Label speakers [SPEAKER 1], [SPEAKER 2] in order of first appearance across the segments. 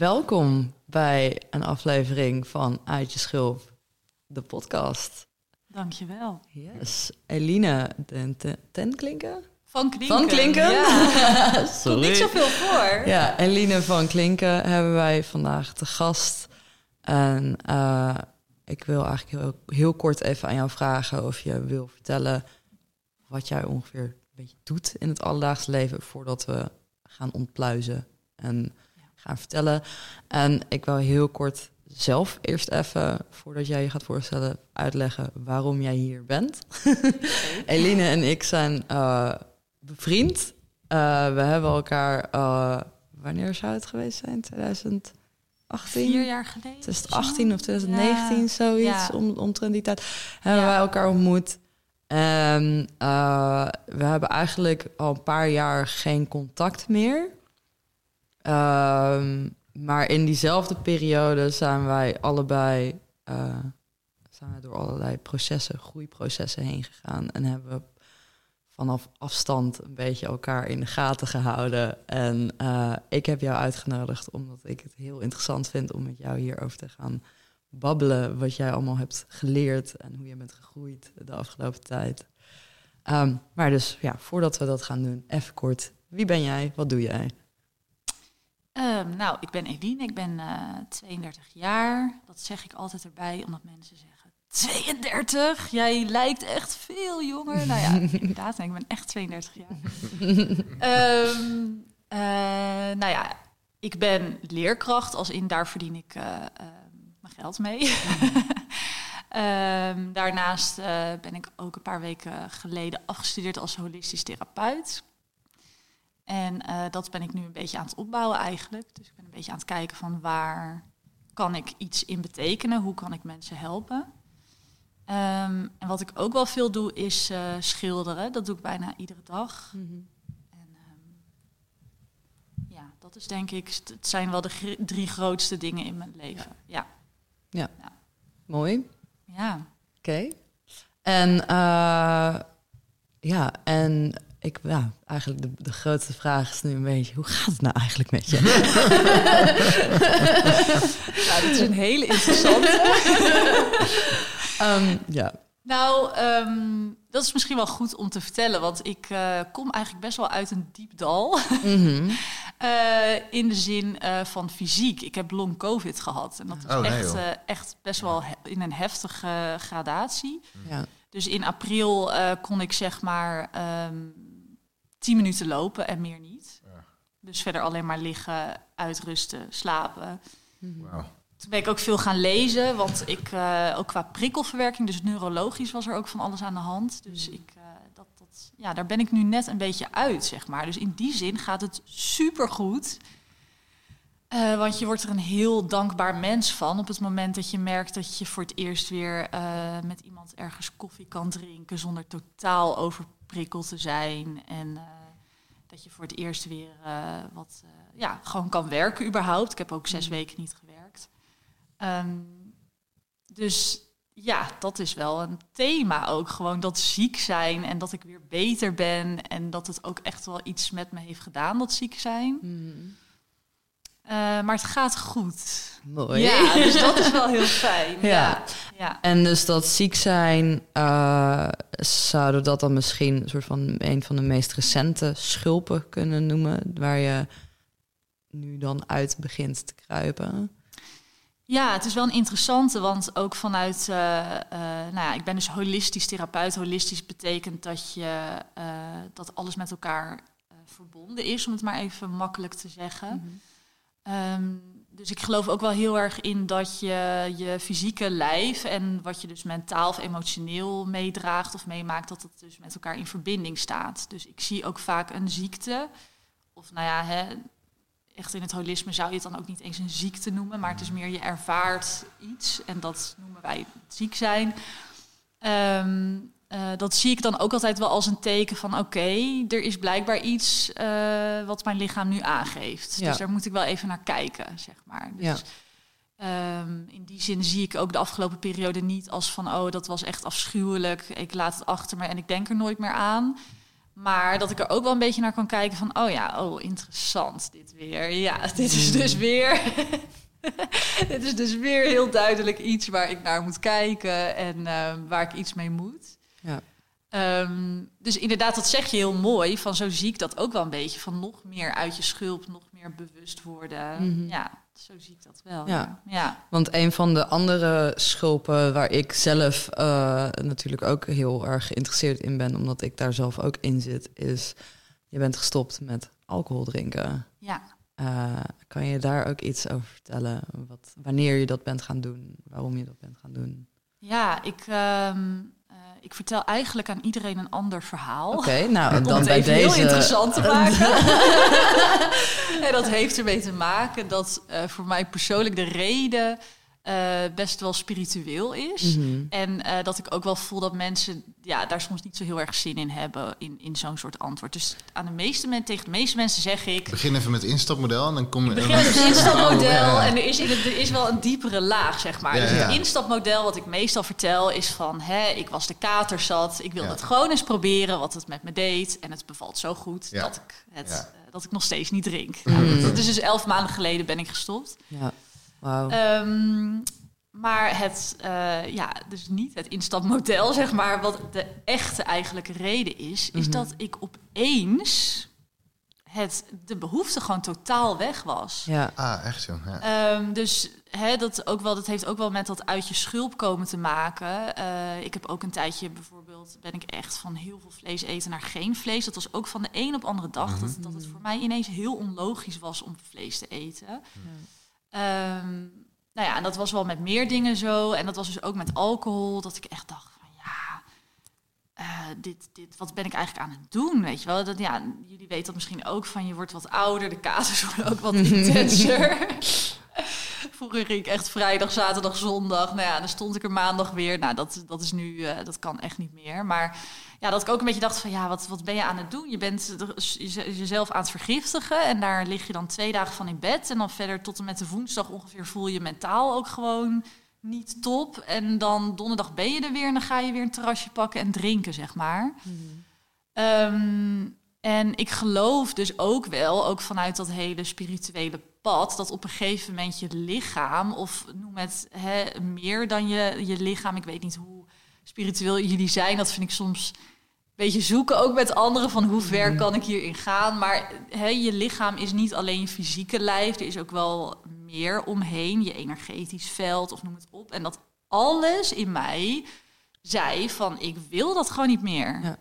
[SPEAKER 1] Welkom bij een aflevering van Uit je Schulp, de podcast.
[SPEAKER 2] Dankjewel.
[SPEAKER 1] Yes. Eline den Ten- Tenklinken?
[SPEAKER 2] Van Klinken.
[SPEAKER 1] Van Klinken?
[SPEAKER 2] Ja. Komt
[SPEAKER 1] Sorry.
[SPEAKER 2] niet zoveel voor.
[SPEAKER 1] Ja, Eline van Klinken hebben wij vandaag te gast. En eh, ik wil eigenlijk heel, heel kort even aan jou vragen of je wil vertellen wat jij ongeveer een beetje doet in het alledaagse leven voordat we gaan ontpluizen en gaan vertellen. En ik wil heel kort zelf eerst even, voordat jij je gaat voorstellen, uitleggen waarom jij hier bent. Eline en ik zijn eh, bevriend. Eh, we hebben elkaar, eh, wanneer zou het geweest zijn? 2018?
[SPEAKER 2] Vier jaar geleden.
[SPEAKER 1] 2018 of 2019,
[SPEAKER 2] Ja.
[SPEAKER 1] zoiets,
[SPEAKER 2] Ja.
[SPEAKER 1] om, omtrent die tijd, hebben
[SPEAKER 2] Ja.
[SPEAKER 1] wij elkaar ontmoet. En we hebben eigenlijk al een paar jaar geen contact meer. Ehm, maar in diezelfde periode zijn wij allebei eh, zijn door allerlei processen, groeiprocessen heen gegaan. En hebben we vanaf afstand een beetje elkaar in de gaten gehouden. En eh, ik heb jou uitgenodigd omdat ik het heel interessant vind om met jou hierover te gaan babbelen. Wat jij allemaal hebt geleerd en hoe je bent gegroeid de afgelopen tijd. Ehm, maar dus ja, voordat we dat gaan doen, even kort. Wie ben jij? Wat doe jij?
[SPEAKER 2] Ehm, nou, ik ben Eline. Ik ben eh 32 jaar. Dat zeg ik altijd erbij, omdat mensen zeggen... 32? Jij lijkt echt veel jonger. Nou ja, inderdaad. Ik ben echt 32 jaar. Ehm, eh, nou ja, ik ben leerkracht. Als in, daar verdien ik eh, eh, mijn geld mee. Ehm, daarnaast eh, ben ik ook een paar weken geleden afgestudeerd als holistisch therapeut. En eh, dat ben ik nu een beetje aan het opbouwen eigenlijk. Dus ik ben een beetje aan het kijken van waar kan ik iets in betekenen? Hoe kan ik mensen helpen? Ehm, en wat ik ook wel veel doe is eh, schilderen. Dat doe ik bijna iedere dag. En ehm, ja, dat is denk ik, het zijn wel de gr- drie grootste dingen in mijn leven. Ja,
[SPEAKER 1] Mooi.
[SPEAKER 2] ja.
[SPEAKER 1] Oké. En eh, ja, en ik, ja, eigenlijk de, de grootste vraag is nu een beetje, hoe gaat het nou eigenlijk met je?
[SPEAKER 2] Nou, dat is een hele interessante.
[SPEAKER 1] Ehm, ja.
[SPEAKER 2] Nou, ehm, dat is misschien wel goed om te vertellen, want ik eh, kom eigenlijk best wel uit een diep dal.
[SPEAKER 1] Mhm.
[SPEAKER 2] Eh, in de zin eh, van fysiek. Ik heb long covid gehad. En dat is
[SPEAKER 3] Oh,
[SPEAKER 2] echt, eh, echt best wel in een heftige gradatie.
[SPEAKER 1] ja.
[SPEAKER 2] Dus in april eh, kon ik zeg maar ehm 10 minuten lopen en meer niet.
[SPEAKER 3] Ja.
[SPEAKER 2] Dus verder alleen maar liggen, uitrusten, slapen.
[SPEAKER 3] Wauw.
[SPEAKER 2] Toen ben ik ook veel gaan lezen, want ik, eh, ook qua prikkelverwerking, dus neurologisch was er ook van alles aan de hand. Dus ik, eh, dat, dat, ja, daar ben ik nu net een beetje uit, zeg maar. Dus in die zin gaat het supergoed. Eh, want je wordt er een heel dankbaar mens van op het moment dat je merkt dat je voor het eerst weer eh, met iemand ergens koffie kan drinken zonder totaal overprikkeld te zijn. En eh, dat je voor het eerst weer eh, wat, eh, ja, gewoon kan werken überhaupt. Ik heb ook zes weken niet gewerkt. Ehm, dus ja, dat is wel een thema ook. Gewoon dat ziek zijn en dat ik weer beter ben. En dat het ook echt wel iets met me heeft gedaan, dat ziek zijn.
[SPEAKER 1] Mhm.
[SPEAKER 2] Eh, maar het gaat goed.
[SPEAKER 1] Mooi.
[SPEAKER 2] Ja, dus dat is wel heel fijn.
[SPEAKER 1] Ja.
[SPEAKER 2] Ja. ja.
[SPEAKER 1] En dus dat ziek zijn, eh, zouden dat dan misschien een soort van een van de meest recente schulpen kunnen noemen, waar je nu dan uit begint te kruipen?
[SPEAKER 2] Ja, het is wel een interessante, want ook vanuit, eh, nou ja, ik ben dus holistisch therapeut. Holistisch betekent dat je dat alles met elkaar verbonden is, om het maar even makkelijk te zeggen. Ehm, dus ik geloof ook wel heel erg in dat je je fysieke lijf en wat je dus mentaal of emotioneel meedraagt of meemaakt, dat het dus met elkaar in verbinding staat. Dus ik zie ook vaak een ziekte, of nou ja, hè, echt in het holisme zou je het dan ook niet eens een ziekte noemen, maar het is meer je ervaart iets en dat noemen wij ziek zijn. Ehm, eh, dat zie ik dan ook altijd wel als een teken van oké, er is blijkbaar iets uh, wat mijn lichaam nu aangeeft. Dus daar moet ik wel even naar kijken, zeg maar. Dus,
[SPEAKER 1] ja.
[SPEAKER 2] um, in die zin zie ik ook de afgelopen periode niet als van oh, dat was echt afschuwelijk. Ik laat het achter me en ik denk er nooit meer aan. Maar dat ik er ook wel een beetje naar kan kijken van, oh ja, oh interessant dit weer. Ja, dit is dus weer, dit is dus weer heel duidelijk iets waar ik naar moet kijken en uh, waar ik iets mee moet.
[SPEAKER 1] Ja.
[SPEAKER 2] Um, dus inderdaad, dat zeg je heel mooi. Van zo zie ik dat ook wel een beetje. Van nog meer uit je schulp, nog meer bewust worden.
[SPEAKER 1] Mhm.
[SPEAKER 2] Ja, zo zie ik dat wel.
[SPEAKER 1] Ja.
[SPEAKER 2] Ja.
[SPEAKER 1] Want een van de andere schulpen waar ik zelf eh, natuurlijk ook heel erg geïnteresseerd in ben, omdat ik daar zelf ook in zit, is je bent gestopt met alcohol drinken.
[SPEAKER 2] ja.
[SPEAKER 1] Eh, kan je daar ook iets over vertellen? Wat, wanneer je dat bent gaan doen, waarom je dat bent gaan doen?
[SPEAKER 2] Ja, ik, ehm, eh, ik vertel eigenlijk aan iedereen een ander verhaal.
[SPEAKER 1] Oké, nou
[SPEAKER 2] Om
[SPEAKER 1] dan
[SPEAKER 2] het
[SPEAKER 1] bij deze.
[SPEAKER 2] heel interessant te maken. en dat heeft ermee te maken dat eh, voor mij persoonlijk de reden eh, best wel spiritueel is.
[SPEAKER 1] Mhm.
[SPEAKER 2] En eh, dat ik ook wel voel dat mensen ja, daar soms niet zo heel erg zin in hebben in, in zo'n soort antwoord. Dus aan de meeste mensen, tegen de meeste mensen zeg ik.
[SPEAKER 3] Begin even met het instapmodel en dan kom je...
[SPEAKER 2] Ik begin met het instapmodel en er is, in het, er is wel een diepere laag, zeg maar.
[SPEAKER 3] Ja,
[SPEAKER 2] dus het
[SPEAKER 3] ja.
[SPEAKER 2] instapmodel wat ik meestal vertel is van... Hè, ik was de kater zat, ik wilde
[SPEAKER 3] Ja.
[SPEAKER 2] het gewoon eens proberen wat het met me deed. En het bevalt zo goed
[SPEAKER 3] Ja.
[SPEAKER 2] dat, ik het,
[SPEAKER 3] Ja.
[SPEAKER 2] eh, dat ik nog steeds niet drink.
[SPEAKER 1] Mm.
[SPEAKER 2] Nou, dat is dus elf maanden geleden ben ik gestopt.
[SPEAKER 1] Ja, wauw.
[SPEAKER 2] Ehm, maar het, eh, ja, dus niet het instapmodel, zeg maar. Wat de echte eigenlijke reden is, is
[SPEAKER 1] Mhm.
[SPEAKER 2] dat ik opeens het, de behoefte gewoon totaal weg was.
[SPEAKER 1] ja.
[SPEAKER 3] Ah, echt zo. Ja.
[SPEAKER 2] Ehm, dus hè, dat, ook wel, dat heeft ook wel met dat uit je schulp komen te maken. Eh, ik heb ook een tijdje bijvoorbeeld, ben ik echt van heel veel vlees eten naar geen vlees. Dat was ook van de een op andere dag. dat, dat het voor mij ineens heel onlogisch was om vlees te eten. Ehm, nou ja, en dat was wel met meer dingen zo. En dat was dus ook met alcohol. Dat ik echt dacht van ja, eh, dit, dit, wat ben ik eigenlijk aan het doen? Weet je wel? Dat, ja, jullie weten dat misschien ook van je wordt wat ouder. De casus worden ook wat intenser. Vroeger ging ik echt vrijdag, zaterdag, zondag. Nou ja, dan stond ik er maandag weer. Nou, dat, dat is nu, eh, dat kan echt niet meer. Maar ja, dat ik ook een beetje dacht van ja, wat, wat ben je aan het doen? Je bent jeze- jezelf aan het vergiftigen. En daar lig je dan twee dagen van in bed. En dan verder tot en met de woensdag ongeveer voel je mentaal ook gewoon niet top. En dan donderdag ben je er weer en dan ga je weer een terrasje pakken en drinken, zeg maar. Ehm, en ik geloof dus ook wel, ook vanuit dat hele spirituele pad, dat op een gegeven moment je lichaam, of noem het hè, meer dan je, je lichaam, ik weet niet hoe spiritueel jullie zijn, dat vind ik soms een beetje zoeken, ook met anderen, van hoe ver kan ik hierin gaan. Maar hè, je lichaam is niet alleen je fysieke lijf, er is ook wel meer omheen, je energetisch veld, of noem het op. En dat alles in mij zei van, ik wil dat gewoon niet meer.
[SPEAKER 1] Ja.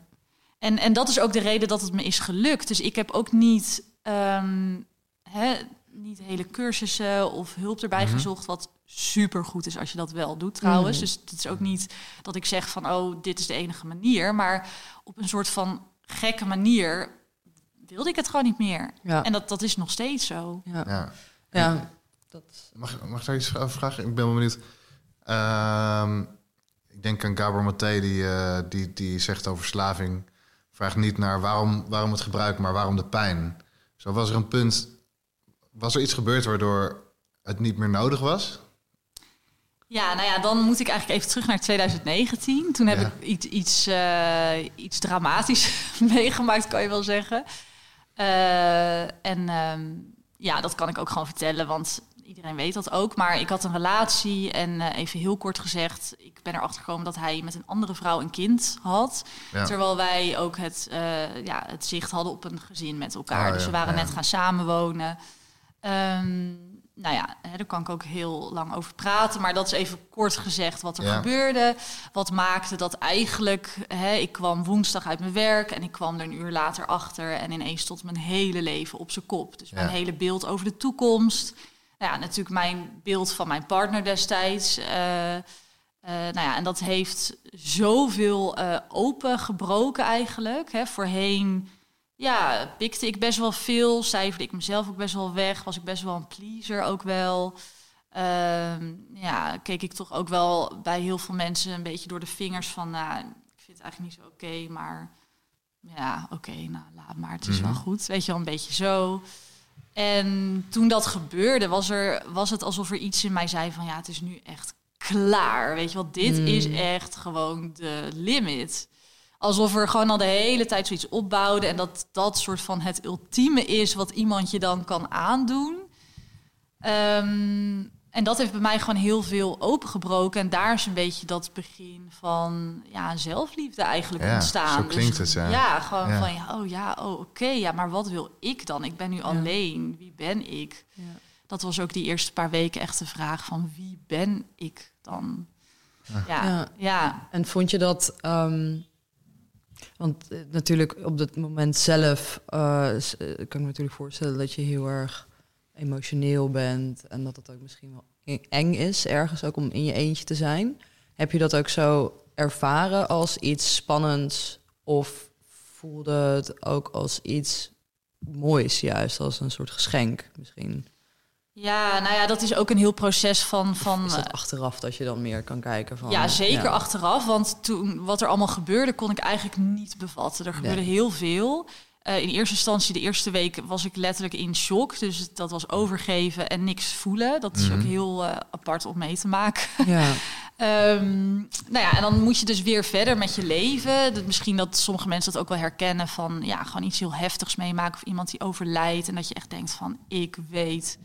[SPEAKER 2] En, en dat is ook de reden dat het me is gelukt. Dus ik heb ook niet, ehm, hè, niet hele cursussen of hulp erbij gezocht, wat super goed is als je dat wel doet trouwens.
[SPEAKER 1] Mhm.
[SPEAKER 2] Dus het is ook niet dat ik zeg van, oh, dit is de enige manier. Maar op een soort van gekke manier wilde ik het gewoon niet meer.
[SPEAKER 1] Ja.
[SPEAKER 2] En dat, dat is nog steeds zo.
[SPEAKER 1] Ja.
[SPEAKER 3] Ja.
[SPEAKER 1] ja. Dat,
[SPEAKER 3] Mag, mag ik daar iets over vragen? Ik ben wel benieuwd. Ehm, ik denk aan Gabor Maté, die, eh, die, die zegt over verslaving... vraagt niet naar waarom, waarom het gebruik, maar waarom de pijn. Zo was er een punt... Was er iets gebeurd waardoor het niet meer nodig was?
[SPEAKER 2] Ja, nou ja, dan moet ik eigenlijk even terug naar 2019. Toen heb
[SPEAKER 3] Ja.
[SPEAKER 2] ik iets, iets, eh, iets dramatisch meegemaakt, kan je wel zeggen. Eh, en ehm, ja, dat kan ik ook gewoon vertellen, want iedereen weet dat ook. Maar ik had een relatie en eh, even heel kort gezegd... ik ben erachter gekomen dat hij met een andere vrouw een kind had.
[SPEAKER 3] Ja.
[SPEAKER 2] Terwijl wij ook het, ja, het zicht hadden op een gezin met elkaar.
[SPEAKER 3] Oh,
[SPEAKER 2] dus we waren
[SPEAKER 3] ja.
[SPEAKER 2] net gaan samenwonen. Ehm, nou ja, hè, daar kan ik ook heel lang over praten. Maar dat is even kort gezegd wat er
[SPEAKER 3] Ja.
[SPEAKER 2] gebeurde. Wat maakte dat eigenlijk... Hè, ik kwam woensdag uit mijn werk en ik kwam er een uur later achter... en ineens stond mijn hele leven op zijn kop. Dus mijn hele beeld over de toekomst. Nou ja, natuurlijk mijn beeld van mijn partner destijds... eh, eh, nou ja, en dat heeft zoveel eh opengebroken eigenlijk. Hè. Voorheen ja, pikte ik best wel veel, cijferde ik mezelf ook best wel weg, was ik best wel een pleaser ook wel. Ehm, ja, keek ik toch ook wel bij heel veel mensen een beetje door de vingers van, nou, ik vind het eigenlijk niet zo oké, maar ja, oké, nou laat maar, het is wel
[SPEAKER 3] Mhm.
[SPEAKER 2] goed. Weet je wel, een beetje zo. En toen dat gebeurde, was, er, was het alsof er iets in mij zei van, ja, het is nu echt klaar. Weet je wel, dit
[SPEAKER 1] Mm.
[SPEAKER 2] is echt gewoon de limit. Alsof er gewoon al de hele tijd zoiets opbouwde en dat dat soort van het ultieme is wat iemand je dan kan aandoen. Ehm, en dat heeft bij mij gewoon heel veel opengebroken. En daar is een beetje dat begin van ja, zelfliefde eigenlijk
[SPEAKER 3] Ja,
[SPEAKER 2] ontstaan.
[SPEAKER 3] zo klinkt het, ja.
[SPEAKER 2] Ja, gewoon
[SPEAKER 3] Ja.
[SPEAKER 2] van ja, oh ja, oh oké, ja, maar wat wil ik dan? Ik ben nu alleen. Wie ben ik?
[SPEAKER 1] Ja.
[SPEAKER 2] Dat was ook die eerste paar weken echt de vraag van wie ben ik dan? Ja, ja.
[SPEAKER 1] Ja. En vond je dat... ehm, want eh, natuurlijk op dat moment zelf eh, eh, kan ik me natuurlijk voorstellen dat je heel erg emotioneel bent en dat het ook misschien wel eng is ergens ook om in je eentje te zijn. Heb je dat ook zo ervaren als iets spannends of voelde het ook als iets moois juist, als een soort geschenk misschien?
[SPEAKER 2] Ja, nou ja, dat is ook een heel proces van... van
[SPEAKER 1] Is
[SPEAKER 2] eh,
[SPEAKER 1] dat achteraf dat je dan meer kan kijken van...
[SPEAKER 2] Ja, zeker
[SPEAKER 1] ja.
[SPEAKER 2] achteraf. Want toen wat er allemaal gebeurde, kon ik eigenlijk niet bevatten. Er gebeurde
[SPEAKER 1] Nee.
[SPEAKER 2] heel veel. Eh, in eerste instantie, de eerste week, was ik letterlijk in shock. Dus dat was overgeven en niks voelen. Dat is ook
[SPEAKER 3] Mhm.
[SPEAKER 2] heel eh, apart om mee te maken.
[SPEAKER 1] Ja.
[SPEAKER 2] Ehm, nou ja, en dan moet je dus weer verder met je leven. Dat, misschien dat sommige mensen dat ook wel herkennen van ja, gewoon iets heel heftigs meemaken of iemand die overlijdt en dat je echt denkt van ik weet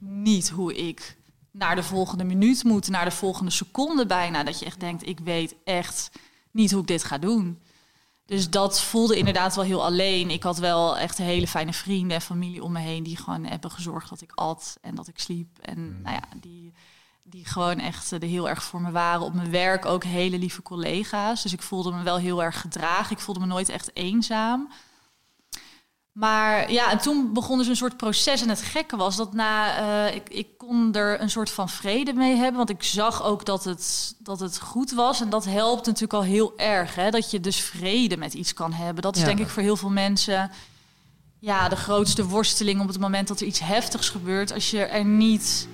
[SPEAKER 2] niet hoe ik naar de volgende minuut moet, naar de volgende seconde bijna. Dat je echt denkt ik weet echt niet hoe ik dit ga doen. Dus dat voelde inderdaad wel heel alleen. Ik had wel echt hele fijne vrienden en familie om me heen die gewoon hebben gezorgd dat ik at en dat ik sliep. En nou ja, die, die gewoon echt eh, er heel erg voor me waren. Op mijn werk ook hele lieve collega's. Dus ik voelde me wel heel erg gedragen. Ik voelde me nooit echt eenzaam. Maar ja, en toen begon dus een soort proces. En het gekke was dat na, eh, ik, ik kon er een soort van vrede mee hebben. Want ik zag ook dat het, dat het goed was. En dat helpt natuurlijk al heel erg. Hè? Dat je dus vrede met iets kan hebben. Dat is
[SPEAKER 1] Ja.
[SPEAKER 2] denk ik voor heel veel mensen ja, de grootste worsteling op het moment dat er iets heftigs gebeurt. Als je er niet.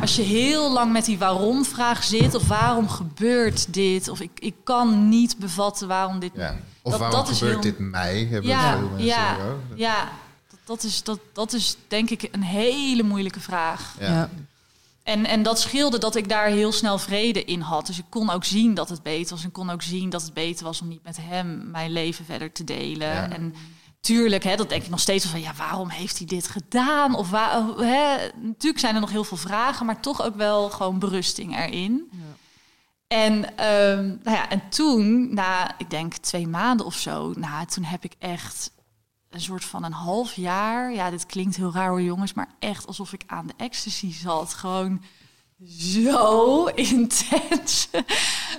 [SPEAKER 2] Als je heel lang met die waarom-vraag zit, of waarom gebeurt dit, of ik, ik kan niet bevatten waarom dit.
[SPEAKER 3] Ja. Of
[SPEAKER 2] Dat-
[SPEAKER 3] waarom
[SPEAKER 2] dat is
[SPEAKER 3] gebeurt
[SPEAKER 2] heel-
[SPEAKER 3] dit mij? Hebben
[SPEAKER 2] Ja,
[SPEAKER 3] veel mensen
[SPEAKER 2] ja,
[SPEAKER 3] ook.
[SPEAKER 2] Ja, dat, dat, is, dat, dat is denk ik een hele moeilijke vraag.
[SPEAKER 3] Ja.
[SPEAKER 1] Ja.
[SPEAKER 2] En, en dat scheelde dat ik daar heel snel vrede in had. Dus ik kon ook zien dat het beter was. En kon ook zien dat het beter was om niet met hem mijn leven verder te delen.
[SPEAKER 3] Ja.
[SPEAKER 2] En tuurlijk, hè, dat denk ik nog steeds van... ja, waarom heeft hij dit gedaan? Of waar, hè, natuurlijk zijn er nog heel veel vragen... maar toch ook wel gewoon berusting erin. En, ehm, nou ja, en toen, na ik denk twee maanden of zo... Nou, toen heb ik echt een soort van een half jaar... ja, dit klinkt heel raar hoor jongens... maar echt alsof ik aan de ecstasy zat. Gewoon zo intens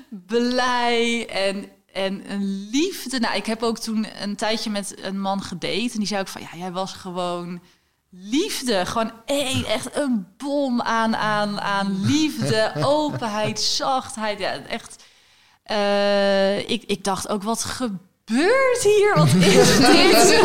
[SPEAKER 2] blij en, en een liefde. Nou, ik heb ook toen een tijdje met een man gedate... en die zei ook van, ja, jij was gewoon liefde. Gewoon één, echt een bom aan, aan, aan liefde, openheid, zachtheid. Ja, echt. eh, ik, ik dacht ook, wat gebeurt hier? Wat is dit?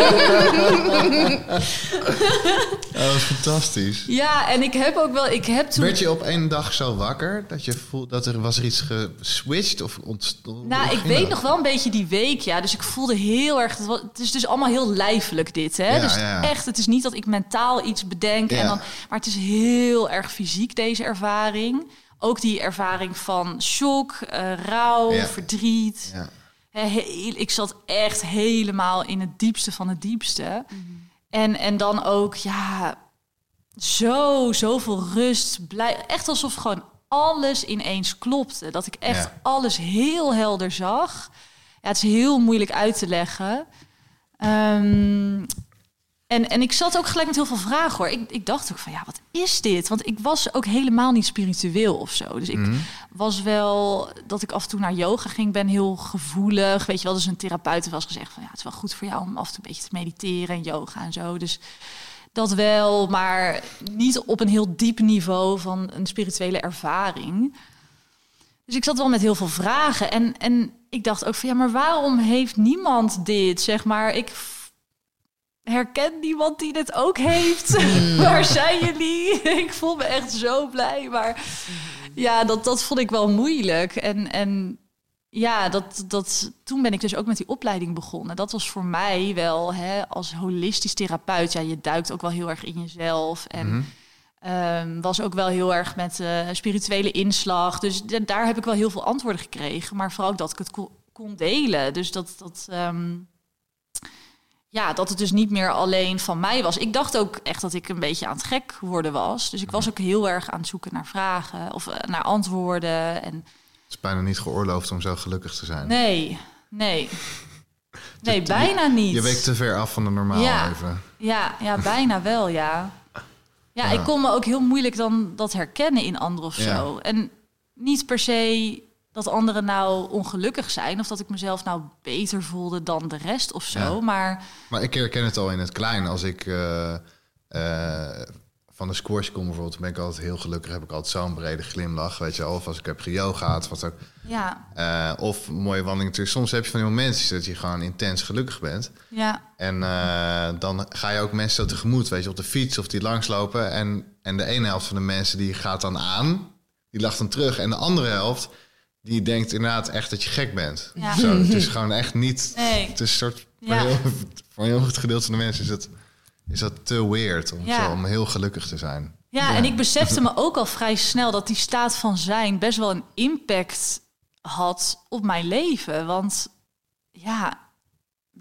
[SPEAKER 3] Oh, dat is fantastisch.
[SPEAKER 2] ja, en ik heb ook wel, ik heb toen.
[SPEAKER 3] Werd je op één dag zo wakker dat je voelt dat er was er iets geswitcht of ontstond?
[SPEAKER 2] Nou, ik weet nog wel een beetje die week, ja. Dus ik voelde heel erg... Het, is dus allemaal heel lijfelijk, dit, hè?
[SPEAKER 3] Ja,
[SPEAKER 2] dus
[SPEAKER 3] ja.
[SPEAKER 2] echt, het is niet dat ik mentaal iets bedenk. En dan, maar het is heel erg fysiek, deze ervaring. Ook die ervaring van shock, eh, rouw, verdriet.
[SPEAKER 3] Ja.
[SPEAKER 2] Ik zat echt helemaal in het diepste van het diepste. En, en dan ook, ja, zo, zoveel rust. Blij, echt alsof gewoon alles ineens klopte. Dat ik echt
[SPEAKER 3] Ja.
[SPEAKER 2] alles heel helder zag. Ja, het is heel moeilijk uit te leggen. Ehm, En, en ik zat ook gelijk met heel veel vragen hoor. Ik, ik dacht ook van ja, wat is dit? Want ik was ook helemaal niet spiritueel of zo. Dus ik
[SPEAKER 3] Mhm.
[SPEAKER 2] was wel dat ik af en toe naar yoga ging, ben heel gevoelig. Weet je wel, dus een therapeut was gezegd van ja, het is wel goed voor jou om af en toe een beetje te mediteren en yoga en zo. Dus dat wel, maar niet op een heel diep niveau van een spirituele ervaring. Dus ik zat wel met heel veel vragen. En, en ik dacht ook van ja, maar waarom heeft niemand dit? Zeg maar, ik f- herken niemand die dit ook heeft. Waar zijn jullie? ik voel me echt zo blij. Maar ja, dat, dat vond ik wel moeilijk. En, en ja, dat, dat, toen ben ik dus ook met die opleiding begonnen. Dat was voor mij wel hè, als holistisch therapeut. Ja, je duikt ook wel heel erg in jezelf. En
[SPEAKER 3] Mhm.
[SPEAKER 2] Ehm, was ook wel heel erg met eh, spirituele inslag. Dus daar heb ik wel heel veel antwoorden gekregen. Maar vooral ook dat ik het ko- kon delen. Dus dat, dat, ehm, ja, dat het dus niet meer alleen van mij was. Ik dacht ook echt dat ik een beetje aan het gek worden was. Dus ik was ook heel erg aan het zoeken naar vragen of eh, naar antwoorden. En
[SPEAKER 3] Het is bijna niet geoorloofd om zo gelukkig te zijn.
[SPEAKER 2] nee, nee. Nee, bijna niet.
[SPEAKER 3] Je weekt te ver af van de normaal
[SPEAKER 2] Ja.
[SPEAKER 3] even.
[SPEAKER 2] Ja, ja, bijna wel, ja. Ja,
[SPEAKER 3] Ja.
[SPEAKER 2] ik kon me ook heel moeilijk dan dat herkennen in anderen of
[SPEAKER 3] Ja.
[SPEAKER 2] zo. En niet per se dat anderen nou ongelukkig zijn... of dat ik mezelf nou beter voelde dan de rest of zo.
[SPEAKER 3] Ja.
[SPEAKER 2] Maar
[SPEAKER 3] Maar ik herken het al in het klein. Als ik eh, eh, van de squash kom bijvoorbeeld, ben ik altijd heel gelukkig. Heb ik altijd zo'n brede glimlach, weet je. Of als ik heb geyogaat, wat ook.
[SPEAKER 2] ja,
[SPEAKER 3] Eh, of mooie wandeling. Soms heb je van die momenten dat je gewoon intens gelukkig bent.
[SPEAKER 2] ja,
[SPEAKER 3] En dan ga je ook mensen zo tegemoet, weet je, op de fiets of die langslopen. En, en de ene helft van de mensen die gaat dan aan, die lacht dan terug. En de andere helft, die denkt inderdaad echt dat je gek bent.
[SPEAKER 2] Ja.
[SPEAKER 3] Zo, het is gewoon echt niet...
[SPEAKER 2] nee.
[SPEAKER 3] Het is een soort... Voor,
[SPEAKER 2] Ja.
[SPEAKER 3] heel, voor een heel goed gedeelte van de mensen is dat, is dat te weird om,
[SPEAKER 2] Ja.
[SPEAKER 3] zo, om heel gelukkig te zijn.
[SPEAKER 2] Ja, en ik besefte me ook al vrij snel dat die staat van zijn best wel een impact had op mijn leven. Want ja,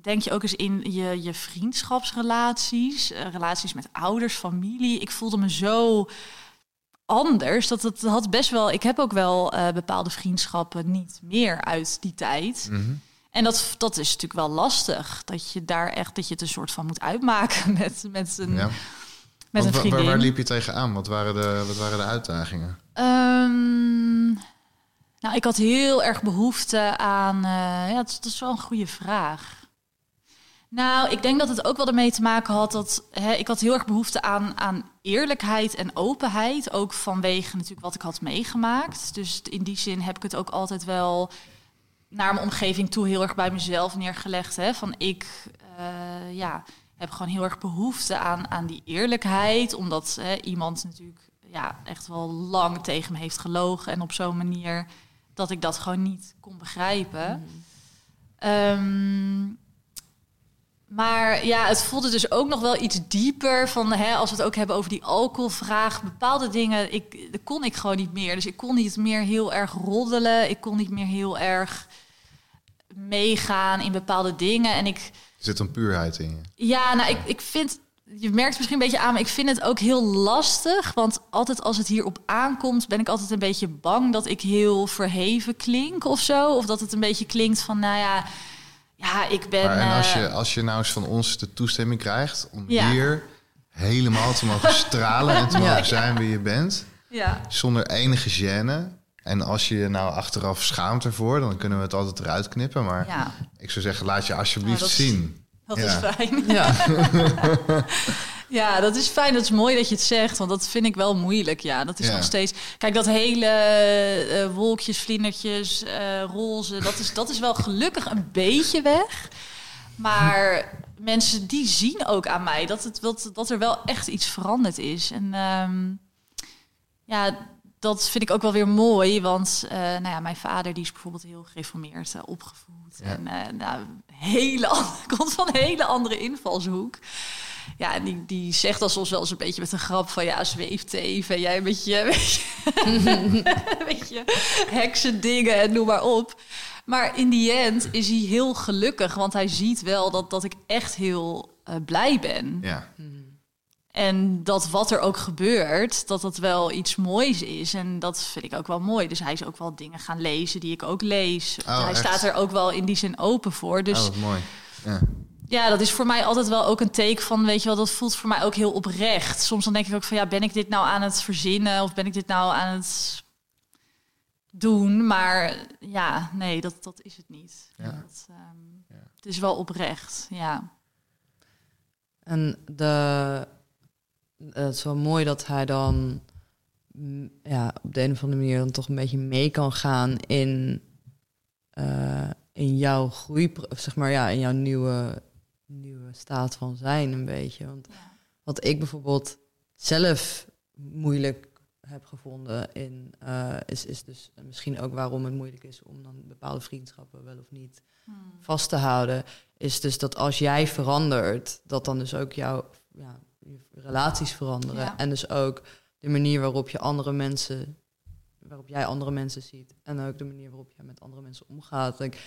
[SPEAKER 2] denk je ook eens in je, je vriendschapsrelaties, eh, relaties met ouders, familie. Ik voelde me zo anders. Dat het had best wel. Ik heb ook wel eh, bepaalde vriendschappen niet meer uit die tijd.
[SPEAKER 3] Mhm.
[SPEAKER 2] En dat, dat is natuurlijk wel lastig. Dat je daar echt dat je het een soort van moet uitmaken met, met een,
[SPEAKER 3] Ja.
[SPEAKER 2] met
[SPEAKER 3] Want
[SPEAKER 2] een
[SPEAKER 3] wa- waar, liep je tegenaan? Wat waren de, wat waren de uitdagingen?
[SPEAKER 2] Ehm, nou, ik had heel erg behoefte aan. eh, ja, dat is wel een goede vraag. Nou, ik denk dat het ook wel ermee te maken had dat hè, ik had heel erg behoefte aan, aan eerlijkheid en openheid. Ook vanwege natuurlijk wat ik had meegemaakt. Dus in die zin heb ik het ook altijd wel naar mijn omgeving toe heel erg bij mezelf neergelegd. Hè, van ik eh, ja, heb gewoon heel erg behoefte aan, aan die eerlijkheid. Omdat hè, iemand natuurlijk ja, echt wel lang tegen me heeft gelogen. En op zo'n manier dat ik dat gewoon niet kon begrijpen. Ehm, maar ja, het voelde dus ook nog wel iets dieper van, hè, als we het ook hebben over die alcoholvraag, bepaalde dingen, ik, dat kon ik gewoon niet meer. Dus ik kon niet meer heel erg roddelen, ik kon niet meer heel erg meegaan in bepaalde dingen. En ik,
[SPEAKER 3] Er zit een puurheid in je.
[SPEAKER 2] ja, nou, ik, ik vind, je merkt misschien een beetje aan, maar ik vind het ook heel lastig. Want altijd als het hierop aankomt, ben ik altijd een beetje bang dat ik heel verheven klink of zo. Of dat het een beetje klinkt van, nou ja, ja, ik ben.
[SPEAKER 3] Maar en als
[SPEAKER 2] eh,
[SPEAKER 3] je, als je nou eens van ons de toestemming krijgt om
[SPEAKER 2] Ja.
[SPEAKER 3] hier helemaal te mogen stralen en te
[SPEAKER 1] Ja.
[SPEAKER 3] mogen zijn wie je bent,
[SPEAKER 2] ja.
[SPEAKER 3] zonder enige gêne. En als je je nou achteraf schaamt ervoor, dan kunnen we het altijd eruit knippen. Maar ik zou zeggen, laat je alsjeblieft
[SPEAKER 2] is-
[SPEAKER 3] zien.
[SPEAKER 2] dat is fijn.
[SPEAKER 1] Ja.
[SPEAKER 2] Ja, dat is fijn. Dat is mooi dat je het zegt, want dat vind ik wel moeilijk. Ja, dat is
[SPEAKER 3] Ja.
[SPEAKER 2] nog steeds. Kijk, dat hele eh, wolkjes, vlindertjes, eh, roze, dat is, dat is wel gelukkig een beetje weg. Maar mensen die zien ook aan mij dat, het, dat, dat er wel echt iets veranderd is. En ehm, ja, dat vind ik ook wel weer mooi, want eh, nou ja, mijn vader die is bijvoorbeeld heel gereformeerd eh, opgevoed.
[SPEAKER 3] Ja.
[SPEAKER 2] En eh, nou, hele, an- komt van een hele andere invalshoek. Ja, en die, die zegt dan soms wel eens een beetje met een grap van... ja, zweeft even, jij met je, weet je, weet je heksendingen en noem maar op. Maar in die end is hij heel gelukkig, want hij ziet wel dat, dat ik echt heel eh, blij ben.
[SPEAKER 3] Ja.
[SPEAKER 2] En dat wat er ook gebeurt, dat dat wel iets moois is. En dat vind ik ook wel mooi. Dus hij is ook wel dingen gaan lezen die ik ook lees.
[SPEAKER 3] Oh,
[SPEAKER 2] hij
[SPEAKER 3] echt?
[SPEAKER 2] staat er ook wel in die zin open voor. Dus
[SPEAKER 3] oh, mooi. Ja.
[SPEAKER 2] Ja, dat is voor mij altijd wel ook een teken van, weet je wel, dat voelt voor mij ook heel oprecht. Soms dan denk ik ook van, ja, ben ik dit nou aan het verzinnen of ben ik dit nou aan het doen? Maar ja, nee, dat, dat is het niet.
[SPEAKER 3] Ja.
[SPEAKER 2] Dat, ehm, Het is wel oprecht, ja.
[SPEAKER 1] En de, het is wel mooi dat hij dan mm, ja, op de een of andere manier dan toch een beetje mee kan gaan in, eh, in jouw groei, zeg maar ja, in jouw nieuwe, nieuwe staat van zijn een beetje. Want
[SPEAKER 2] Ja.
[SPEAKER 1] wat ik bijvoorbeeld zelf moeilijk heb gevonden in, eh, is, is dus misschien ook waarom het moeilijk is om dan bepaalde vriendschappen wel of niet
[SPEAKER 2] Hmm.
[SPEAKER 1] vast te houden, is dus dat als jij verandert, dat dan dus ook jouw ja, je relaties veranderen.
[SPEAKER 2] Ja.
[SPEAKER 1] En dus ook de manier waarop je andere mensen, waarop jij andere mensen ziet. En ook de manier waarop jij met andere mensen omgaat. Like,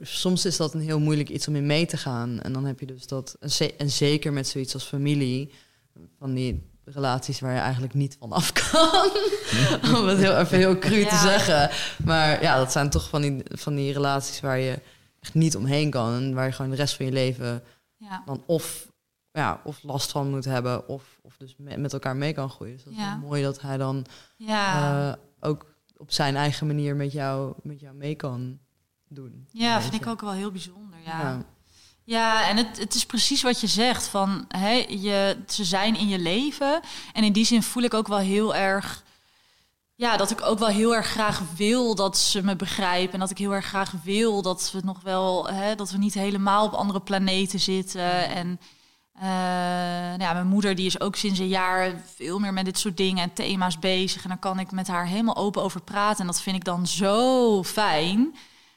[SPEAKER 1] soms is dat een heel moeilijk iets om in mee te gaan. En dan heb je dus dat, en, ze- en zeker met zoiets als familie, van die relaties waar je eigenlijk niet van af kan. om het heel, even heel cru te zeggen. Maar ja, dat zijn toch van die, van die relaties waar je echt niet omheen kan. En waar je gewoon de rest van je leven
[SPEAKER 2] Ja.
[SPEAKER 1] dan of, ja, of last van moet hebben, of, of dus me- met elkaar mee kan groeien. Dus dat is
[SPEAKER 2] Ja.
[SPEAKER 1] mooi dat hij dan
[SPEAKER 2] Ja.
[SPEAKER 1] eh, ook op zijn eigen manier met jou, met jou mee kan doen.
[SPEAKER 2] ja, vind ik ook wel heel bijzonder, ja.
[SPEAKER 1] Ja.
[SPEAKER 2] Ja, en het, het is precies wat je zegt. Van, hè, je, ze zijn in je leven. En in die zin voel ik ook wel heel erg... Ja, dat ik ook wel heel erg graag wil dat ze me begrijpen. En dat ik heel erg graag wil dat we nog wel... Hè, dat we niet helemaal op andere planeten zitten. En eh, nou ja, mijn moeder die is ook sinds een jaar veel meer met dit soort dingen en thema's bezig. En dan kan ik met haar helemaal open over praten. En dat vind ik dan zo fijn.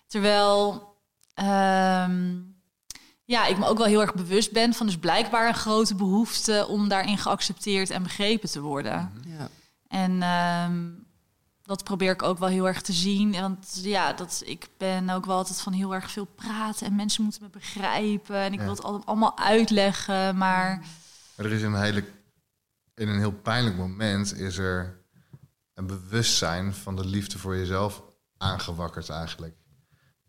[SPEAKER 2] Terwijl... ehm, ja, ik me ook wel heel erg bewust ben van dus blijkbaar een grote behoefte om daarin geaccepteerd en begrepen te worden.
[SPEAKER 1] Ja.
[SPEAKER 2] En ehm, dat probeer ik ook wel heel erg te zien. Want ja, dat, ik ben ook wel altijd van heel erg veel praten en mensen moeten me begrijpen. En ik
[SPEAKER 3] Ja.
[SPEAKER 2] wil het altijd allemaal uitleggen, maar
[SPEAKER 3] Maar er is een hele, in een heel pijnlijk moment is er een bewustzijn van de liefde voor jezelf aangewakkerd eigenlijk.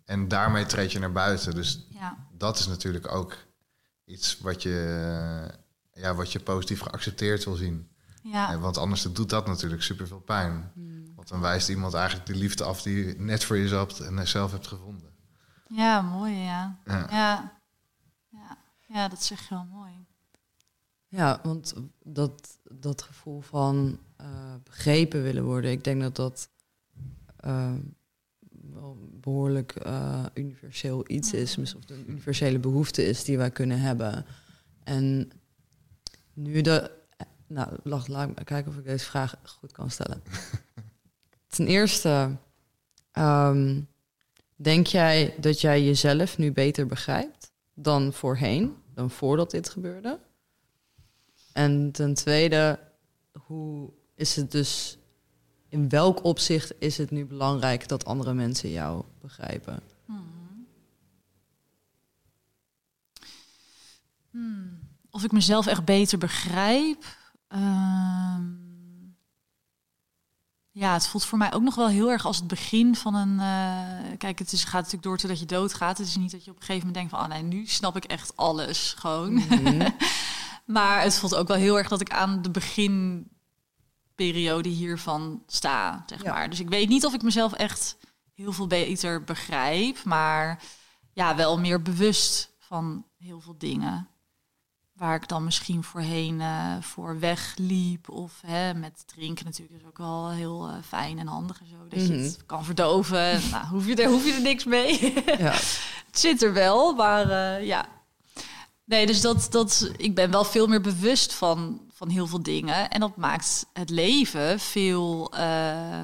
[SPEAKER 3] En daarmee treed je naar buiten. Dus
[SPEAKER 2] ja,
[SPEAKER 3] dat is natuurlijk ook iets wat je, eh, ja, wat je positief geaccepteerd wil zien.
[SPEAKER 2] ja,
[SPEAKER 3] Eh, Want anders doet dat natuurlijk superveel pijn. Want dan wijst iemand eigenlijk de liefde af die je net voor jezelf en zelf hebt gevonden.
[SPEAKER 2] ja, mooi, ja.
[SPEAKER 3] Ja.
[SPEAKER 2] Ja, ja, ja dat zeg je wel mooi.
[SPEAKER 1] Ja, want dat, dat gevoel van eh, begrepen willen worden, ik denk dat dat eh, wel behoorlijk eh, universeel iets is, of een universele behoefte is die wij kunnen hebben. En nu de. Nou, laat, laat me kijken of ik deze vraag goed kan stellen. Ten eerste, ehm, denk jij dat jij jezelf nu beter begrijpt dan voorheen, dan voordat dit gebeurde? En ten tweede, hoe is het dus, in welk opzicht is het nu belangrijk dat andere mensen jou begrijpen?
[SPEAKER 2] Mhm. Hmm. Of ik mezelf echt beter begrijp. Ehm, ja, het voelt voor mij ook nog wel heel erg als het begin van een. eh, kijk, het is, gaat natuurlijk door totdat je doodgaat. Het is niet dat je op een gegeven moment denkt van, ah nee, nu snap ik echt alles gewoon.
[SPEAKER 1] Mhm.
[SPEAKER 2] maar het voelt ook wel heel erg dat ik aan de beginperiode hiervan sta, zeg
[SPEAKER 1] Ja.
[SPEAKER 2] maar. Dus ik weet niet of ik mezelf echt heel veel beter begrijp, maar ja, wel meer bewust van heel veel dingen. Waar ik dan misschien voorheen eh, voor wegliep. Of hè, met drinken natuurlijk is ook wel heel eh, fijn en handig en zo. Dat je
[SPEAKER 1] Mhm.
[SPEAKER 2] het kan verdoven. nou, hoef je, er, hoef je er niks mee.
[SPEAKER 1] ja.
[SPEAKER 2] Het zit er wel, maar eh, ja. Nee, dus dat, dat, ik ben wel veel meer bewust van, van heel veel dingen. En dat maakt het leven veel eh,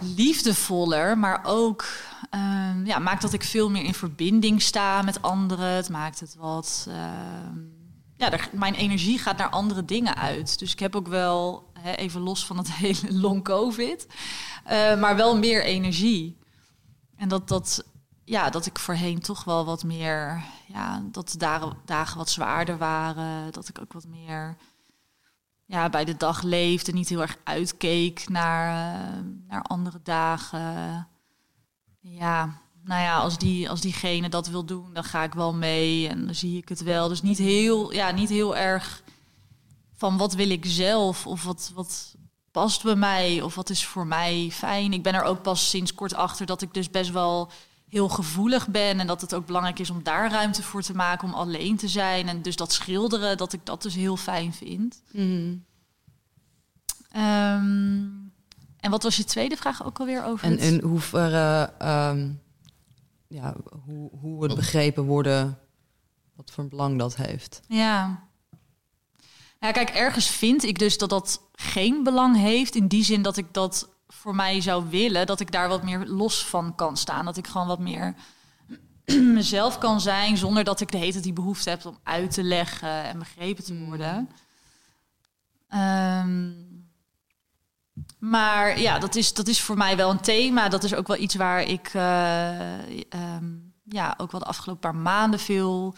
[SPEAKER 2] liefdevoller, maar ook ehm, ja, maakt dat ik veel meer in verbinding sta met anderen. Het maakt het wat. ehm, ja, mijn energie gaat naar andere dingen uit. Dus ik heb ook wel, hè, even los van het hele long COVID, eh, maar wel meer energie. En dat, dat, ja, dat ik voorheen toch wel wat meer, ja, dat de dagen, wat zwaarder waren. Dat ik ook wat meer ja, bij de dag leefde, niet heel erg uitkeek naar, eh, naar andere dagen. Ja, nou ja, als, die, als diegene dat wil doen, dan ga ik wel mee en dan zie ik het wel. Dus niet heel, ja, niet heel erg van wat wil ik zelf of wat, wat past bij mij of wat is voor mij fijn. Ik ben er ook pas sinds kort achter dat ik dus best wel heel gevoelig ben en dat het ook belangrijk is om daar ruimte voor te maken om alleen te zijn en dus dat schilderen dat ik dat dus heel fijn vind.
[SPEAKER 1] Mhm.
[SPEAKER 2] Ehm, en wat was je tweede vraag ook alweer over?
[SPEAKER 1] En in hoeverre, ehm, ja, hoe, hoe het begrepen worden, wat voor belang dat heeft.
[SPEAKER 2] Ja. Ja, kijk, ergens vind ik dus dat dat geen belang heeft. In die zin dat ik dat voor mij zou willen. Dat ik daar wat meer los van kan staan. Dat ik gewoon wat meer mezelf kan zijn. Zonder dat ik de hele tijd die behoefte heb om uit te leggen en begrepen te worden. Ehm, maar ja, dat is, dat is voor mij wel een thema. Dat is ook wel iets waar ik eh, ehm, ja, ook wel de afgelopen paar maanden veel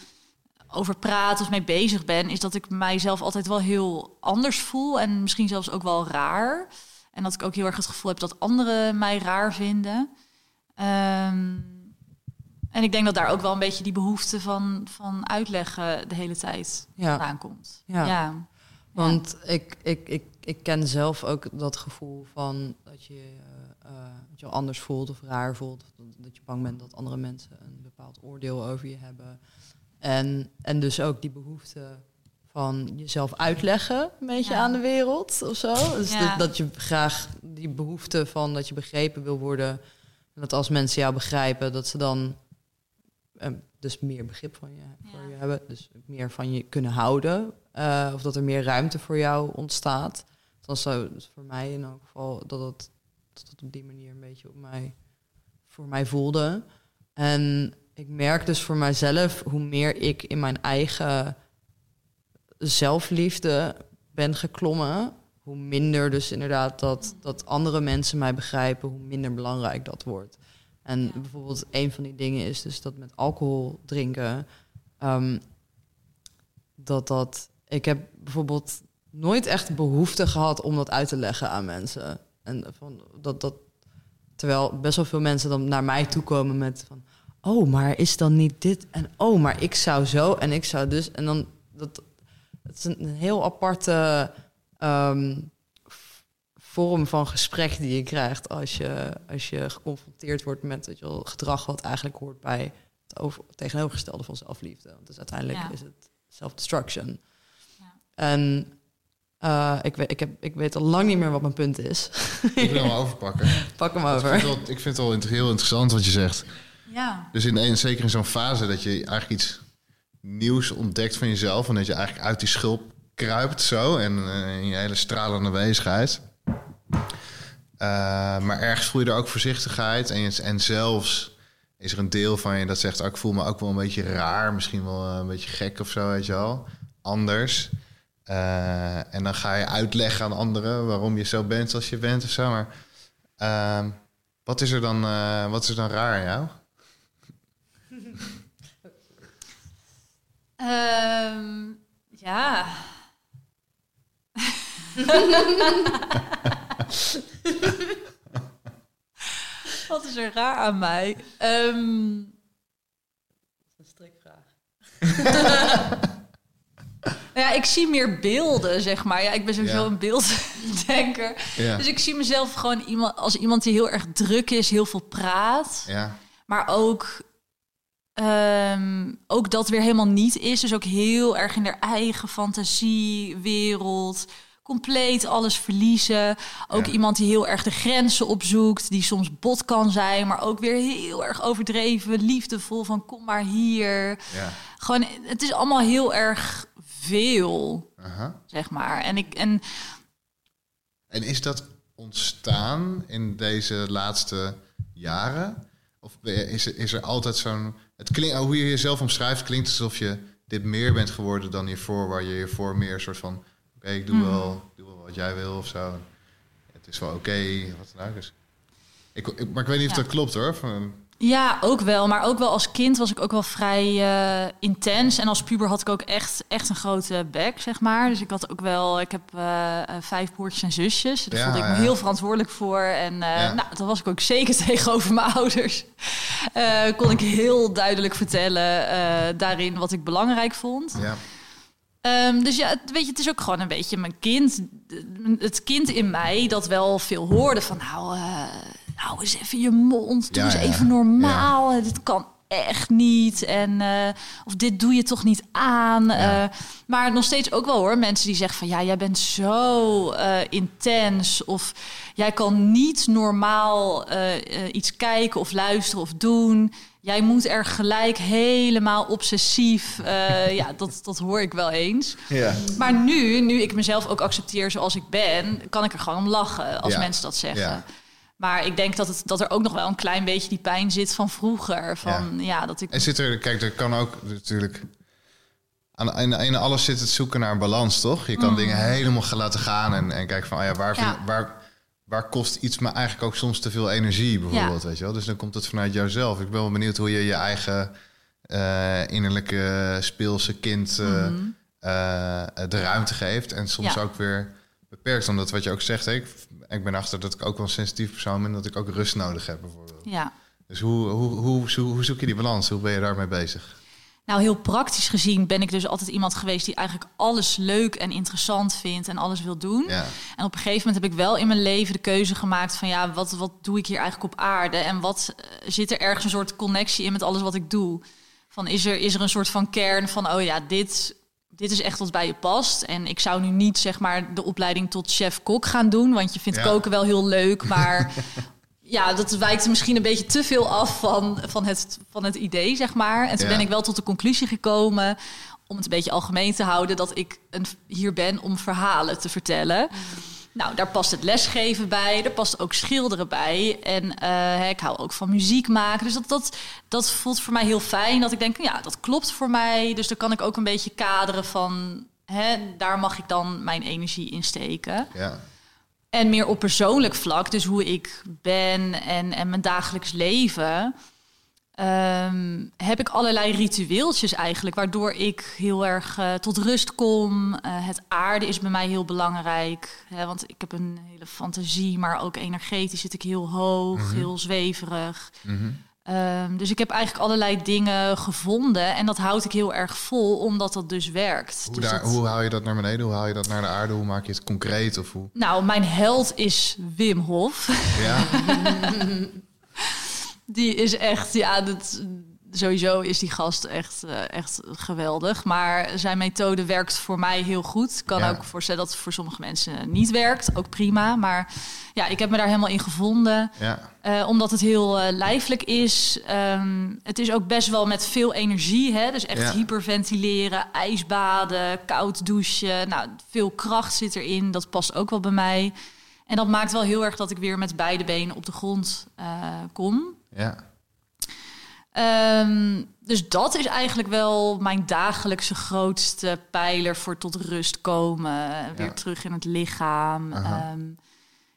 [SPEAKER 2] over praat of mee bezig ben, is dat ik mijzelf altijd wel heel anders voel en misschien zelfs ook wel raar. En dat ik ook heel erg het gevoel heb dat anderen mij raar vinden. Ehm, en ik denk dat daar ook wel een beetje die behoefte van, van uitleggen de hele tijd
[SPEAKER 1] Ja.
[SPEAKER 2] vandaan komt.
[SPEAKER 1] Ja.
[SPEAKER 2] ja.
[SPEAKER 1] Want ik, ik, ik, ik ken zelf ook dat gevoel van dat je eh, eh, dat je anders voelt of raar voelt. Of dat je bang bent dat andere mensen een bepaald oordeel over je hebben. En, en dus ook die behoefte van jezelf uitleggen een beetje
[SPEAKER 2] Ja.
[SPEAKER 1] aan de wereld of zo. Dus
[SPEAKER 2] Ja.
[SPEAKER 1] dat, dat je graag die behoefte van dat je begrepen wil worden. En dat als mensen jou begrijpen, dat ze dan eh, dus meer begrip van je, voor
[SPEAKER 2] Ja.
[SPEAKER 1] je hebben. Dus meer van je kunnen houden. eh, of dat er meer ruimte voor jou ontstaat. Dan zo dus voor mij in elk geval dat het, dat het op die manier een beetje op mij, voor mij voelde. En ik merk dus voor mijzelf hoe meer ik in mijn eigen zelfliefde ben geklommen, hoe minder dus inderdaad dat, dat andere mensen mij begrijpen, hoe minder belangrijk dat wordt. En
[SPEAKER 2] Ja.
[SPEAKER 1] bijvoorbeeld een van die dingen is dus dat met alcohol drinken, ehm, dat dat, ik heb bijvoorbeeld nooit echt behoefte gehad om dat uit te leggen aan mensen. En van dat, dat, terwijl best wel veel mensen dan naar mij toe komen met van, oh, maar is dan niet dit? En oh, maar ik zou zo en ik zou dus. En dan, dat, het is een, een heel aparte ehm, vorm van gesprek die je krijgt als je, als je geconfronteerd wordt met weet je wel, gedrag wat eigenlijk hoort bij het over, tegenovergestelde van zelfliefde. Want dus uiteindelijk
[SPEAKER 2] Ja.
[SPEAKER 1] is het self-destruction.
[SPEAKER 2] Ja.
[SPEAKER 1] En eh, ik, weet, ik, heb, ik weet al lang niet meer wat mijn punt is.
[SPEAKER 3] Ik wil hem overpakken.
[SPEAKER 1] Pak hem
[SPEAKER 3] Ik vind,
[SPEAKER 1] over.
[SPEAKER 3] het wel, ik vind het wel int- heel interessant wat je zegt.
[SPEAKER 2] ja.
[SPEAKER 3] Dus in een, zeker in zo'n fase dat je eigenlijk iets nieuws ontdekt van jezelf... en dat je eigenlijk uit die schulp kruipt zo... en eh, in je hele stralende bezigheid. Eh, maar ergens voel je er ook voorzichtigheid. En, en zelfs is er een deel van je dat zegt... Oh, ik voel me ook wel een beetje raar, misschien wel eh, een beetje gek of zo, weet je wel. Anders. En dan ga je uitleggen aan anderen waarom je zo bent als je bent of zo. Maar ehm, wat, is er dan, wat is er dan raar aan jou?
[SPEAKER 2] Ehm, ja. Wat is er raar aan mij? Ehm,
[SPEAKER 1] Een strikvraag.
[SPEAKER 2] nou ja, ik zie meer beelden, zeg maar. Ja, ik ben sowieso
[SPEAKER 3] Ja.
[SPEAKER 2] een beelddenker.
[SPEAKER 3] Ja.
[SPEAKER 2] Dus ik zie mezelf gewoon iemand, als iemand die heel erg druk is, heel veel praat.
[SPEAKER 3] Ja,
[SPEAKER 2] Maar ook, ehm, ook dat weer helemaal niet is. Dus ook heel erg in haar eigen fantasiewereld. Compleet alles verliezen. Ook
[SPEAKER 3] Ja.
[SPEAKER 2] iemand die heel erg de grenzen opzoekt. Die soms bot kan zijn. Maar ook weer heel erg overdreven. Liefdevol van kom maar hier.
[SPEAKER 3] ja.
[SPEAKER 2] Gewoon, het is allemaal heel erg veel, zeg maar. En ik... En,
[SPEAKER 3] En is dat ontstaan in deze laatste jaren? Of is er, is er altijd zo'n... Het klinkt, hoe je jezelf omschrijft, klinkt alsof je dit meer bent geworden dan hiervoor. Waar je hiervoor meer een soort van... Oké, ik doe,
[SPEAKER 2] Mhm.
[SPEAKER 3] wel, doe wel wat jij wil of zo. Het is wel oké, wat dan ook. Dus ik, ik, maar ik weet niet of dat klopt hoor. Van,
[SPEAKER 2] Ja, ook wel. Maar ook wel als kind was ik ook wel vrij eh, intens. En als puber had ik ook echt, echt een grote bek, zeg maar. Dus ik had ook wel... Ik heb eh, eh, vijf broertjes en zusjes. Daar
[SPEAKER 3] Ja,
[SPEAKER 2] voelde ik me
[SPEAKER 3] ja.
[SPEAKER 2] heel verantwoordelijk voor. En
[SPEAKER 3] Ja.
[SPEAKER 2] nou, dat was ik ook zeker tegenover mijn ouders. kon ik heel duidelijk vertellen daarin wat ik belangrijk vond.
[SPEAKER 3] Ja.
[SPEAKER 2] Ehm, dus ja, het, weet je, het is ook gewoon een beetje mijn kind. Het kind in mij dat wel veel hoorde van... nou, nou eens even je mond, doe
[SPEAKER 3] Ja,
[SPEAKER 2] eens even normaal. Dit kan echt niet. En, eh, of dit doe je toch niet aan.
[SPEAKER 3] Ja.
[SPEAKER 2] Eh, maar nog steeds ook wel hoor. Mensen die zeggen van ja, jij bent zo eh, intens. Of jij kan niet normaal iets kijken of luisteren of doen. Jij moet er gelijk helemaal obsessief. ja, dat, dat hoor ik wel eens.
[SPEAKER 3] Ja.
[SPEAKER 2] Maar nu, nu ik mezelf ook accepteer zoals ik ben, kan ik er gewoon om lachen als
[SPEAKER 3] Ja.
[SPEAKER 2] mensen dat zeggen. Maar ik denk dat, het, dat er ook nog wel een klein beetje die pijn zit van vroeger. Van ja, dat ik.
[SPEAKER 3] En zit er, kijk, er kan ook natuurlijk. Aan ene alles zit het zoeken naar een balans, toch? Je kan dingen helemaal gaan laten gaan en, en kijken van, oh ja, waar, vind-
[SPEAKER 2] Mm.
[SPEAKER 3] Waar, waar kost iets me eigenlijk ook soms te veel energie, bijvoorbeeld, weet je wel? Dus dan komt het vanuit jouzelf. Ik ben wel benieuwd hoe je je eigen eh, innerlijke speelse kind eh,
[SPEAKER 2] Mhm.
[SPEAKER 3] eh, de ruimte geeft en soms ook weer beperkt. Omdat wat je ook zegt, ik, ik ben achter dat ik ook wel een sensitief persoon ben, dat ik ook rust nodig heb, bijvoorbeeld.
[SPEAKER 2] Ja.
[SPEAKER 3] Dus hoe, hoe, hoe, hoe, hoe zoek je die balans? Hoe ben je daarmee bezig?
[SPEAKER 2] Nou, heel praktisch gezien ben ik dus altijd iemand geweest die eigenlijk alles leuk en interessant vindt en alles wil doen.
[SPEAKER 3] Ja,
[SPEAKER 2] En op een gegeven moment heb ik wel in mijn leven de keuze gemaakt van ja, wat, wat doe ik hier eigenlijk op aarde? En wat eh, zit er ergens een soort connectie in met alles wat ik doe? Van is er, is er een soort van kern van oh ja, dit, dit is echt wat bij je past. En ik zou nu niet zeg maar de opleiding tot chef-kok gaan doen, want je vindt
[SPEAKER 3] Ja.
[SPEAKER 2] koken wel heel leuk, maar ja, dat wijkt misschien een beetje te veel af van, van, het, van het idee, zeg maar. En toen
[SPEAKER 3] Ja.
[SPEAKER 2] ben ik wel tot de conclusie gekomen, om het een beetje algemeen te houden, dat ik een, hier ben om verhalen te vertellen. Nou, daar past het lesgeven bij, er past ook schilderen bij. En eh, ik hou ook van muziek maken. Dus dat, dat, dat voelt voor mij heel fijn. Dat ik denk, ja, dat klopt voor mij. Dus dan kan ik ook een beetje kaderen van... Hè, daar mag ik dan mijn energie in steken.
[SPEAKER 3] ja.
[SPEAKER 2] En meer op persoonlijk vlak, dus hoe ik ben en, en mijn dagelijks leven, ehm, heb ik allerlei ritueeltjes eigenlijk, waardoor ik heel erg eh, tot rust kom. Eh, het aarde is bij mij heel belangrijk, hè, want ik heb een hele fantasie, maar ook energetisch zit ik heel hoog, heel zweverig.
[SPEAKER 3] Mhm.
[SPEAKER 2] Ehm, dus ik heb eigenlijk allerlei dingen gevonden en dat houd ik heel erg vol, omdat dat dus werkt.
[SPEAKER 3] Hoe,
[SPEAKER 2] Dus
[SPEAKER 3] daar,
[SPEAKER 2] dat-
[SPEAKER 3] hoe haal je dat naar beneden? Hoe haal je dat naar de aarde? Hoe maak je het concreet? Of hoe?
[SPEAKER 2] Nou, mijn held is Wim Hof.
[SPEAKER 3] Ja,
[SPEAKER 2] Die is echt, ja, dat, sowieso is die gast echt, eh, echt geweldig. Maar zijn methode werkt voor mij heel goed. Kan
[SPEAKER 3] Ja.
[SPEAKER 2] ook voorstellen dat het voor sommige mensen niet werkt. Ook prima. Maar ja, ik heb me daar helemaal in gevonden.
[SPEAKER 3] ja,
[SPEAKER 2] Eh, omdat het heel eh, lijfelijk is. Ehm, het is ook best wel met veel energie. Hè? Dus echt
[SPEAKER 3] Ja.
[SPEAKER 2] hyperventileren, ijsbaden, koud douchen. Nou, veel kracht zit erin. Dat past ook wel bij mij. En dat maakt wel heel erg dat ik weer met beide benen op de grond kom.
[SPEAKER 3] Ja.
[SPEAKER 2] Ehm, dus dat is eigenlijk wel mijn dagelijkse grootste pijler voor tot rust komen. Weer
[SPEAKER 3] Ja.
[SPEAKER 2] terug in het lichaam. Ehm,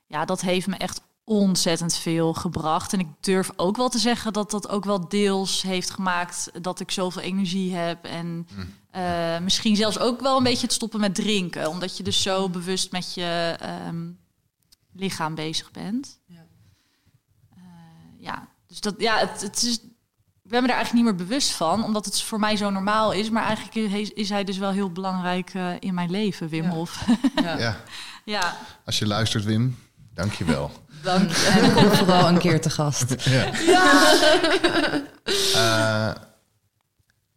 [SPEAKER 2] ja, dat heeft me echt ontzettend veel gebracht. En ik durf ook wel te zeggen dat dat ook wel deels heeft gemaakt dat ik zoveel energie heb. En
[SPEAKER 3] Hm.
[SPEAKER 2] eh, misschien zelfs ook wel een beetje het stoppen met drinken. Omdat je dus zo bewust met je ehm, lichaam bezig bent.
[SPEAKER 1] Ja.
[SPEAKER 2] Dus dat, ja, het, het is, ik ben me daar eigenlijk niet meer bewust van, omdat het voor mij zo normaal is. Maar eigenlijk is, is hij dus wel heel belangrijk eh, in mijn leven, Wim
[SPEAKER 1] Ja.
[SPEAKER 2] Hof.
[SPEAKER 1] Ja.
[SPEAKER 3] ja.
[SPEAKER 2] ja,
[SPEAKER 3] Als je luistert, Wim, dank je wel.
[SPEAKER 1] Dank. En kom vooral een keer te gast.
[SPEAKER 3] ja. Eh,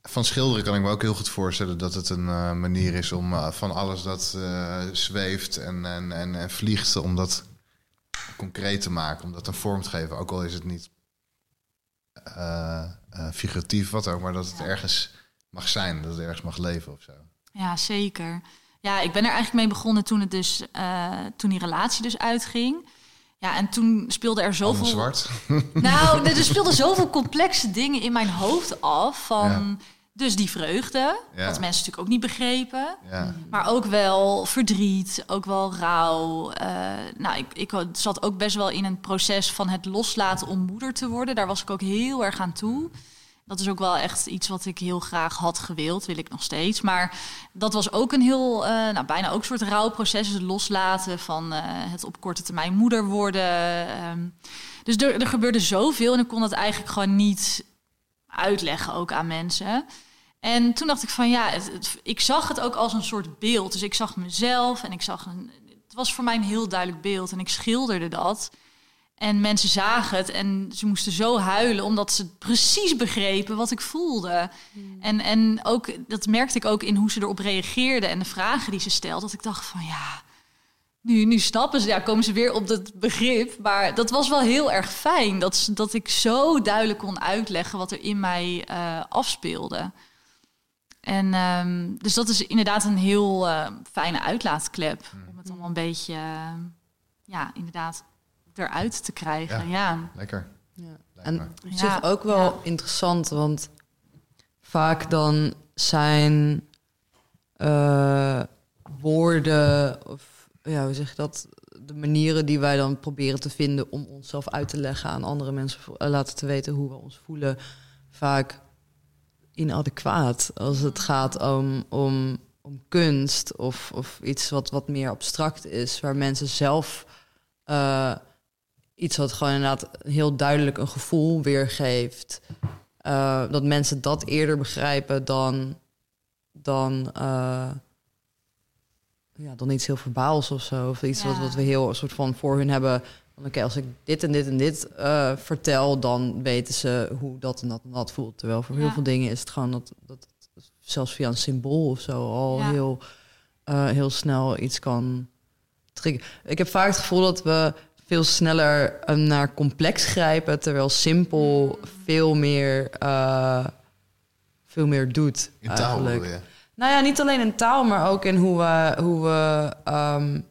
[SPEAKER 3] van schilderen kan ik me ook heel goed voorstellen dat het een eh, manier is om eh, van alles dat eh, zweeft en, en, en, en vliegt, om dat concreet te maken, om dat een vorm te geven. Ook al is het niet figuratief, wat ook, maar dat het ergens mag zijn, dat het ergens mag leven of zo.
[SPEAKER 2] ja, zeker. Ja, ik ben er eigenlijk mee begonnen toen, het dus, eh, toen die relatie dus uitging. Ja, en toen speelde er zoveel...
[SPEAKER 3] zwart.
[SPEAKER 2] Nou, er speelden zoveel complexe dingen in mijn hoofd af. Van dus die vreugde,
[SPEAKER 3] Ja.
[SPEAKER 2] wat mensen natuurlijk ook niet begrepen.
[SPEAKER 3] Ja,
[SPEAKER 2] Maar ook wel verdriet, ook wel rouw. Eh, nou, ik, ik zat ook best wel in een proces van het loslaten om moeder te worden. Daar was ik ook heel erg aan toe. Dat is ook wel echt iets wat ik heel graag had gewild, wil ik nog steeds. Maar dat was ook een heel, uh, nou, bijna ook een soort rouwproces. Het loslaten van uh, het op korte termijn moeder worden. Um, dus er, er gebeurde zoveel en ik kon dat eigenlijk gewoon niet uitleggen ook aan mensen. En toen dacht ik van ja, het, ik zag het ook als een soort beeld. Dus ik zag mezelf en ik zag een. Het was voor mij een heel duidelijk beeld en ik schilderde dat. En mensen zagen het en ze moesten zo huilen omdat ze precies begrepen wat ik voelde. Hmm. En, en ook dat merkte ik ook in hoe ze erop reageerden en de vragen die ze stelden. Dat ik dacht van ja, nu, nu snappen ze, ja, komen ze weer op dat begrip. Maar dat was wel heel erg fijn dat, dat ik zo duidelijk kon uitleggen wat er in mij uh, afspeelde. En um, dus dat is inderdaad een heel uh, fijne uitlaatklep. Hmm. Om het allemaal een beetje, uh, ja, inderdaad eruit te krijgen. Ja,
[SPEAKER 3] lekker.
[SPEAKER 1] Ja. En op zich ook wel interessant, want vaak dan zijn uh, woorden of ja, hoe zeg je dat? De manieren die wij dan proberen te vinden om onszelf uit te leggen aan andere mensen, uh, laten te weten hoe we ons voelen, vaak inadequaat als het gaat om, om, om kunst of, of iets wat, wat meer abstract is, waar mensen zelf uh, iets wat gewoon inderdaad heel duidelijk een gevoel weergeeft. Uh, dat mensen dat eerder begrijpen dan, dan, uh, ja, dan iets heel verbaals of zo. Of iets ja. wat, wat we heel een soort van voor hun hebben. Oké, okay, als ik dit en dit en dit uh, vertel, dan weten ze hoe dat en dat en dat voelt. Terwijl voor ja. heel veel dingen is het gewoon dat, dat zelfs via een symbool of zo al ja. heel, heel snel iets kan triggeren. Ik heb vaak het gevoel dat we veel sneller uh, naar complex grijpen, terwijl simpel veel meer, uh, veel meer doet.
[SPEAKER 3] In taal
[SPEAKER 1] eigenlijk. Nou ja, niet alleen in taal, maar ook in hoe we, hoe we, um,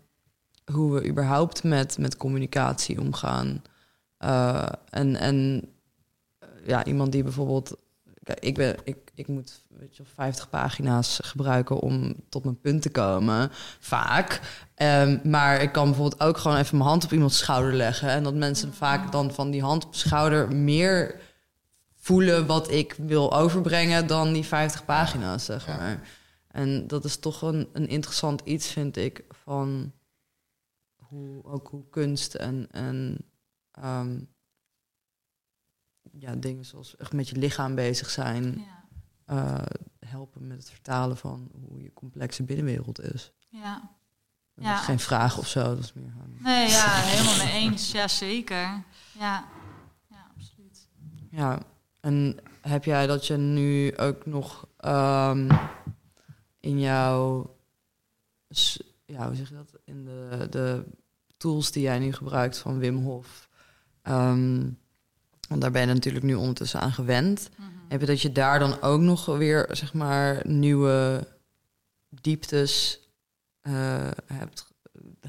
[SPEAKER 1] hoe we überhaupt met, met communicatie omgaan. Uh, en en ja, iemand die bijvoorbeeld. Kijk, ik, ben, ik, ik moet weet je, 50 pagina's gebruiken om tot mijn punt te komen. Vaak. Um, maar ik kan bijvoorbeeld ook gewoon even mijn hand op iemands schouder leggen. En dat mensen vaak dan van die hand op schouder meer voelen wat ik wil overbrengen dan die 50 pagina's, zeg maar. En dat is toch een, een interessant iets, vind ik, van hoe, ook hoe kunst en, en um, ja, dingen zoals echt met je lichaam bezig zijn, ja. uh, helpen met het vertalen van hoe je complexe binnenwereld is.
[SPEAKER 2] Ja.
[SPEAKER 1] Dat ja. is geen vraag of zo. Dat is meer.
[SPEAKER 2] Nee, ja, helemaal mee eens. Ja, zeker. Ja. ja, absoluut.
[SPEAKER 1] Ja, en heb jij dat je nu ook nog um, in jouw... Ja, hoe zeg je dat? In de, de tools die jij nu gebruikt van Wim Hof... Um, want daar ben je natuurlijk nu ondertussen aan gewend. Mm -hmm. Heb je dat je daar dan ook nog weer, zeg maar, nieuwe dieptes uh, hebt,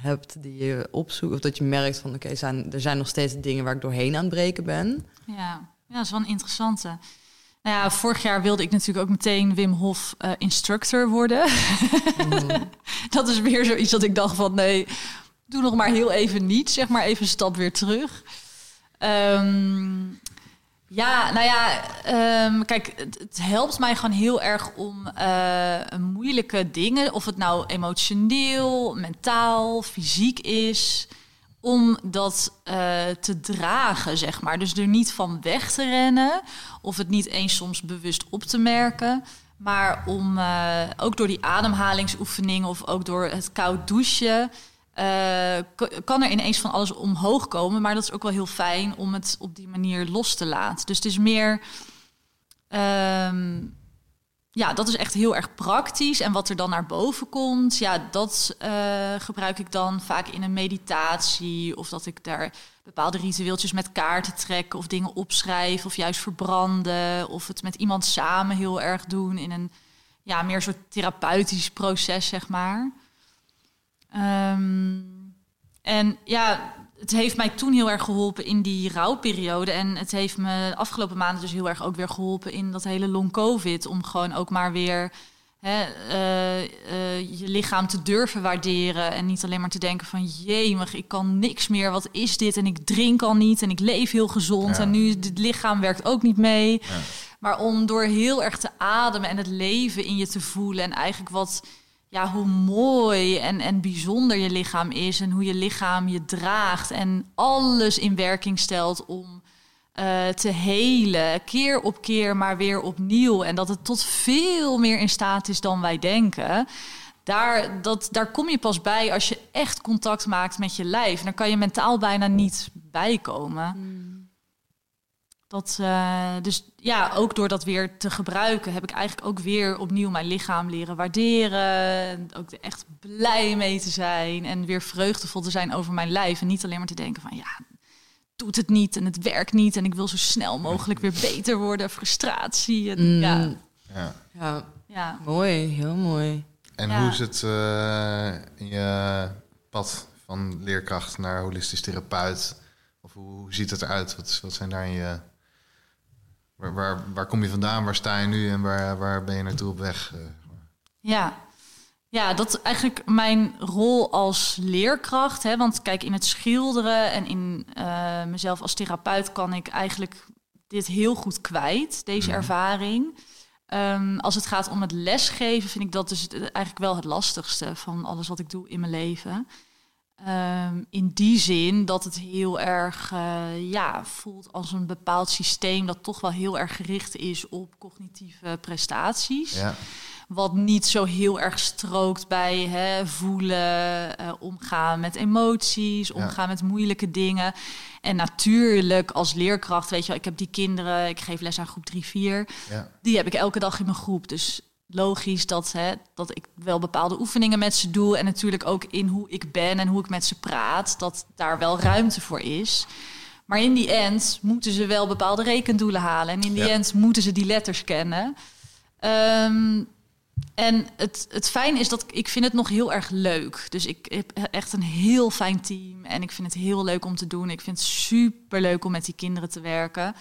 [SPEAKER 1] hebt die je opzoekt. Of dat je merkt van oké, okay, zijn, er zijn nog steeds dingen waar ik doorheen aan het breken ben.
[SPEAKER 2] Ja, ja dat is wel een interessante. Nou ja, vorig jaar wilde ik natuurlijk ook meteen Wim Hof uh, instructor worden. Mm. dat is weer zoiets dat ik dacht van nee, doe nog maar heel even niet. Zeg maar even een stap weer terug. Um, ja, nou ja, um, kijk, het, het, helpt mij gewoon heel erg om uh, moeilijke dingen, of het nou emotioneel, mentaal, fysiek is, om dat uh, te dragen, zeg maar. Dus er niet van weg te rennen, of het niet eens soms bewust op te merken. Maar om uh, ook door die ademhalingsoefeningen of ook door het koud douchen uh, kan er ineens van alles omhoog komen. Maar dat is ook wel heel fijn om het op die manier los te laten. Dus het is meer. Um, ja, dat is echt heel erg praktisch. En wat er dan naar boven komt, ja, dat uh, gebruik ik dan vaak in een meditatie. Of dat ik daar bepaalde ritueeltjes met kaarten trek. Of dingen opschrijf. Of juist verbranden. Of het met iemand samen heel erg doen. In een ja, meer soort therapeutisch proces, zeg maar. Um, en ja, het heeft mij toen heel erg geholpen in die rouwperiode. En het heeft me de afgelopen maanden dus heel erg ook weer geholpen in dat hele long covid. Om gewoon ook maar weer hè, uh, uh, je lichaam te durven waarderen. En niet alleen maar te denken van jemig, ik kan niks meer. Wat is dit? En ik drink al niet en ik leef heel gezond. Ja. En nu het lichaam werkt ook niet mee. Ja. Maar om door heel erg te ademen en het leven in je te voelen. En eigenlijk wat, ja, hoe mooi en, en bijzonder je lichaam is. En hoe je lichaam je draagt. En alles in werking stelt om uh, te helen. Keer op keer, maar weer opnieuw. En dat het tot veel meer in staat is dan wij denken daar, dat, daar kom je pas bij als je echt contact maakt met je lijf. En dan kan je mentaal bijna niet bijkomen. Mm. Dat, uh, dus ja, ook door dat weer te gebruiken, heb ik eigenlijk ook weer opnieuw mijn lichaam leren waarderen. Ook er echt blij mee te zijn en weer vreugdevol te zijn over mijn lijf. En niet alleen maar te denken van ja, doet het niet en het werkt niet en ik wil zo snel mogelijk weer beter worden. Frustratie. En,
[SPEAKER 1] mm.
[SPEAKER 2] ja.
[SPEAKER 1] Ja. ja. ja, mooi, heel mooi.
[SPEAKER 3] En hoe is het uh, in je pad van leerkracht naar holistisch therapeut? Of hoe, ziet het eruit? Wat, wat zijn daar in je... Waar, waar, waar, kom je vandaan? Waar sta je nu? En waar, waar ben je naartoe op weg? Uh,
[SPEAKER 2] ja. Ja, dat is eigenlijk mijn rol als leerkracht. Hè? Want kijk, in het schilderen en in uh, mezelf als therapeut kan ik eigenlijk dit heel goed kwijt, deze mhm. ervaring. Um, als het gaat om het lesgeven, vind ik dat dus eigenlijk wel het lastigste van alles wat ik doe in mijn leven. Um, in die zin dat het heel erg uh, ja, voelt als een bepaald systeem dat toch wel heel erg gericht is op cognitieve prestaties. Ja. Wat niet zo heel erg strookt bij hè, voelen, uh, omgaan met emoties, omgaan met moeilijke dingen. En natuurlijk als leerkracht, weet je wel, ik heb die kinderen, ik geef les aan groep 3, 4. Ja. Die heb ik elke dag in mijn groep. Dus logisch dat, hè, dat ik wel bepaalde oefeningen met ze doe. En natuurlijk ook in hoe ik ben en hoe ik met ze praat, dat daar wel ruimte voor is. Maar in die end moeten ze wel bepaalde rekendoelen halen. En in die end moeten ze die letters kennen. Um, en het, het fijn is dat ik vind het nog heel erg leuk. Dus ik heb echt een heel fijn team. En ik vind het heel leuk om te doen. Ik vind het super leuk om met die kinderen te werken.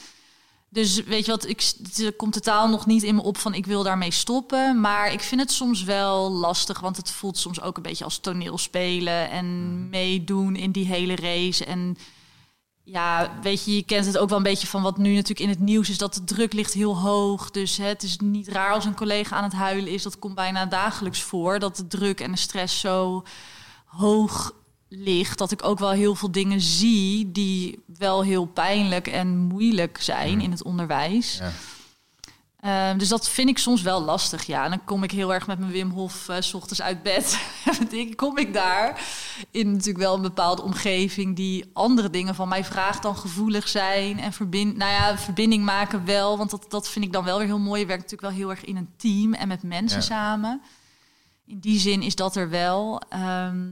[SPEAKER 2] Dus weet je wat, ik, het komt totaal nog niet in me op van ik wil daarmee stoppen. Maar ik vind het soms wel lastig, want het voelt soms ook een beetje als toneelspelen en mm. meedoen in die hele race. En ja, weet je, je kent het ook wel een beetje van wat nu natuurlijk in het nieuws is, dat de druk ligt heel hoog. Dus hè, het is niet raar als een collega aan het huilen is. Dat komt bijna dagelijks voor, dat de druk en de stress zo hoog ligt. Dat ik ook wel heel veel dingen zie die wel heel pijnlijk en moeilijk zijn mm. in het onderwijs. Ja. Ehm, dus dat vind ik soms wel lastig, ja. En dan kom ik heel erg met mijn Wim Hof uh, s ochtends uit bed. en kom ik daar in natuurlijk wel een bepaalde omgeving... die andere dingen van mij vraagt dan gevoelig zijn en verbind, nou ja, verbinding maken wel. Want dat, dat vind ik dan wel weer heel mooi. Je werkt natuurlijk wel heel erg in een team en met mensen samen. In die zin is dat er wel. Ehm,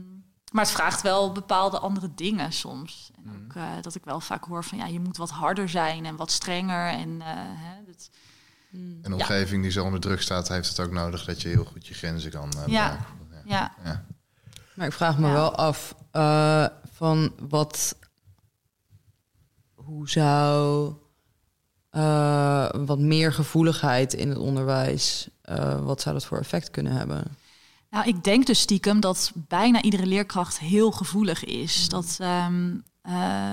[SPEAKER 2] maar het vraagt wel bepaalde andere dingen soms. En ook uh, dat ik wel vaak hoor van ja, je moet wat harder zijn en wat strenger. En uh, hè, dat,
[SPEAKER 3] een omgeving die zo onder druk staat, heeft het ook nodig dat je heel goed je grenzen kan uh, ja.
[SPEAKER 2] ja. Ja.
[SPEAKER 1] Maar ik vraag me wel af uh, van wat, hoe zou uh, wat meer gevoeligheid in het onderwijs, wat zou dat voor effect kunnen hebben?
[SPEAKER 2] Nou, ik denk dus stiekem dat bijna iedere leerkracht heel gevoelig is. Dat um, uh,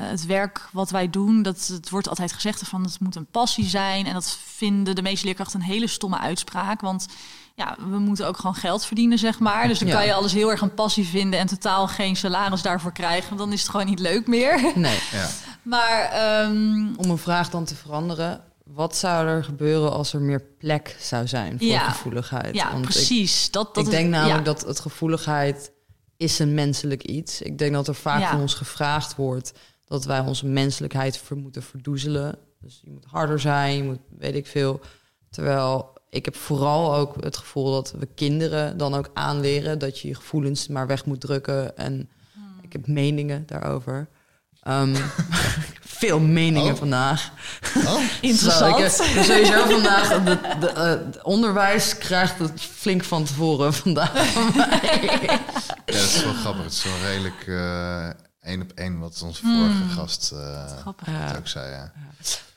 [SPEAKER 2] het werk wat wij doen, dat het wordt altijd gezegd van het moet een passie zijn. En dat vinden de meeste leerkrachten een hele stomme uitspraak. Want ja, we moeten ook gewoon geld verdienen, zeg maar. Dus dan kan je alles heel erg een passie vinden en totaal geen salaris daarvoor krijgen. Dan is het gewoon niet leuk meer.
[SPEAKER 1] Nee. Ja.
[SPEAKER 2] Maar um...
[SPEAKER 1] om een vraag dan te veranderen. Wat zou er gebeuren als er meer plek zou zijn voor
[SPEAKER 2] ja.
[SPEAKER 1] gevoeligheid?
[SPEAKER 2] Ja, precies.
[SPEAKER 1] Ik,
[SPEAKER 2] dat, dat
[SPEAKER 1] ik denk namelijk dat het gevoeligheid is een menselijk iets. Ik denk dat er vaak van ons gevraagd wordt dat wij onze menselijkheid ver moeten verdoezelen. Dus je moet harder zijn, je moet weet ik veel. Terwijl ik heb vooral ook het gevoel dat we kinderen dan ook aanleren dat je je gevoelens maar weg moet drukken. En hmm. ik heb meningen daarover. Um, veel meningen oh. vandaag.
[SPEAKER 2] Oh. Interessant. ik,
[SPEAKER 1] sowieso vandaag, de, de, uh, onderwijs krijgt het flink van tevoren vandaag van mij.
[SPEAKER 3] Ja, dat is wel grappig. Het is wel redelijk uh, één op één wat onze vorige mm. gast uh, ook zei. Ja.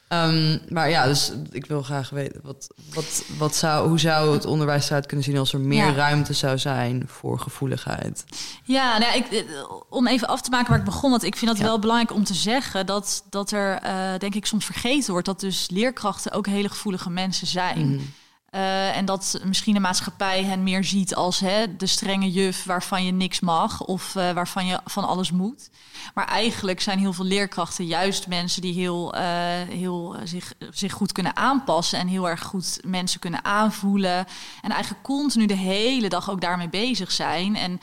[SPEAKER 1] Ehm, maar ja, dus ik wil graag weten, wat, wat, wat zou, hoe zou het onderwijs eruit kunnen zien als er meer
[SPEAKER 2] Ja.
[SPEAKER 1] ruimte zou zijn voor gevoeligheid?
[SPEAKER 2] Ja, nou, ja, ik, eh, om even af te maken waar ik begon, want ik vind het
[SPEAKER 1] Ja.
[SPEAKER 2] wel belangrijk om te zeggen dat, dat er, eh, denk ik, soms vergeten wordt dat dus leerkrachten ook hele gevoelige mensen zijn.
[SPEAKER 1] Mhm.
[SPEAKER 2] Eh, en dat misschien de maatschappij hen meer ziet als hè, de strenge juf waarvan je niks mag of eh, waarvan je van alles moet. Maar eigenlijk zijn heel veel leerkrachten juist mensen die heel, eh, heel zich, zich goed kunnen aanpassen en heel erg goed mensen kunnen aanvoelen. En eigenlijk continu de hele dag ook daarmee bezig zijn. En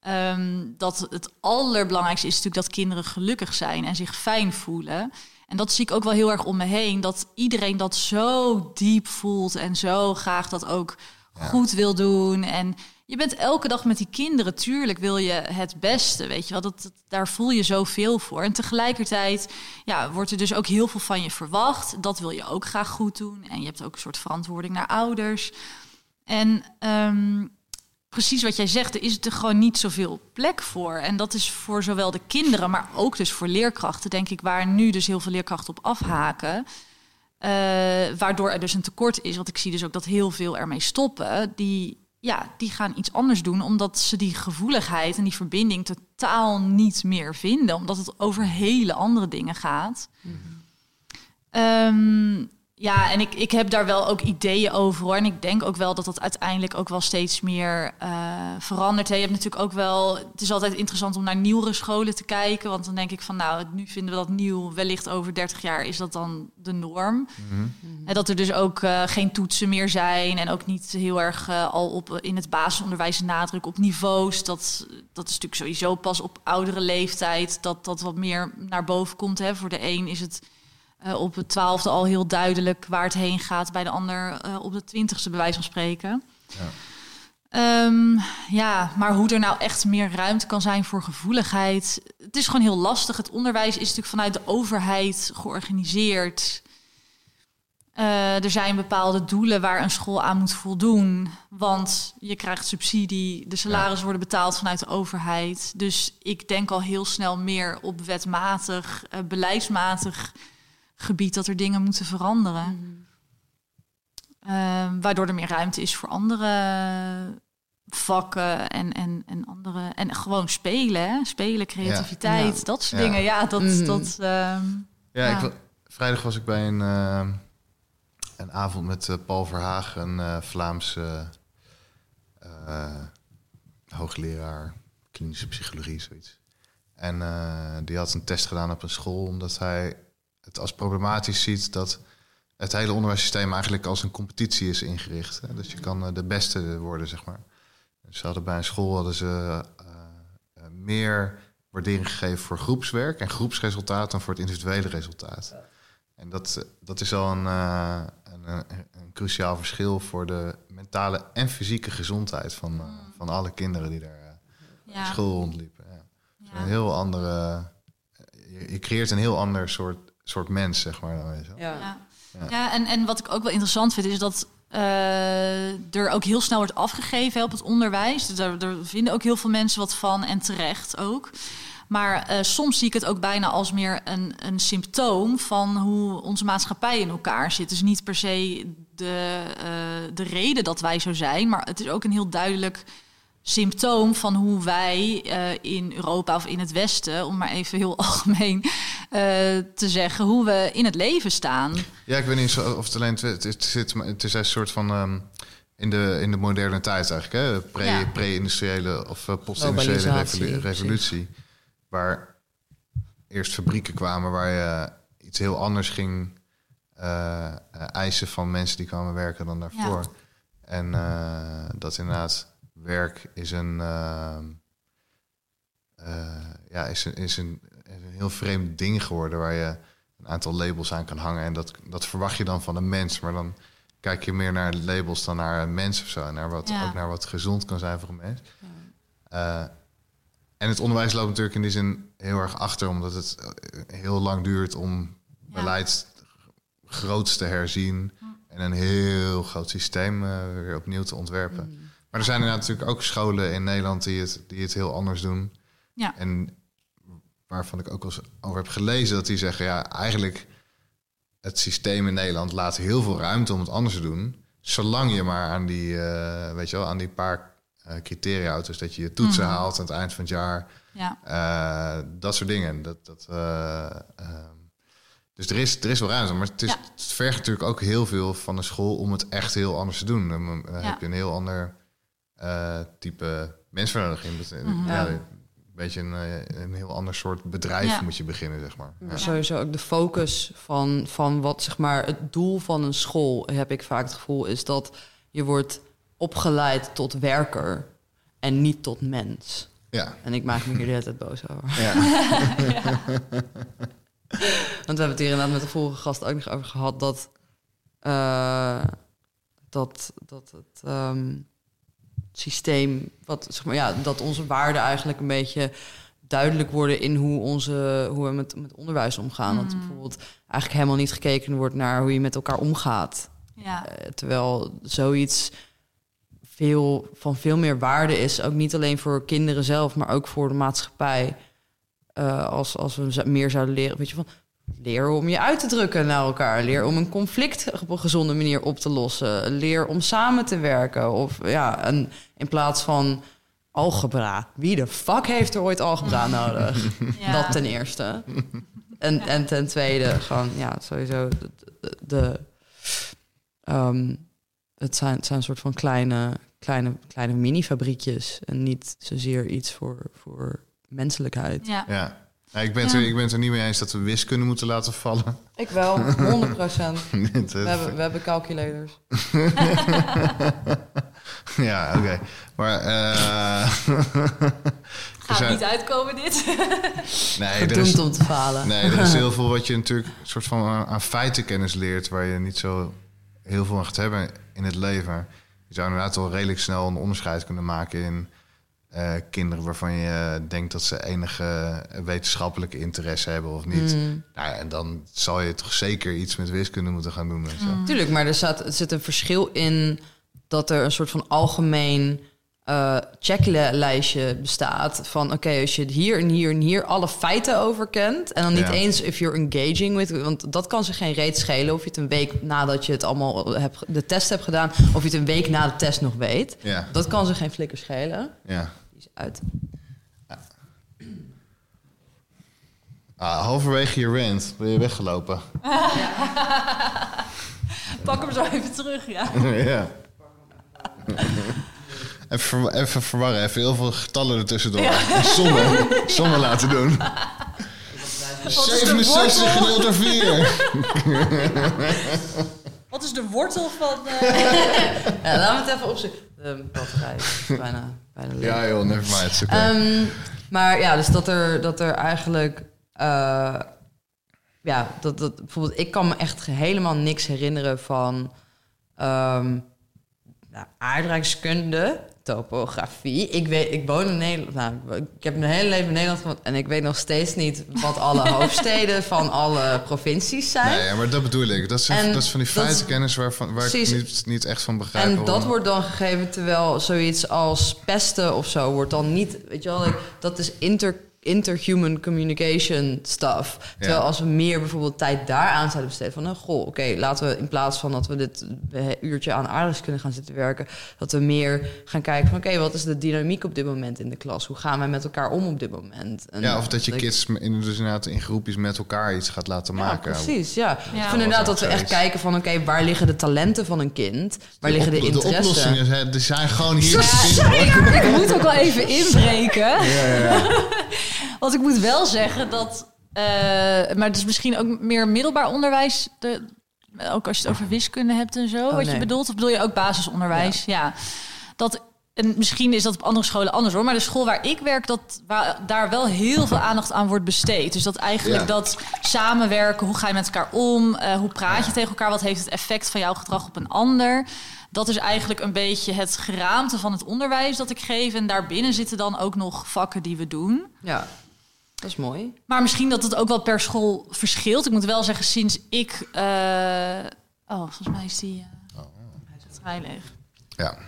[SPEAKER 2] ehm, dat het allerbelangrijkste is natuurlijk dat kinderen gelukkig zijn en zich fijn voelen. En dat zie ik ook wel heel erg om me heen. Dat iedereen dat zo diep voelt en zo graag dat ook goed wil doen. En je bent elke dag met die kinderen. Tuurlijk wil je het beste, weet je wel. Dat, dat- daar voel je zoveel voor. En tegelijkertijd ja, wordt er dus ook heel veel van je verwacht. Dat wil je ook graag goed doen. En je hebt ook een soort verantwoording naar ouders. En ehm, precies wat jij zegt, er is er gewoon niet zoveel plek voor. En dat is voor zowel de kinderen, maar ook dus voor leerkrachten, denk ik, waar nu dus heel veel leerkrachten op afhaken. Eh, waardoor er dus een tekort is. Want ik zie dus ook dat heel veel ermee stoppen. Die, ja, die gaan iets anders doen, omdat ze die gevoeligheid en die verbinding totaal niet meer vinden. Omdat het over hele andere dingen gaat. Ehm, ja, en ik, ik heb daar wel ook ideeën over hoor. En ik denk ook wel dat dat uiteindelijk ook wel steeds meer eh, verandert. Hè. Je hebt natuurlijk ook wel. Het is altijd interessant om naar nieuwere scholen te kijken. Want dan denk ik van nou, nu vinden we dat nieuw. Wellicht over 30 jaar is dat dan de norm. En dat er dus ook eh, geen toetsen meer zijn. En ook niet heel erg eh, al op in het basisonderwijs nadruk op niveaus. Dat, dat is natuurlijk sowieso pas op oudere leeftijd dat dat wat meer naar boven komt. Hè. Voor de een is het eh, op het twaalfde al heel duidelijk waar het heen gaat. Bij de ander eh, op de twintigste bij wijze van spreken.
[SPEAKER 3] Ja.
[SPEAKER 2] Ehm, ja, maar hoe er nou echt meer ruimte kan zijn voor gevoeligheid. Het is gewoon heel lastig. Het onderwijs is natuurlijk vanuit de overheid georganiseerd. Eh, er zijn bepaalde doelen waar een school aan moet voldoen. Want je krijgt subsidie, de salarissen worden betaald vanuit de overheid. Dus ik denk al heel snel meer op wetmatig, beleidsmatig gebied dat er dingen moeten veranderen. Eh, waardoor er meer ruimte is voor andere vakken en, en, en andere. En gewoon spelen, hè? spelen, creativiteit,
[SPEAKER 1] Ja.
[SPEAKER 2] dat soort
[SPEAKER 3] Ja.
[SPEAKER 2] dingen. Ja, dat.
[SPEAKER 1] Mhm.
[SPEAKER 2] dat ehm,
[SPEAKER 3] Ja. Ik, vrijdag was ik bij een, eh, een avond met eh, Paul Verhaag, een eh Vlaamse eh, hoogleraar klinische psychologie, zoiets. En die had een test gedaan op een school, omdat hij het als problematisch ziet dat het hele onderwijssysteem eigenlijk als een competitie is ingericht. Hè? Dus je kan eh, de beste worden, zeg maar. Dus ze hadden bij een school hadden ze eh, eh, meer waardering gegeven voor groepswerk en groepsresultaat dan voor het individuele resultaat. En dat, dat is al een, een, een, cruciaal verschil voor de mentale en fysieke gezondheid van, eh, van alle kinderen die daar op school rondliepen. Ja.
[SPEAKER 2] ja.
[SPEAKER 3] Een heel andere. Je, je creëert een heel ander soort, soort mens, zeg maar. Dan, weet je wel.
[SPEAKER 1] Ja.
[SPEAKER 2] Ja.
[SPEAKER 3] Ja.
[SPEAKER 2] En, en wat ik ook wel interessant vind, is dat eh, er ook heel snel wordt afgegeven op het onderwijs. Dus daar, daar vinden ook heel veel mensen wat van en terecht ook. Maar eh, soms zie ik het ook bijna als meer een, een symptoom van hoe onze maatschappij in elkaar zit. Dus niet per se de, eh, de reden dat wij zo zijn, maar het is ook een heel duidelijk symptoom van hoe wij eh, in Europa of in het Westen, om maar even heel algemeen eh, te zeggen, hoe we in het leven staan.
[SPEAKER 3] Ja, ik weet niet of het alleen het, het, zit, maar het is een soort van ehm, in, de, in de moderne tijd eigenlijk, hè? Pre,
[SPEAKER 2] Ja.
[SPEAKER 3] pre-industriële of eh, post-industriële revolu- revolutie, waar eerst fabrieken kwamen waar je iets heel anders ging eh, eh, eisen van mensen die kwamen werken dan daarvoor. En eh, dat inderdaad werk is een, ehm, eh, ja, is een, is een, is een heel vreemd ding geworden waar je een aantal labels aan kan hangen. En dat, dat verwacht je dan van een mens. Maar dan kijk je meer naar labels dan naar een mens of zo. En naar wat,
[SPEAKER 2] Ja.
[SPEAKER 3] ook naar wat gezond kan zijn voor een mens. Eh, en het onderwijs loopt natuurlijk in die zin heel erg achter, omdat het eh, heel lang duurt om
[SPEAKER 2] Ja.
[SPEAKER 3] beleid groots te herzien en een heel groot systeem weer opnieuw te ontwerpen. Maar er zijn er natuurlijk ook scholen in Nederland die het, die het heel anders doen.
[SPEAKER 2] Ja.
[SPEAKER 3] En waarvan ik ook eens over heb gelezen dat die zeggen, ja, eigenlijk het systeem in Nederland laat heel veel ruimte om het anders te doen. Zolang je maar aan die, eh, weet je wel, aan die paar eh, criteria houdt. Dus dat je je toetsen
[SPEAKER 2] Mhm.
[SPEAKER 3] haalt aan het eind van het jaar.
[SPEAKER 2] Ja.
[SPEAKER 3] Eh, dat soort dingen. Dat, dat, eh, ehm, dus er is, er is wel ruimte. Maar het, is,
[SPEAKER 2] Ja.
[SPEAKER 3] het vergt natuurlijk ook heel veel van de school om het echt heel anders te doen. Dan heb je een heel ander eh, type mensen voor nodig. in. Dat-
[SPEAKER 2] Mhm.
[SPEAKER 3] ja, een beetje een, eh, een heel ander soort bedrijf
[SPEAKER 2] Ja.
[SPEAKER 3] moet je beginnen, zeg maar. Ja.
[SPEAKER 1] Sowieso ook de focus van, van wat zeg maar het doel van een school, heb ik vaak het gevoel, is dat je wordt opgeleid tot werker en niet tot mens.
[SPEAKER 3] Ja.
[SPEAKER 1] En ik maak me hier de hele tijd boos over.
[SPEAKER 3] Ja.
[SPEAKER 1] Want we hebben het hier inderdaad met de vorige gast ook nog over gehad dat, eh, dat, dat het ehm, systeem, wat, zeg maar, ja, dat onze waarden eigenlijk een beetje duidelijk worden in hoe, onze, hoe we met, met onderwijs omgaan. Dat er
[SPEAKER 2] Mm.
[SPEAKER 1] bijvoorbeeld eigenlijk helemaal niet gekeken wordt naar hoe je met elkaar omgaat.
[SPEAKER 2] Ja.
[SPEAKER 1] Eh, terwijl zoiets veel, van veel meer waarde is, ook niet alleen voor kinderen zelf, maar ook voor de maatschappij. Eh, als, als we meer zouden leren, weet je van, leer om je uit te drukken naar elkaar, leer om een conflict op een gezonde manier op te lossen, leer om samen te werken. Of ja, en in plaats van algebra. Wie de fuck heeft er ooit algebra nodig?
[SPEAKER 2] Ja.
[SPEAKER 1] Dat ten eerste. En, en ten tweede, gewoon, ja, sowieso de... de, de, ehm, het, zijn, het zijn een soort van kleine, kleine, kleine mini-fabriekjes. En niet zozeer iets voor, voor menselijkheid.
[SPEAKER 2] Ja.
[SPEAKER 3] ja. Ja, ik, ben
[SPEAKER 2] Ja.
[SPEAKER 3] het er, ik ben het er niet mee eens dat we wiskunde moeten laten vallen.
[SPEAKER 1] Ik wel, 100 procent.
[SPEAKER 3] Dit,
[SPEAKER 1] We hebben, we hebben calculators.
[SPEAKER 3] ja, oké. Maar eh
[SPEAKER 2] Gaat
[SPEAKER 3] zijn-
[SPEAKER 2] niet uitkomen dit.
[SPEAKER 3] nee, er is,
[SPEAKER 1] om te falen.
[SPEAKER 3] nee, er is heel veel wat je natuurlijk een soort van aan, aan feitenkennis leert, waar je niet zo heel veel aan gaat hebben in het leven. Je zou inderdaad wel redelijk snel een onderscheid kunnen maken in eh, kinderen waarvan je denkt dat ze enige wetenschappelijke interesse hebben of niet.
[SPEAKER 1] Mm.
[SPEAKER 3] Nou ja, en dan zal je toch zeker iets met wiskunde moeten gaan doen. En zo.
[SPEAKER 1] Tuurlijk, maar er, staat, er zit een verschil in dat er een soort van algemeen eh checklijstje bestaat. Van oké, als je het hier en hier en hier alle feiten over kent. En dan niet
[SPEAKER 3] Ja.
[SPEAKER 1] eens if you're engaging with. Want dat kan ze geen reet schelen. Of je het een week nadat je het allemaal hebt, de test hebt gedaan. Of je het een week na de test nog weet.
[SPEAKER 3] Ja,
[SPEAKER 1] Dat kan ze geen flikker schelen.
[SPEAKER 3] ja.
[SPEAKER 1] Die is uit.
[SPEAKER 3] Ah, halverwege je rant ben je weggelopen.
[SPEAKER 2] Pak hem zo even terug, ja.
[SPEAKER 3] ja. Even, ver- even verwarren, even heel veel getallen ertussendoor. En Sommen, sommen laten doen.
[SPEAKER 2] Wat is de
[SPEAKER 3] 67
[SPEAKER 2] wortel?
[SPEAKER 3] gedeeld door 4.
[SPEAKER 2] Wat is de wortel van... eh,
[SPEAKER 1] Ja, laten we het even opzoeken. De batterij is bijna, bijna leeg.
[SPEAKER 3] Ja joh, never mind. is oké.
[SPEAKER 1] Ehm, maar ja, dus dat er, dat er eigenlijk... eh, ja, dat, dat bijvoorbeeld... Ik kan me echt helemaal niks herinneren van... ehm nou, aardrijkskunde, topografie. Ik, weet, ik woon in Nederland... Nou, ik heb mijn hele leven in Nederland gewoond... en ik weet nog steeds niet wat alle hoofdsteden van alle provincies zijn.
[SPEAKER 3] Nee, ja, maar dat bedoel ik. Dat is,
[SPEAKER 1] En
[SPEAKER 3] dat is van die feitenkennis waarvan, waar ik niet, niet echt van begrijp.
[SPEAKER 1] En
[SPEAKER 3] waarom-
[SPEAKER 1] dat wordt dan gegeven terwijl zoiets als pesten of zo wordt dan niet, weet je wel, dat is inter, interhuman communication stuff. Terwijl
[SPEAKER 3] Ja.
[SPEAKER 1] als we meer bijvoorbeeld tijd daaraan zouden besteden van, nou, goh, oké, laten we in plaats van dat we dit uurtje aan aardrijkskunde gaan zitten werken, dat we meer gaan kijken van, oké, wat is de dynamiek op dit moment in de klas? Hoe gaan wij met elkaar om op dit moment? En
[SPEAKER 3] Ja, of dat je kids in, dus inderdaad in groepjes met elkaar iets gaat laten maken.
[SPEAKER 1] Ja, precies, ja.
[SPEAKER 2] Ja.
[SPEAKER 1] Ik vind inderdaad dat we echt kijken van... oké, waar liggen de talenten van een kind? Waar liggen de, interesses?
[SPEAKER 3] De oplossingen zijn, die zijn gewoon hier.
[SPEAKER 2] Ja,
[SPEAKER 3] te vinden.
[SPEAKER 2] sorry, ik moet ook wel even inbreken.
[SPEAKER 3] Ja, ja, ja.
[SPEAKER 2] Want ik moet wel zeggen dat... eh, maar het is misschien ook meer middelbaar onderwijs... De, ook als je het over wiskunde hebt en zo, wat je bedoelt. Of bedoel je ook basisonderwijs? Ja. Dat, en misschien is dat op andere scholen anders hoor. Maar de school waar ik werk, dat, waar, daar wel heel veel aandacht aan wordt besteed. Dus dat eigenlijk
[SPEAKER 3] Ja.
[SPEAKER 2] dat samenwerken, hoe ga je met elkaar om? eh, hoe praat je tegen elkaar? Wat heeft het effect van jouw gedrag op een ander? Dat is eigenlijk een beetje het geraamte van het onderwijs dat ik geef. En daarbinnen zitten dan ook nog vakken die we doen.
[SPEAKER 1] Ja, dat is mooi.
[SPEAKER 2] Maar misschien dat het ook wel per school verschilt. Ik moet wel zeggen, sinds ik... eh, oh, volgens mij is die... eh is vrij leeg.
[SPEAKER 3] Ja.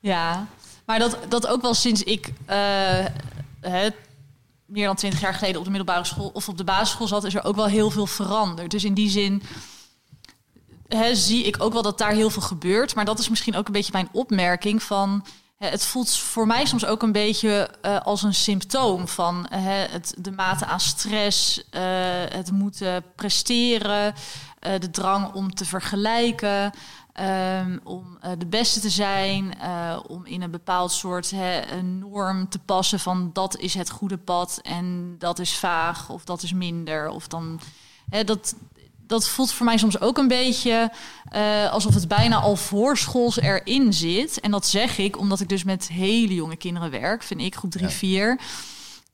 [SPEAKER 2] Ja, maar dat, dat ook wel sinds ik eh, het meer dan twintig jaar geleden op de middelbare school of op de basisschool zat, is er ook wel heel veel veranderd. Dus in die zin hè, zie ik ook wel dat daar heel veel gebeurt. Maar dat is misschien ook een beetje mijn opmerking van. Hè, Het voelt voor mij soms ook een beetje eh, als een symptoom van hè, het, de mate aan stress, eh, het moeten presteren, eh, de drang om te vergelijken, ehm, om eh, de beste te zijn, eh, om in een bepaald soort een norm te passen van dat is het goede pad en dat is vaag of dat is minder of dan dat dat voelt voor mij soms ook een beetje eh, alsof het bijna al voorschools erin zit. En dat zeg ik omdat ik dus met hele jonge kinderen werk, vind ik, groep 3,
[SPEAKER 3] Ja.
[SPEAKER 2] 4.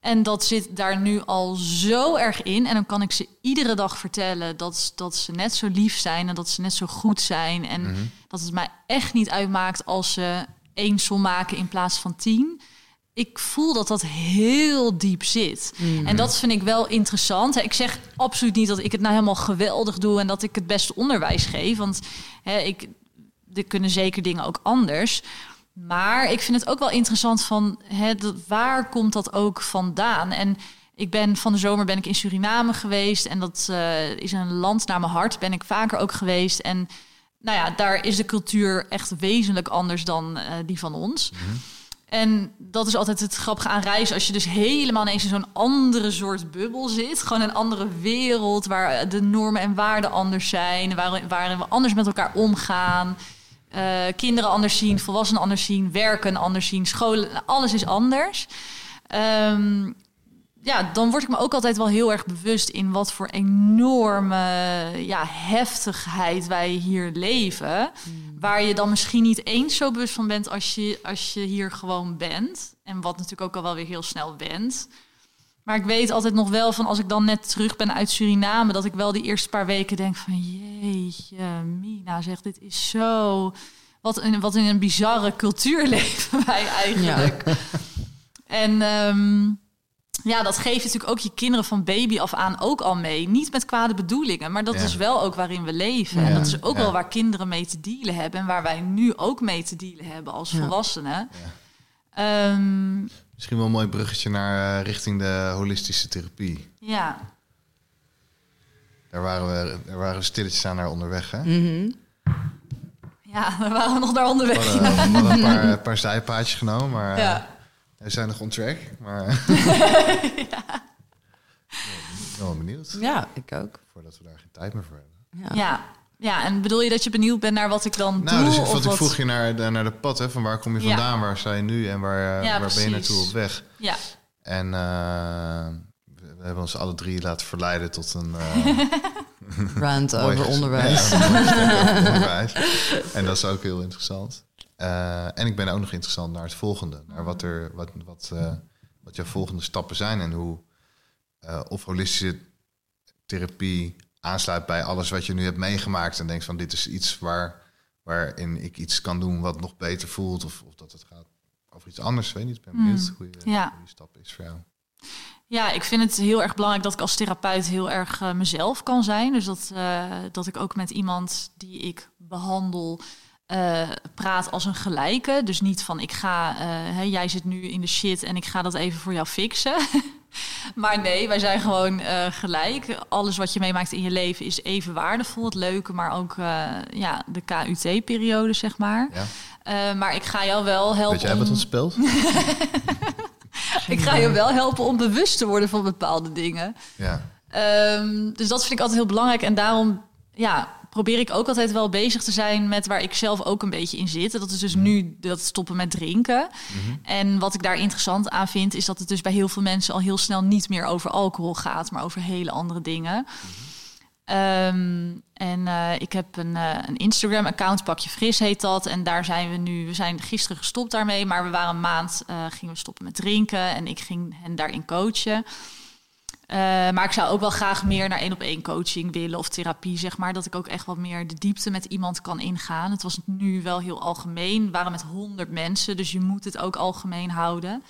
[SPEAKER 2] En dat zit daar nu al zo erg in. En dan kan ik ze iedere dag vertellen dat, dat ze net zo lief zijn en dat ze net zo goed zijn. En
[SPEAKER 3] Mhm.
[SPEAKER 2] dat het mij echt niet uitmaakt als ze één som maken in plaats van tien. Ik voel dat dat heel diep zit. En dat vind ik wel interessant. Ik zeg absoluut niet dat ik het nou helemaal geweldig doe en dat ik het beste onderwijs geef. Want hè, ik, er kunnen zeker dingen ook anders. Maar ik vind het ook wel interessant van hè, dat, waar komt dat ook vandaan? En ik ben van de zomer ben ik in Suriname geweest en dat eh, is een land naar mijn hart. Ben ik vaker ook geweest en nou ja, daar is de cultuur echt wezenlijk anders dan eh, die van ons. En dat is altijd het grappige aan reizen. Als je dus helemaal ineens in zo'n andere soort bubbel zit. Gewoon een andere wereld waar de normen en waarden anders zijn. Waar, we anders met elkaar omgaan. eh, kinderen anders zien, volwassenen anders zien, werken anders zien, scholen, alles is anders. Ehm, ja, dan word ik me ook altijd wel heel erg bewust in wat voor enorme ja, heftigheid wij hier leven. Waar je dan misschien niet eens zo bewust van bent als je, als je hier gewoon bent. En wat natuurlijk ook al wel weer heel snel bent. Maar ik weet altijd nog wel van als ik dan net terug ben uit Suriname, dat ik wel die eerste paar weken denk van jeetje, Mina zegt, dit is zo. Wat in, wat in een bizarre cultuur leven wij eigenlijk. En ehm, ja, dat geef je natuurlijk ook je kinderen van baby af aan ook al mee. Niet met kwade bedoelingen, maar dat
[SPEAKER 3] Ja.
[SPEAKER 2] is wel ook waarin we leven.
[SPEAKER 3] Ja.
[SPEAKER 2] En dat is ook
[SPEAKER 3] Ja.
[SPEAKER 2] wel waar kinderen mee te dealen hebben. En waar wij nu ook mee te dealen hebben als
[SPEAKER 1] Ja.
[SPEAKER 2] volwassenen. Ehm,
[SPEAKER 3] Misschien wel een mooi bruggetje naar eh, richting de holistische therapie.
[SPEAKER 2] ja.
[SPEAKER 3] Daar waren we, daar waren we stilletjes aan naar onderweg. Hè?
[SPEAKER 1] Mhm.
[SPEAKER 2] ja, daar waren we nog naar onderweg.
[SPEAKER 3] We hadden, we hadden een paar, een paar zijpaadjes genomen, maar eh,
[SPEAKER 2] Ja.
[SPEAKER 3] We zijn nog on track. Maar ik ben wel benieuwd,
[SPEAKER 1] ja, ik ook.
[SPEAKER 3] voordat we daar geen tijd meer voor hebben.
[SPEAKER 1] Ja.
[SPEAKER 2] Ja. ja, en bedoel je dat je benieuwd bent naar wat ik dan
[SPEAKER 3] Nou,
[SPEAKER 2] doe?
[SPEAKER 3] dus ik,
[SPEAKER 2] of
[SPEAKER 3] vond, ik
[SPEAKER 2] wat-
[SPEAKER 3] vroeg je naar de, naar de pad, hè, van waar kom je
[SPEAKER 2] Ja.
[SPEAKER 3] vandaan, waar sta je nu en waar, eh,
[SPEAKER 2] Ja,
[SPEAKER 3] waar ben je naartoe op weg?
[SPEAKER 2] Ja,
[SPEAKER 3] En eh, we, hebben ons alle drie laten verleiden tot een eh,
[SPEAKER 1] Rant
[SPEAKER 3] mooi
[SPEAKER 1] over onderwijs.
[SPEAKER 3] Ja, over onderwijs. En dat is ook heel interessant. Eh, en ik ben ook nog interessant naar het volgende, naar wat er, wat, wat, eh, wat jouw volgende stappen zijn en hoe eh, of holistische therapie aansluit bij alles wat je nu hebt meegemaakt en denkt van dit is iets waar, waarin ik iets kan doen wat nog beter voelt of, of dat het gaat over iets anders. Weet niet, ik ben benieuwd hoe, je,
[SPEAKER 2] Ja.
[SPEAKER 3] hoe die stap is voor jou.
[SPEAKER 2] Ja, ik vind het heel erg belangrijk dat ik als therapeut heel erg mezelf kan zijn. Dus dat, dat ik ook met iemand die ik behandel eh, praat als een gelijke. Dus niet van ik ga, eh, hè, jij zit nu in de shit en ik ga dat even voor jou fixen. maar nee, wij zijn gewoon eh, gelijk. Alles wat je meemaakt in je leven is even waardevol. Het leuke, maar ook ja, de KUT-periode, zeg maar.
[SPEAKER 3] Ja?
[SPEAKER 2] Maar ik ga jou wel helpen.
[SPEAKER 3] Weet jij wat ons speelt?
[SPEAKER 2] ik ga je wel helpen om bewust te worden van bepaalde dingen.
[SPEAKER 3] Ja.
[SPEAKER 2] Ehm, dus dat vind ik altijd heel belangrijk. En daarom ja, probeer ik ook altijd wel bezig te zijn met waar ik zelf ook een beetje in zit. Dat is dus nu dat stoppen met drinken. En wat ik daar interessant aan vind, is dat het dus bij heel veel mensen al heel snel niet meer over alcohol gaat, maar over hele andere dingen. Ehm, en eh, ik heb een, eh, een Instagram-account, Pakje Fris heet dat. En daar zijn we nu, we zijn gisteren gestopt daarmee. Maar we waren een maand, eh, gingen we stoppen met drinken. En ik ging hen daarin coachen. Eh, maar ik zou ook wel graag meer naar één op één coaching willen of therapie, zeg maar. Dat ik ook echt wat meer de diepte met iemand kan ingaan. Het was nu wel heel algemeen. We waren met honderd mensen, dus je moet het ook algemeen houden.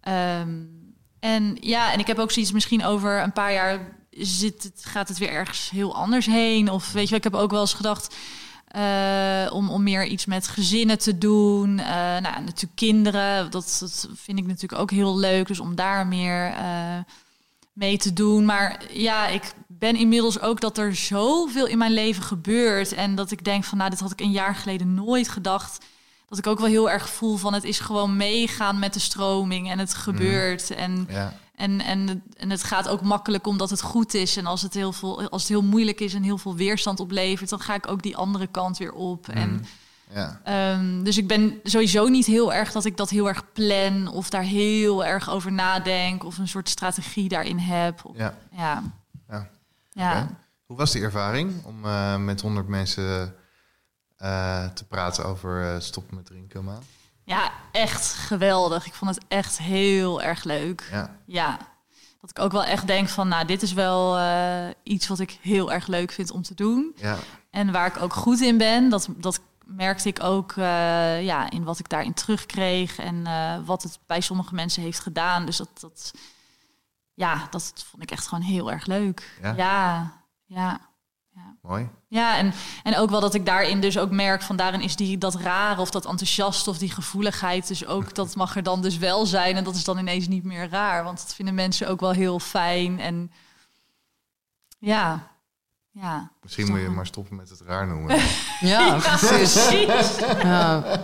[SPEAKER 2] Ehm, en ja, en ik heb ook zoiets misschien over een paar jaar zit het, gaat het weer ergens heel anders heen. Of weet je, ik heb ook wel eens gedacht. Eh, om, om meer iets met gezinnen te doen. Eh, nou, natuurlijk kinderen. Dat, vind ik natuurlijk ook heel leuk. Dus om daar meer mee te doen. Maar ja, ik ben inmiddels ook dat er zoveel in mijn leven gebeurt. En dat ik denk van, nou, dit had ik een jaar geleden nooit gedacht. Dat ik ook wel heel erg voel van het is gewoon meegaan met de stroming en het gebeurt. En
[SPEAKER 3] Ja.
[SPEAKER 2] en, en, en het gaat ook makkelijk omdat het goed is. En als het, heel veel, als het heel moeilijk is en heel veel weerstand oplevert, dan ga ik ook die andere kant weer op. En,
[SPEAKER 3] Ja.
[SPEAKER 2] ehm, dus ik ben sowieso niet heel erg dat ik dat heel erg plan of daar heel erg over nadenk of een soort strategie daarin heb. Of-
[SPEAKER 3] Ja.
[SPEAKER 2] ja.
[SPEAKER 3] Ja. Hoe was die ervaring om eh, met 100 mensen eh, te praten over eh, stoppen met drinken? Maan?
[SPEAKER 2] ja, echt geweldig. Ik vond het echt heel erg leuk.
[SPEAKER 3] Ja.
[SPEAKER 2] Ja, dat ik ook wel echt denk van, nou, dit is wel iets wat ik heel erg leuk vind om te doen.
[SPEAKER 3] Ja.
[SPEAKER 2] En waar ik ook goed in ben, dat, dat merkte ik ook eh, ja, in wat ik daarin terugkreeg en eh, wat het bij sommige mensen heeft gedaan. Dus dat, dat, ja, dat vond ik echt gewoon heel erg leuk.
[SPEAKER 3] Ja?
[SPEAKER 2] ja, ja.
[SPEAKER 3] Mooi.
[SPEAKER 2] Ja, en, en ook wel dat ik daarin dus ook merk van daarin is die dat rare of dat enthousiast of die gevoeligheid dus ook dat mag er dan dus wel zijn en dat is dan ineens niet meer raar, want dat vinden mensen ook wel heel fijn en ja, ja.
[SPEAKER 3] Misschien moet je maar stoppen met het raar noemen.
[SPEAKER 1] Ja, precies. Ja.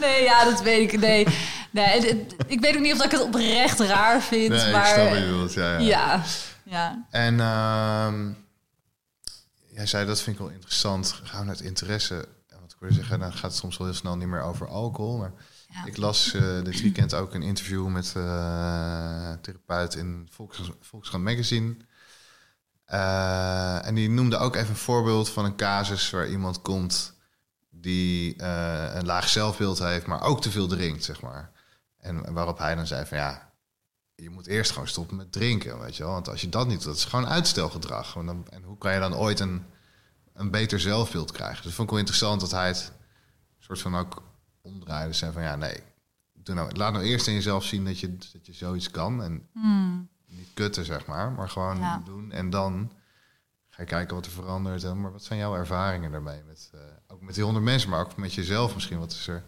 [SPEAKER 2] Nee, ja, dat weet ik. Nee, nee het- het- ik weet ook niet of dat ik het oprecht raar vind,
[SPEAKER 3] nee,
[SPEAKER 2] maar
[SPEAKER 3] ik snap wat je bedoelt. Ja, ja.
[SPEAKER 2] ja, ja.
[SPEAKER 3] En ehm, jij zei, dat vind ik wel interessant. Gaan we naar het interesse. En Wat ik wilde zeggen, dan gaat het soms wel heel snel niet meer over alcohol. Maar
[SPEAKER 2] Ja.
[SPEAKER 3] ik las eh, dit weekend ook een interview met eh, een therapeut in Volks, Volkskrant Magazine. Eh, en die noemde ook even een voorbeeld van een casus waar iemand komt die eh, een laag zelfbeeld heeft, maar ook te veel drinkt, zeg maar. En waarop hij dan zei van ja, je moet eerst gewoon stoppen met drinken, weet je wel. Want als je dat niet doet, dat is gewoon uitstelgedrag. Want dan, en hoe kan je dan ooit een, een beter zelfbeeld krijgen? Dus dat vond ik wel interessant dat hij het soort van ook omdraaide. Zei van ja, nee, doe nou, laat nou eerst in jezelf zien dat je, dat je zoiets kan. En
[SPEAKER 2] Hmm.
[SPEAKER 3] Kutten, zeg maar, maar gewoon
[SPEAKER 2] Ja.
[SPEAKER 3] doen. En dan ga je kijken wat er verandert. En, maar wat zijn jouw ervaringen daarmee? Met, eh, ook met die honderd mensen, maar ook met jezelf misschien. Wat, is er,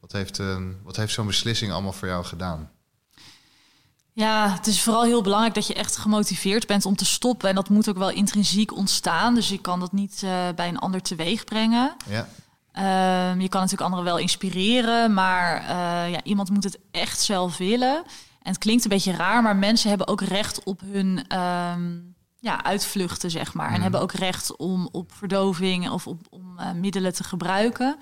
[SPEAKER 3] wat heeft, een wat heeft zo'n beslissing allemaal voor jou gedaan?
[SPEAKER 2] Ja, het is vooral heel belangrijk dat je echt gemotiveerd bent om te stoppen. En dat moet ook wel intrinsiek ontstaan. Dus je kan dat niet eh, bij een ander teweeg brengen.
[SPEAKER 3] Ja,
[SPEAKER 2] Ehm, je kan natuurlijk anderen wel inspireren, maar eh, ja, iemand moet het echt zelf willen. En het klinkt een beetje raar, maar mensen hebben ook recht op hun ehm, ja, uitvluchten, zeg maar. En hebben ook recht om op verdoving of op, om eh, middelen te gebruiken.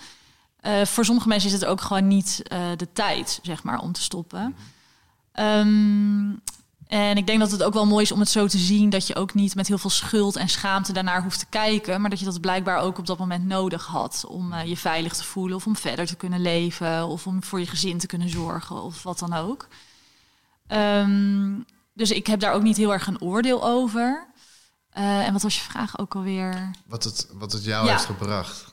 [SPEAKER 2] Eh, voor sommige mensen is het ook gewoon niet eh, de tijd, zeg maar, om te stoppen. Ehm, en ik denk dat het ook wel mooi is om het zo te zien dat je ook niet met heel veel schuld en schaamte daarnaar hoeft te kijken, maar dat je dat blijkbaar ook op dat moment nodig had om je veilig te voelen of om verder te kunnen leven of om voor je gezin te kunnen zorgen of wat dan ook. Ehm, dus ik heb daar ook niet heel erg een oordeel over. Eh, en wat was je vraag ook alweer?
[SPEAKER 3] wat het, wat het jou
[SPEAKER 2] Ja.
[SPEAKER 3] heeft gebracht.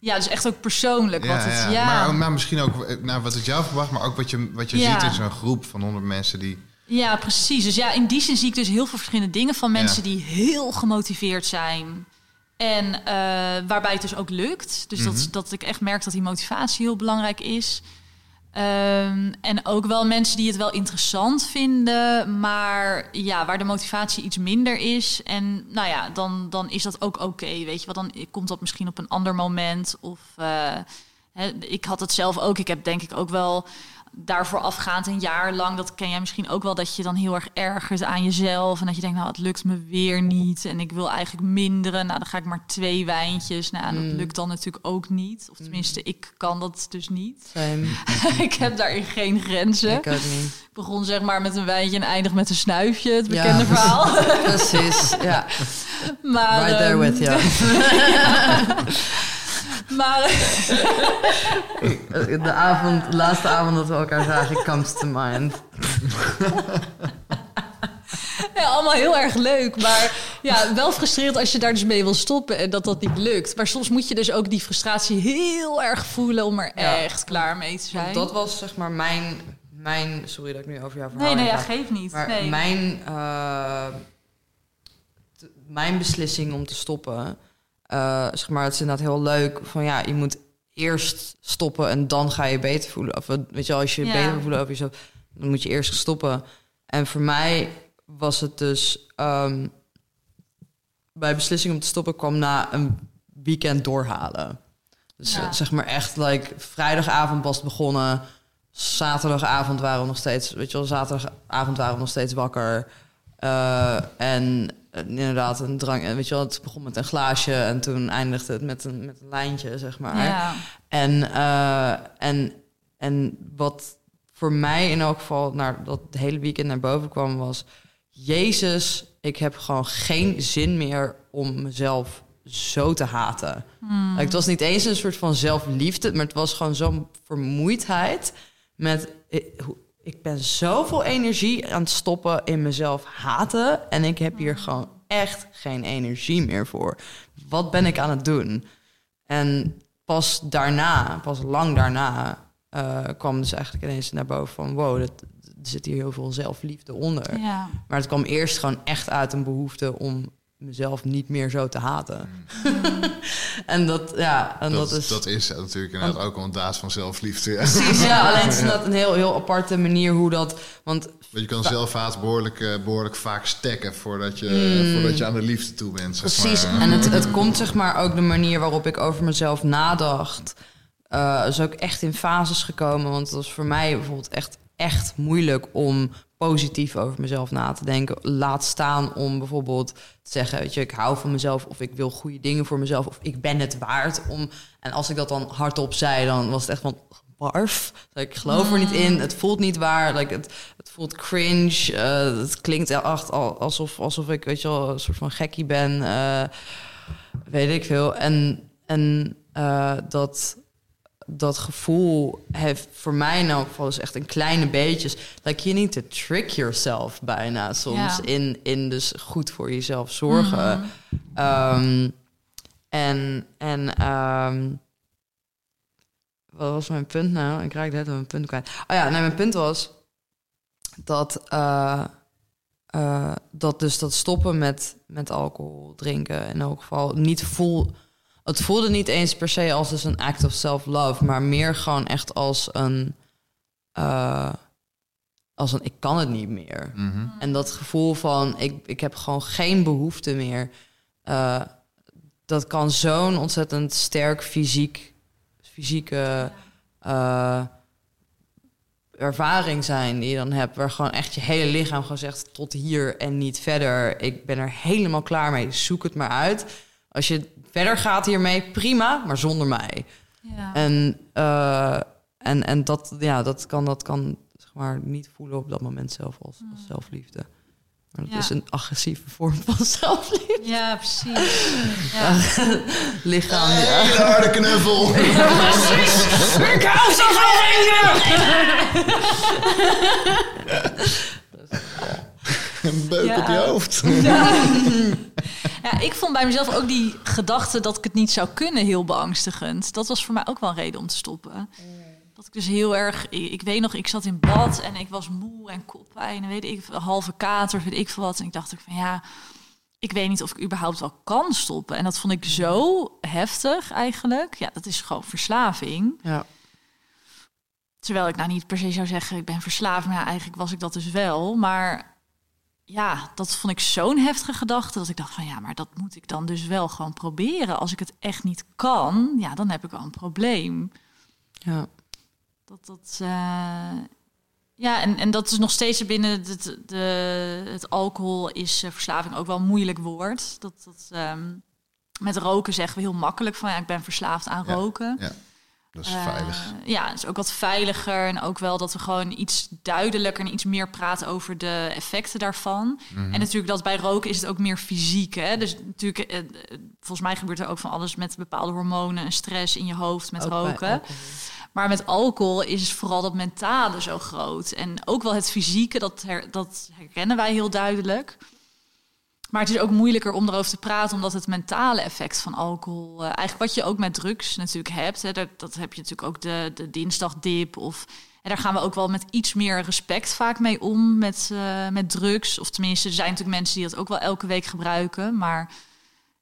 [SPEAKER 2] Ja, dus echt ook persoonlijk. wat het, ja.
[SPEAKER 3] Maar, maar misschien ook eh, nou, wat het jou verwacht, maar ook wat je, wat je
[SPEAKER 2] Ja.
[SPEAKER 3] ziet in zo'n groep van honderd mensen die.
[SPEAKER 2] Ja, precies. Dus ja, in die zin zie ik dus heel veel verschillende dingen van mensen
[SPEAKER 3] Ja.
[SPEAKER 2] die heel gemotiveerd zijn. En eh, waarbij het dus ook lukt. Dus
[SPEAKER 3] Mhm.
[SPEAKER 2] dat, dat ik echt merk dat die motivatie heel belangrijk is. Ehm, en ook wel mensen die het wel interessant vinden, maar ja, waar de motivatie iets minder is. En nou ja, dan, dan is dat ook oké. weet je wel, dan komt dat misschien op een ander moment. Of eh, ik had het zelf ook. Ik heb denk ik ook wel daarvoor afgaand een jaar lang, dat ken jij misschien ook wel, dat je dan heel erg ergert aan jezelf. En dat je denkt, nou, het lukt me weer niet. En ik wil eigenlijk minderen. Nou, dan ga ik maar twee wijntjes. Nou, dat lukt dan natuurlijk ook niet. Of tenminste, ik kan dat dus niet. Ik heb daarin geen grenzen.
[SPEAKER 1] Ik ook niet.
[SPEAKER 2] Ik begon zeg maar met een wijntje en eindig met een snuifje. Het
[SPEAKER 1] Ja.
[SPEAKER 2] bekende verhaal.
[SPEAKER 1] Precies, ja.
[SPEAKER 2] maar,
[SPEAKER 1] Right there
[SPEAKER 2] ehm,
[SPEAKER 1] with you.
[SPEAKER 2] Maar
[SPEAKER 1] De, avond, de laatste avond dat we elkaar zagen, comes to mind.
[SPEAKER 2] ja, allemaal heel erg leuk. Maar ja, wel frustrerend als je daar dus mee wil stoppen en dat dat niet lukt. Maar soms moet je dus ook die frustratie heel erg voelen om er
[SPEAKER 1] Ja.
[SPEAKER 2] echt klaar mee te zijn.
[SPEAKER 1] Dat was zeg maar mijn, mijn... Sorry dat ik nu over jouw verhaal
[SPEAKER 2] nee, nee, ja, geef niet.
[SPEAKER 1] Maar
[SPEAKER 2] nee.
[SPEAKER 1] mijn, eh, mijn beslissing om te stoppen eh, zeg maar, het is inderdaad heel leuk van ja, je moet eerst stoppen en dan ga je beter voelen. Of weet je, als je
[SPEAKER 2] Ja.
[SPEAKER 1] beter voelt over jezelf, dan moet je eerst stoppen. En voor mij was het dus ehm, bij beslissing om te stoppen kwam na een weekend doorhalen. Dus
[SPEAKER 2] Ja.
[SPEAKER 1] eh, zeg maar echt, like, vrijdagavond was het begonnen. Zaterdagavond waren we nog steeds, weet je wel, zaterdagavond waren we nog steeds wakker. Eh, en eh, inderdaad, een drank, eh, weet je wel, het begon met een glaasje en toen eindigde het met een, met een lijntje, zeg maar.
[SPEAKER 2] Ja.
[SPEAKER 1] En, en, en wat voor mij in elk geval naar dat hele weekend naar boven kwam was... Jezus, ik heb gewoon geen zin meer om mezelf zo te haten. Like, het was niet eens een soort van zelfliefde, maar het was gewoon zo'n vermoeidheid met... Ik, ben zoveel energie aan het stoppen in mezelf haten en ik heb hier gewoon echt geen energie meer voor. Wat ben ik aan het doen? En pas daarna, pas lang daarna, eh, kwam dus eigenlijk ineens naar boven van... wow, dat, er zit hier heel veel zelfliefde onder.
[SPEAKER 2] Ja.
[SPEAKER 1] Maar het kwam eerst gewoon echt uit een behoefte om mezelf niet meer zo te haten. en dat, ja, en dat,
[SPEAKER 3] Dat,
[SPEAKER 1] is...
[SPEAKER 3] dat is natuurlijk inderdaad ook een daad van zelfliefde. Ja.
[SPEAKER 1] Precies, ja, alleen is inderdaad een heel, heel aparte manier hoe dat... Want
[SPEAKER 3] Want je kan zelfhaat behoorlijk, eh, behoorlijk vaak stekken voordat je,
[SPEAKER 1] Mm.
[SPEAKER 3] voordat je aan de liefde toe bent. Zeg
[SPEAKER 1] Precies,
[SPEAKER 3] maar.
[SPEAKER 1] en het, het komt zeg maar ook de manier waarop ik over mezelf nadacht. eh, is ook echt in fases gekomen. Want het was voor mij bijvoorbeeld echt, echt moeilijk om positief over mezelf na te denken. Laat staan om bijvoorbeeld te zeggen, weet je, ik hou van mezelf of ik wil goede dingen voor mezelf of ik ben het waard om. En als ik dat dan hardop zei, dan was het echt van barf. Ik geloof er niet in. Het voelt niet waar. Like, het, het voelt cringe. eh, het klinkt echt al- alsof, alsof ik, weet je wel, een soort van gekkie ben. eh, weet ik veel. En, en eh, dat, dat gevoel heeft voor mij in elk geval dus echt een kleine beetjes. Like you need to trick yourself bijna soms
[SPEAKER 2] Ja.
[SPEAKER 1] in, in dus goed voor jezelf zorgen.
[SPEAKER 2] Mhm.
[SPEAKER 1] Ehm, en en ehm, wat was mijn punt nou? Ik raak net mijn punt kwijt. Oh ja, nee, mijn punt was dat, eh, eh, dat dus dat stoppen met, met alcohol drinken in elk geval niet voel. Het voelde niet eens per se als dus een act of self-love, maar meer gewoon echt als een, eh, als een ik kan het niet meer.
[SPEAKER 3] Mhm.
[SPEAKER 1] En dat gevoel van ik, ik heb gewoon geen behoefte meer. eh, dat kan zo'n ontzettend sterk fysiek, fysieke eh, ervaring zijn die je dan hebt. Waar gewoon echt je hele lichaam gewoon zegt tot hier en niet verder. Ik ben er helemaal klaar mee. Zoek het maar uit. Als je verder gaat hiermee, prima, maar zonder mij.
[SPEAKER 2] Ja.
[SPEAKER 1] En, eh, en, en dat, ja, dat kan, dat kan zeg maar, niet voelen op dat moment zelf als, als zelfliefde. Maar dat
[SPEAKER 2] Ja.
[SPEAKER 1] is een agressieve vorm van zelfliefde.
[SPEAKER 2] ja, precies. Ja.
[SPEAKER 1] Lichaam. Ja.
[SPEAKER 3] Hele harde knuffel.
[SPEAKER 1] Ik hou zo van
[SPEAKER 3] Een beuk
[SPEAKER 2] Ja.
[SPEAKER 3] op je hoofd.
[SPEAKER 2] Ja, ik vond bij mezelf ook die gedachte dat ik het niet zou kunnen heel beangstigend. Dat was voor mij ook wel een reden om te stoppen. Dat ik dus heel erg... Ik, ik weet nog, ik zat in bad en ik was moe en koppijn en weet ik, halve kater, weet ik veel wat. En ik dacht ook van ja, ik weet niet of ik überhaupt wel kan stoppen. En dat vond ik zo heftig eigenlijk. Ja, dat is gewoon verslaving.
[SPEAKER 1] Ja.
[SPEAKER 2] Terwijl ik nou niet per se zou zeggen, ik ben verslaafd. Maar ja, eigenlijk was ik dat dus wel. Maar ja, dat vond ik zo'n heftige gedachte. Dat ik dacht van ja, maar dat moet ik dan dus wel gewoon proberen. Als ik het echt niet kan, ja, dan heb ik wel een probleem.
[SPEAKER 1] Ja.
[SPEAKER 2] Dat dat. eh, ja, en, en dat is nog steeds binnen het, de, het alcohol is eh, verslaving ook wel een moeilijk woord. Dat, dat, ehm, met roken zeggen we heel makkelijk van ja, ik ben verslaafd aan
[SPEAKER 3] Ja.
[SPEAKER 2] roken.
[SPEAKER 3] Ja, dat is
[SPEAKER 2] Eh,
[SPEAKER 3] veilig.
[SPEAKER 2] ja, het is ook wat veiliger. En ook wel dat we gewoon iets duidelijker en iets meer praten over de effecten daarvan.
[SPEAKER 3] Mhm.
[SPEAKER 2] En natuurlijk dat bij roken is het ook meer fysiek. Hè? Dus natuurlijk, eh, volgens mij gebeurt er ook van alles met bepaalde hormonen en stress in je hoofd met
[SPEAKER 1] Ook
[SPEAKER 2] roken. Maar met alcohol is vooral dat mentale zo groot. En ook wel het fysieke, dat, her- dat herkennen wij heel duidelijk. Maar het is ook moeilijker om erover te praten, omdat het mentale effect van alcohol, eh, eigenlijk wat je ook met drugs natuurlijk hebt, hè, dat, dat heb je natuurlijk ook de, de dinsdagdip. Of, en daar gaan we ook wel met iets meer respect vaak mee om met, eh, met drugs. Of tenminste, er zijn natuurlijk mensen die dat ook wel elke week gebruiken. Maar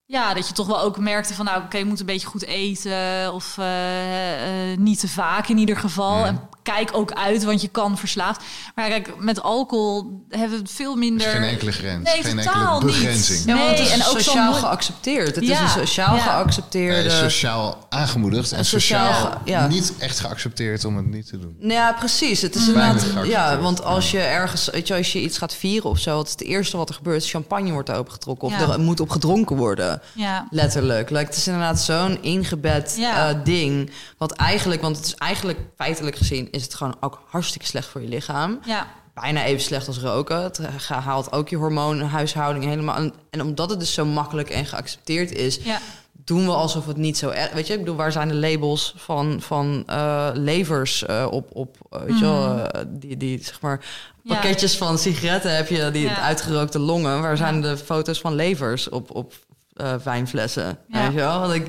[SPEAKER 2] ja, dat je toch wel ook merkte van, nou, oké, je moet een beetje goed eten of eh, eh, niet te vaak in ieder geval. En kijk ook uit, want je kan verslaafd. Maar kijk, met alcohol hebben we het veel minder.
[SPEAKER 3] Geen enkele grens,
[SPEAKER 2] Nee,
[SPEAKER 3] geen
[SPEAKER 2] totaal
[SPEAKER 3] enkele
[SPEAKER 2] niet.
[SPEAKER 3] begrenzing.
[SPEAKER 1] Ja, het
[SPEAKER 2] Nee,
[SPEAKER 1] is
[SPEAKER 2] en ook
[SPEAKER 1] sociaal
[SPEAKER 2] zo'n-
[SPEAKER 1] geaccepteerd. Het
[SPEAKER 2] Ja,
[SPEAKER 1] is een sociaal
[SPEAKER 2] ja.
[SPEAKER 1] geaccepteerde...
[SPEAKER 3] Nee, sociaal aangemoedigd en sociaal, niet echt geaccepteerd om het niet te doen.
[SPEAKER 1] Nou Ja, precies. Het is inderdaad,
[SPEAKER 3] geaccepteerd.
[SPEAKER 1] ja, want als je ergens, weet je, als je iets gaat vieren of zo, wat is het eerste wat er gebeurt? Champagne wordt opengetrokken of
[SPEAKER 2] Ja.
[SPEAKER 1] er moet op gedronken worden.
[SPEAKER 2] Ja,
[SPEAKER 1] Letterlijk. Like, het is inderdaad zo'n ingebed
[SPEAKER 2] Ja.
[SPEAKER 1] eh, ding. Wat eigenlijk, want het is eigenlijk feitelijk gezien, is het gewoon ook hartstikke slecht voor je lichaam.
[SPEAKER 2] ja,
[SPEAKER 1] Bijna even slecht als roken. Het haalt ook je hormoonhuishouding helemaal. En, en omdat het dus zo makkelijk en geaccepteerd is,
[SPEAKER 2] ja,
[SPEAKER 1] doen we alsof het niet zo erg... Weet je, ik bedoel, waar zijn de labels van, van eh, levers eh, op, op eh, weet je wel, eh, die, die, zeg maar...
[SPEAKER 2] Ja.
[SPEAKER 1] Pakketjes van sigaretten heb je, die
[SPEAKER 2] Ja.
[SPEAKER 1] uitgerookte longen. Waar zijn de foto's van levers op, op eh, wijnflessen?
[SPEAKER 2] Ja.
[SPEAKER 1] Weet je wel? Want ik,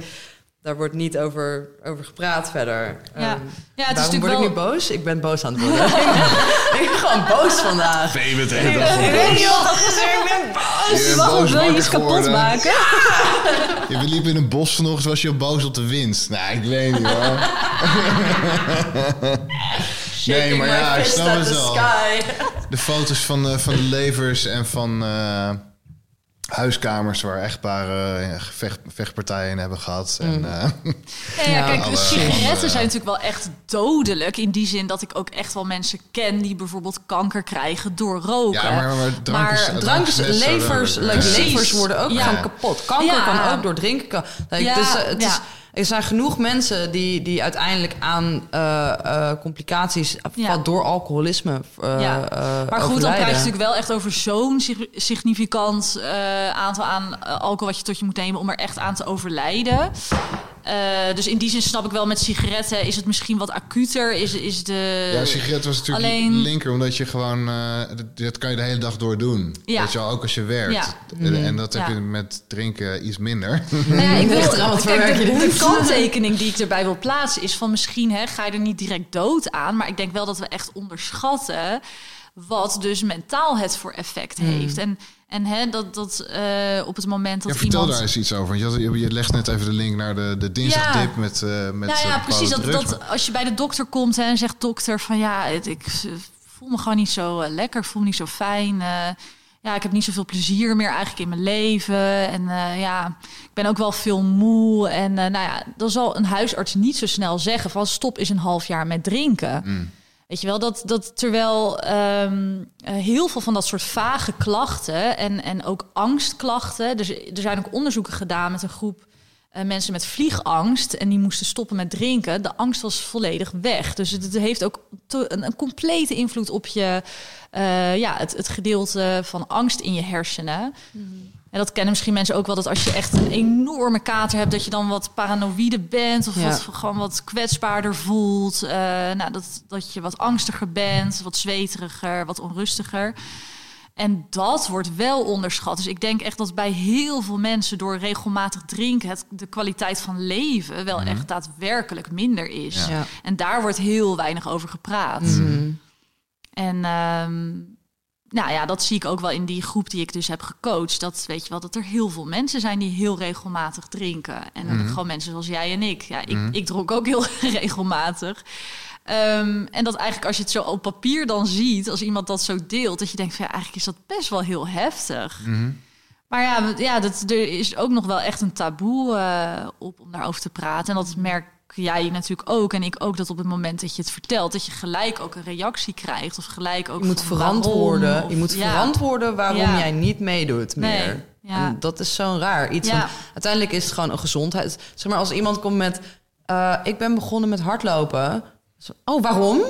[SPEAKER 1] daar wordt niet over, over gepraat verder.
[SPEAKER 2] Ja.
[SPEAKER 1] Ehm,
[SPEAKER 2] ja, het is
[SPEAKER 1] word
[SPEAKER 2] wel...
[SPEAKER 1] ik nu boos? Ik ben boos aan het worden. ik ben gewoon boos vandaag.
[SPEAKER 3] Nee, je bent de hele dag
[SPEAKER 1] Ik weet niet wat. Ik ben boos.
[SPEAKER 3] Je boos
[SPEAKER 2] wil je iets kapot maken?
[SPEAKER 3] Je liep in een bos vanochtend, was je boos op de winst. Nou, ik weet niet hoor. nee, maar ja, ik snap het wel. De foto's van, eh, van de levers en van eh, huiskamers waar echtparen eh, vecht, vechtpartijen in hebben gehad. En,
[SPEAKER 1] Mm.
[SPEAKER 3] eh,
[SPEAKER 2] Ja, ja,
[SPEAKER 1] Ja,
[SPEAKER 2] kijk,
[SPEAKER 3] alle-
[SPEAKER 2] sigaretten zijn natuurlijk wel echt dodelijk. In die zin dat ik ook echt wel mensen ken die bijvoorbeeld kanker krijgen door roken.
[SPEAKER 3] ja, maar, maar drank is,
[SPEAKER 2] Maar
[SPEAKER 3] drank
[SPEAKER 1] Drank,
[SPEAKER 3] is net zo
[SPEAKER 1] levers, levers worden ook
[SPEAKER 2] Ja.
[SPEAKER 1] gewoon kapot. Kanker
[SPEAKER 2] Ja.
[SPEAKER 1] kan ook door drinken. Kan, like,
[SPEAKER 2] Ja,
[SPEAKER 1] dus, eh, het
[SPEAKER 2] ja.
[SPEAKER 1] is, er zijn genoeg mensen die, die uiteindelijk aan eh, eh, complicaties
[SPEAKER 2] Ja.
[SPEAKER 1] door alcoholisme eh
[SPEAKER 2] Ja. Maar goed, dan praat je natuurlijk wel echt over zo'n sig- significant aantal aan alcohol wat je tot je moet nemen om er echt aan te overlijden. Eh, dus in die zin snap ik wel met sigaretten is het misschien wat acuter. Is, is de.
[SPEAKER 3] Ja, sigaret was natuurlijk
[SPEAKER 2] Alleen-
[SPEAKER 3] linker, omdat je gewoon... eh, dat, dat kan je de hele dag door doen.
[SPEAKER 2] Ja.
[SPEAKER 3] Weet je wel, ook als je werkt.
[SPEAKER 2] Ja.
[SPEAKER 3] En, en dat heb
[SPEAKER 2] Ja.
[SPEAKER 3] je met drinken iets minder.
[SPEAKER 2] Nou ja, ik wil, kijk,
[SPEAKER 1] werk je
[SPEAKER 2] de, de kanttekening die ik erbij wil plaatsen is van misschien hè, ga je er niet direct dood aan, maar ik denk wel dat we echt onderschatten wat dus mentaal het voor effect
[SPEAKER 1] Hmm.
[SPEAKER 2] heeft. En, en hè, dat, dat eh, op het moment dat
[SPEAKER 3] Ja, vertel
[SPEAKER 2] iemand...
[SPEAKER 3] daar eens iets over. Je, je, legt net even de link naar de, de dinsdagdip
[SPEAKER 2] Ja.
[SPEAKER 3] met, eh met
[SPEAKER 2] nou ja,
[SPEAKER 3] eh,
[SPEAKER 2] precies. Dat,
[SPEAKER 3] drugs,
[SPEAKER 2] dat als je bij de dokter komt hè, en zegt dokter van ja, het, ik voel me gewoon niet zo lekker, ik voel me niet zo fijn. ja, ik heb niet zoveel plezier meer eigenlijk in mijn leven. En ja, ik ben ook wel veel moe. En nou ja, dan zal een huisarts niet zo snel zeggen van stop eens een half jaar met drinken.
[SPEAKER 3] Mm.
[SPEAKER 2] Weet je wel, dat, dat terwijl ehm, eh, heel veel van dat soort vage klachten en, en ook angstklachten. Er zijn ook onderzoeken gedaan met een groep eh, mensen met vliegangst. En die moesten stoppen met drinken. De angst was volledig weg. Dus het, heeft ook een, een complete invloed op je, eh, ja, het, het gedeelte van angst in je hersenen. En dat kennen misschien mensen ook wel, dat als je echt een enorme kater hebt, dat je dan wat paranoïde bent of
[SPEAKER 1] Ja.
[SPEAKER 2] wat, gewoon wat kwetsbaarder voelt. Eh, nou, dat, dat je wat angstiger bent, wat zweteriger, wat onrustiger. En dat wordt wel onderschat. Dus ik denk echt dat bij heel veel mensen door regelmatig drinken het, de kwaliteit van leven wel echt daadwerkelijk minder is.
[SPEAKER 3] Ja.
[SPEAKER 1] Ja.
[SPEAKER 2] En daar wordt heel weinig over gepraat.
[SPEAKER 1] Mhm.
[SPEAKER 2] En ehm, nou ja, dat zie ik ook wel in die groep die ik dus heb gecoacht. Dat weet je wel, dat er heel veel mensen zijn die heel regelmatig drinken. En
[SPEAKER 3] Mhm.
[SPEAKER 2] gewoon mensen zoals jij en ik. Ja, ik, ik dronk ook heel regelmatig. Ehm, en dat eigenlijk als je het zo op papier dan ziet, als iemand dat zo deelt, dat je denkt van ja, eigenlijk is dat best wel heel heftig.
[SPEAKER 3] Mhm.
[SPEAKER 2] Maar ja, ja dat, er is ook nog wel echt een taboe eh, op om daarover te praten. En dat merk jij natuurlijk ook en ik ook, dat op het moment dat je het vertelt, dat je gelijk ook een reactie krijgt. Of gelijk ook
[SPEAKER 1] Je moet
[SPEAKER 2] waarom,
[SPEAKER 1] verantwoorden.
[SPEAKER 2] of-
[SPEAKER 1] je moet
[SPEAKER 2] ja.
[SPEAKER 1] verantwoorden waarom
[SPEAKER 2] Ja.
[SPEAKER 1] jij niet meedoet
[SPEAKER 2] Nee,
[SPEAKER 1] meer.
[SPEAKER 2] ja.
[SPEAKER 1] En dat is zo'n raar iets. Van, uiteindelijk is het gewoon een gezondheid. Zeg maar als iemand komt met, eh, ik ben begonnen met hardlopen. Oh, waarom?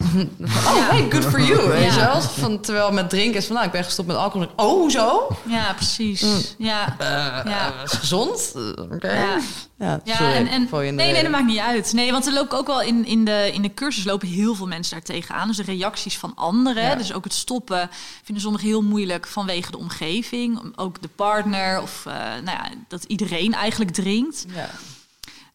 [SPEAKER 1] Oh, hey, good for you. Weet je wel? Van, terwijl met drinken is van, nou, ik ben gestopt met alcohol. Oh, hoezo?
[SPEAKER 2] Ja, precies.
[SPEAKER 1] Mm.
[SPEAKER 2] Ja.
[SPEAKER 1] Eh,
[SPEAKER 2] Ja.
[SPEAKER 1] eh, is gezond? Eh, Oké.
[SPEAKER 2] Ja.
[SPEAKER 1] Ja,
[SPEAKER 2] Ja,
[SPEAKER 1] sorry,
[SPEAKER 2] en, en nee, nee, dat maakt niet uit. Nee, want er lopen ook wel in, in, de, in de cursus lopen heel veel mensen daar tegenaan. Dus de reacties van anderen.
[SPEAKER 1] Ja.
[SPEAKER 2] Dus ook het stoppen vinden sommigen heel moeilijk vanwege de omgeving. Ook de partner of eh, nou ja, dat iedereen eigenlijk drinkt.
[SPEAKER 1] Ja.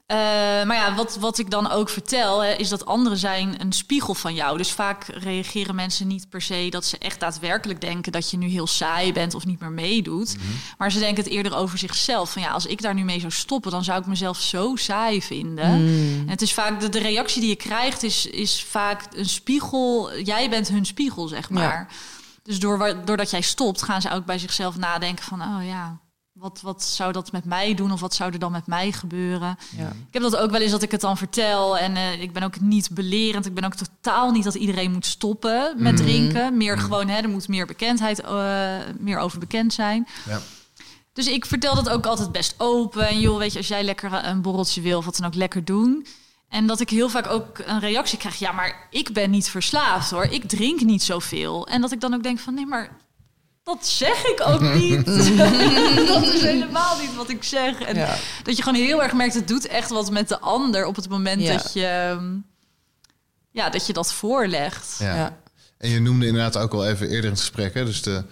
[SPEAKER 2] Eh, maar ja, wat, wat ik dan ook vertel, hè, is dat anderen zijn een spiegel van jou. Dus vaak reageren mensen niet per se dat ze echt daadwerkelijk denken dat je nu heel saai bent of niet meer meedoet. Maar ze denken het eerder over zichzelf. Van ja, als ik daar nu mee zou stoppen, dan zou ik mezelf zo saai vinden. En het is vaak de, de reactie die je krijgt, is, is vaak een spiegel. Jij bent hun spiegel, zeg maar. Dus door, doordat jij stopt, gaan ze ook bij zichzelf nadenken van, oh ja, wat, wat zou dat met mij doen of wat zou er dan met mij gebeuren?
[SPEAKER 1] Ja.
[SPEAKER 2] Ik heb dat ook wel eens dat ik het dan vertel en eh, ik ben ook niet belerend. Ik ben ook totaal niet dat iedereen moet stoppen met drinken. Meer gewoon, hè, er moet meer bekendheid, eh, meer over bekend zijn.
[SPEAKER 3] Ja.
[SPEAKER 2] Dus ik vertel dat ook altijd best open. En joh, weet je, als jij lekker een borreltje wil, of wat dan ook lekker doen. En dat ik heel vaak ook een reactie krijg. Ja, maar ik ben niet verslaafd hoor. Ik drink niet zoveel. En dat ik dan ook denk van nee, maar dat zeg ik ook niet. dat is helemaal niet wat ik zeg. En
[SPEAKER 1] Ja.
[SPEAKER 2] dat je gewoon heel erg merkt, het doet echt wat met de ander op het moment
[SPEAKER 1] Ja.
[SPEAKER 2] dat je ehm, ja, dat je dat voorlegt.
[SPEAKER 3] Ja.
[SPEAKER 1] Ja.
[SPEAKER 3] En je noemde inderdaad ook al even eerder in het gesprek, hè, dus de,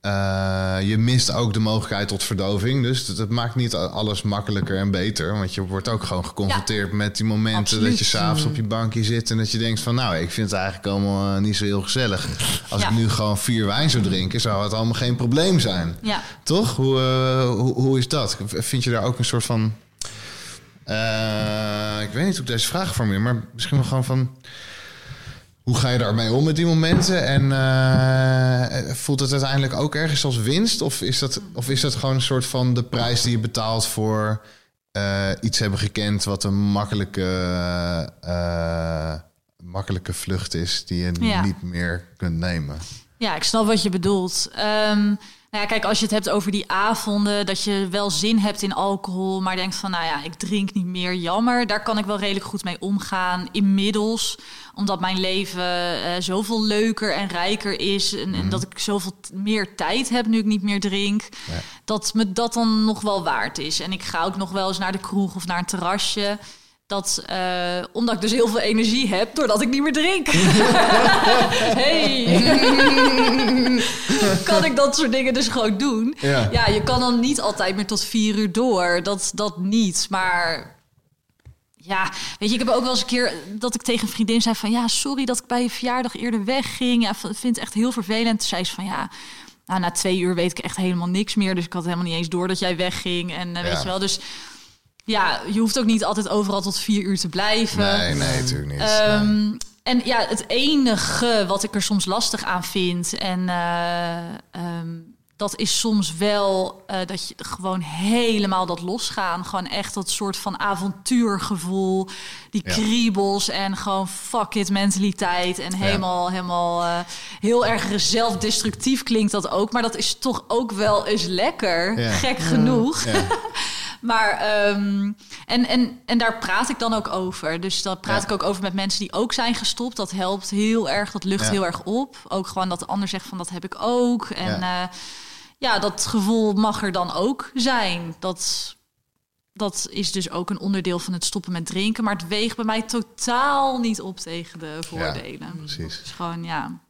[SPEAKER 3] eh, je mist ook de mogelijkheid tot verdoving. Dus het maakt niet alles makkelijker en beter. Want je wordt ook gewoon geconfronteerd met die momenten
[SPEAKER 2] Absoluut.
[SPEAKER 3] dat je s'avonds op je bankje zit en dat je denkt van nou, ik vind het eigenlijk allemaal eh, niet zo heel gezellig. Als
[SPEAKER 2] Ja.
[SPEAKER 3] ik nu gewoon vier wijn zou drinken, zou het allemaal geen probleem zijn.
[SPEAKER 2] Ja.
[SPEAKER 3] Toch? Hoe, eh, hoe, hoe is dat? Vind je daar ook een soort van. eh, ik weet niet hoe ik deze vraag formuleer, maar misschien wel gewoon van. Hoe ga je daarmee om met die momenten? En eh, voelt het uiteindelijk ook ergens als winst? Of is, dat, of is dat gewoon een soort van de prijs die je betaalt voor eh, iets hebben gekend wat een makkelijke, eh, makkelijke vlucht is die je
[SPEAKER 2] Ja.
[SPEAKER 3] niet meer kunt nemen?
[SPEAKER 2] Ja, ik snap wat je bedoelt. Ehm, nou ja, kijk, als je het hebt over die avonden, dat je wel zin hebt in alcohol, maar denkt van, nou ja, ik drink niet meer, jammer. Daar kan ik wel redelijk goed mee omgaan. Inmiddels, omdat mijn leven eh, zoveel leuker en rijker is en, en dat ik zoveel meer tijd heb nu ik niet meer drink,
[SPEAKER 3] Ja.
[SPEAKER 2] dat me dat dan nog wel waard is. En ik ga ook nog wel eens naar de kroeg of naar een terrasje. Dat, eh, omdat ik dus heel veel energie heb, doordat ik niet meer drink. hey. kan ik dat soort dingen dus gewoon doen.
[SPEAKER 3] Ja.
[SPEAKER 2] Ja, je kan dan niet altijd meer tot vier uur door. Dat, dat niet. Maar ja, weet je, ik heb ook wel eens een keer dat ik tegen een vriendin zei van... ja, sorry dat ik bij je verjaardag eerder wegging. Ja, vind het echt heel vervelend. Toen zei ze van ja... Nou, na twee uur weet ik echt helemaal niks meer. Dus ik had helemaal niet eens door dat jij wegging. En eh, weet
[SPEAKER 3] Ja.
[SPEAKER 2] je wel, dus ja, je hoeft ook niet altijd overal tot vier uur te blijven.
[SPEAKER 3] Nee, nee, natuurlijk niet. Nee.
[SPEAKER 2] Ehm, En ja, het enige wat ik er soms lastig aan vind, en eh, ehm, dat is soms wel eh, dat je gewoon helemaal dat losgaan. Gewoon echt dat soort van avontuurgevoel, die
[SPEAKER 3] Ja.
[SPEAKER 2] kriebels en gewoon fuck it mentaliteit. En helemaal, helemaal eh, heel erg zelfdestructief klinkt dat ook. Maar dat is toch ook wel eens lekker,
[SPEAKER 3] Ja.
[SPEAKER 2] gek genoeg. Maar ehm, en, en, en daar praat ik dan ook over. Dus daar praat
[SPEAKER 3] Ja.
[SPEAKER 2] ik ook over met mensen die ook zijn gestopt. Dat helpt heel erg. Dat lucht
[SPEAKER 3] Ja.
[SPEAKER 2] heel erg op. Ook gewoon dat de ander zegt van dat heb ik ook. En
[SPEAKER 3] Ja.
[SPEAKER 2] ja, ja dat gevoel mag er dan ook zijn. Dat, dat is dus ook een onderdeel van het stoppen met drinken. Maar het weegt bij mij totaal niet op tegen de voordelen.
[SPEAKER 3] precies.
[SPEAKER 2] Is gewoon ja.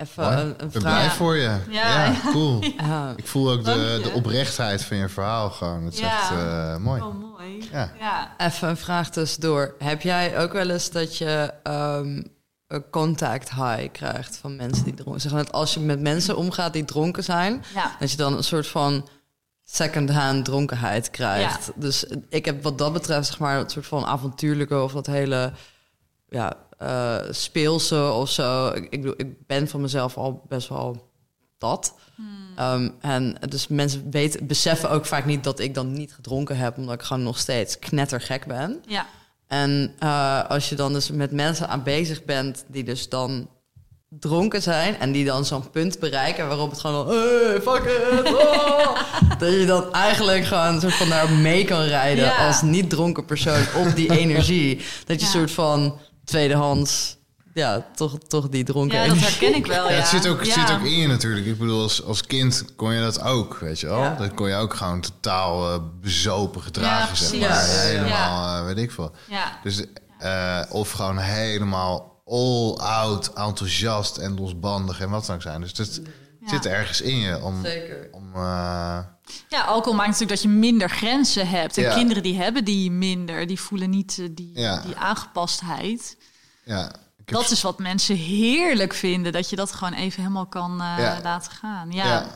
[SPEAKER 1] Even een, een vraag.
[SPEAKER 3] blij voor je.
[SPEAKER 2] Ja.
[SPEAKER 3] Ja, cool.
[SPEAKER 1] Ja.
[SPEAKER 3] Ik voel ook de, de oprechtheid van je verhaal gewoon. Het is
[SPEAKER 2] Ja.
[SPEAKER 3] echt eh, mooi.
[SPEAKER 2] Oh, mooi.
[SPEAKER 3] Ja.
[SPEAKER 2] ja.
[SPEAKER 1] Even een vraag tussendoor. Heb jij ook wel eens dat je ehm, een contact high krijgt van mensen die dronken zijn? Dat als je met mensen omgaat die dronken zijn,
[SPEAKER 2] ja.
[SPEAKER 1] dat je dan een soort van second-hand dronkenheid krijgt. Dus ik heb wat dat betreft, zeg maar, het soort van avontuurlijke of dat hele ja, eh, speelse of zo. Ik, ik, ben van mezelf al best wel dat. Ehm, en dus mensen weten, beseffen ook vaak niet dat ik dan niet gedronken heb, omdat ik gewoon nog steeds knettergek ben.
[SPEAKER 2] ja.
[SPEAKER 1] En eh, als je dan dus met mensen aan bezig bent die dus dan dronken zijn en die dan zo'n punt bereiken waarop het gewoon hey, fuck it, oh, dat je dan eigenlijk gewoon soort van daar mee kan rijden
[SPEAKER 2] Ja.
[SPEAKER 1] als niet dronken persoon op die energie. Dat je
[SPEAKER 2] Ja.
[SPEAKER 1] soort van tweedehands, ja, toch, toch die dronken
[SPEAKER 2] ja, dat herken ik wel.
[SPEAKER 3] Ja,
[SPEAKER 2] Ja,
[SPEAKER 3] het zit ook, zit ook in je natuurlijk. Ik bedoel, als, als kind kon je dat ook, weet je wel.
[SPEAKER 1] Ja.
[SPEAKER 3] Dan kon je ook gewoon totaal eh, bezopen gedragen,
[SPEAKER 2] Ja,
[SPEAKER 3] zeg maar.
[SPEAKER 1] Ja.
[SPEAKER 3] Helemaal, eh, weet ik veel.
[SPEAKER 2] Ja.
[SPEAKER 3] Dus, eh, of gewoon helemaal all out, enthousiast en losbandig en wat dan ook zijn. Dus dat, zit ergens in je om...
[SPEAKER 1] Zeker.
[SPEAKER 3] om uh...
[SPEAKER 2] Ja, alcohol maakt natuurlijk dat je minder grenzen hebt. En
[SPEAKER 3] Ja.
[SPEAKER 2] kinderen die hebben die minder, die voelen niet eh, die,
[SPEAKER 3] Ja.
[SPEAKER 2] die aangepastheid.
[SPEAKER 3] ja, heb
[SPEAKER 2] Dat is wat mensen heerlijk vinden, dat je dat gewoon even helemaal kan eh,
[SPEAKER 3] Ja.
[SPEAKER 2] laten gaan.
[SPEAKER 3] ja.
[SPEAKER 2] Ja,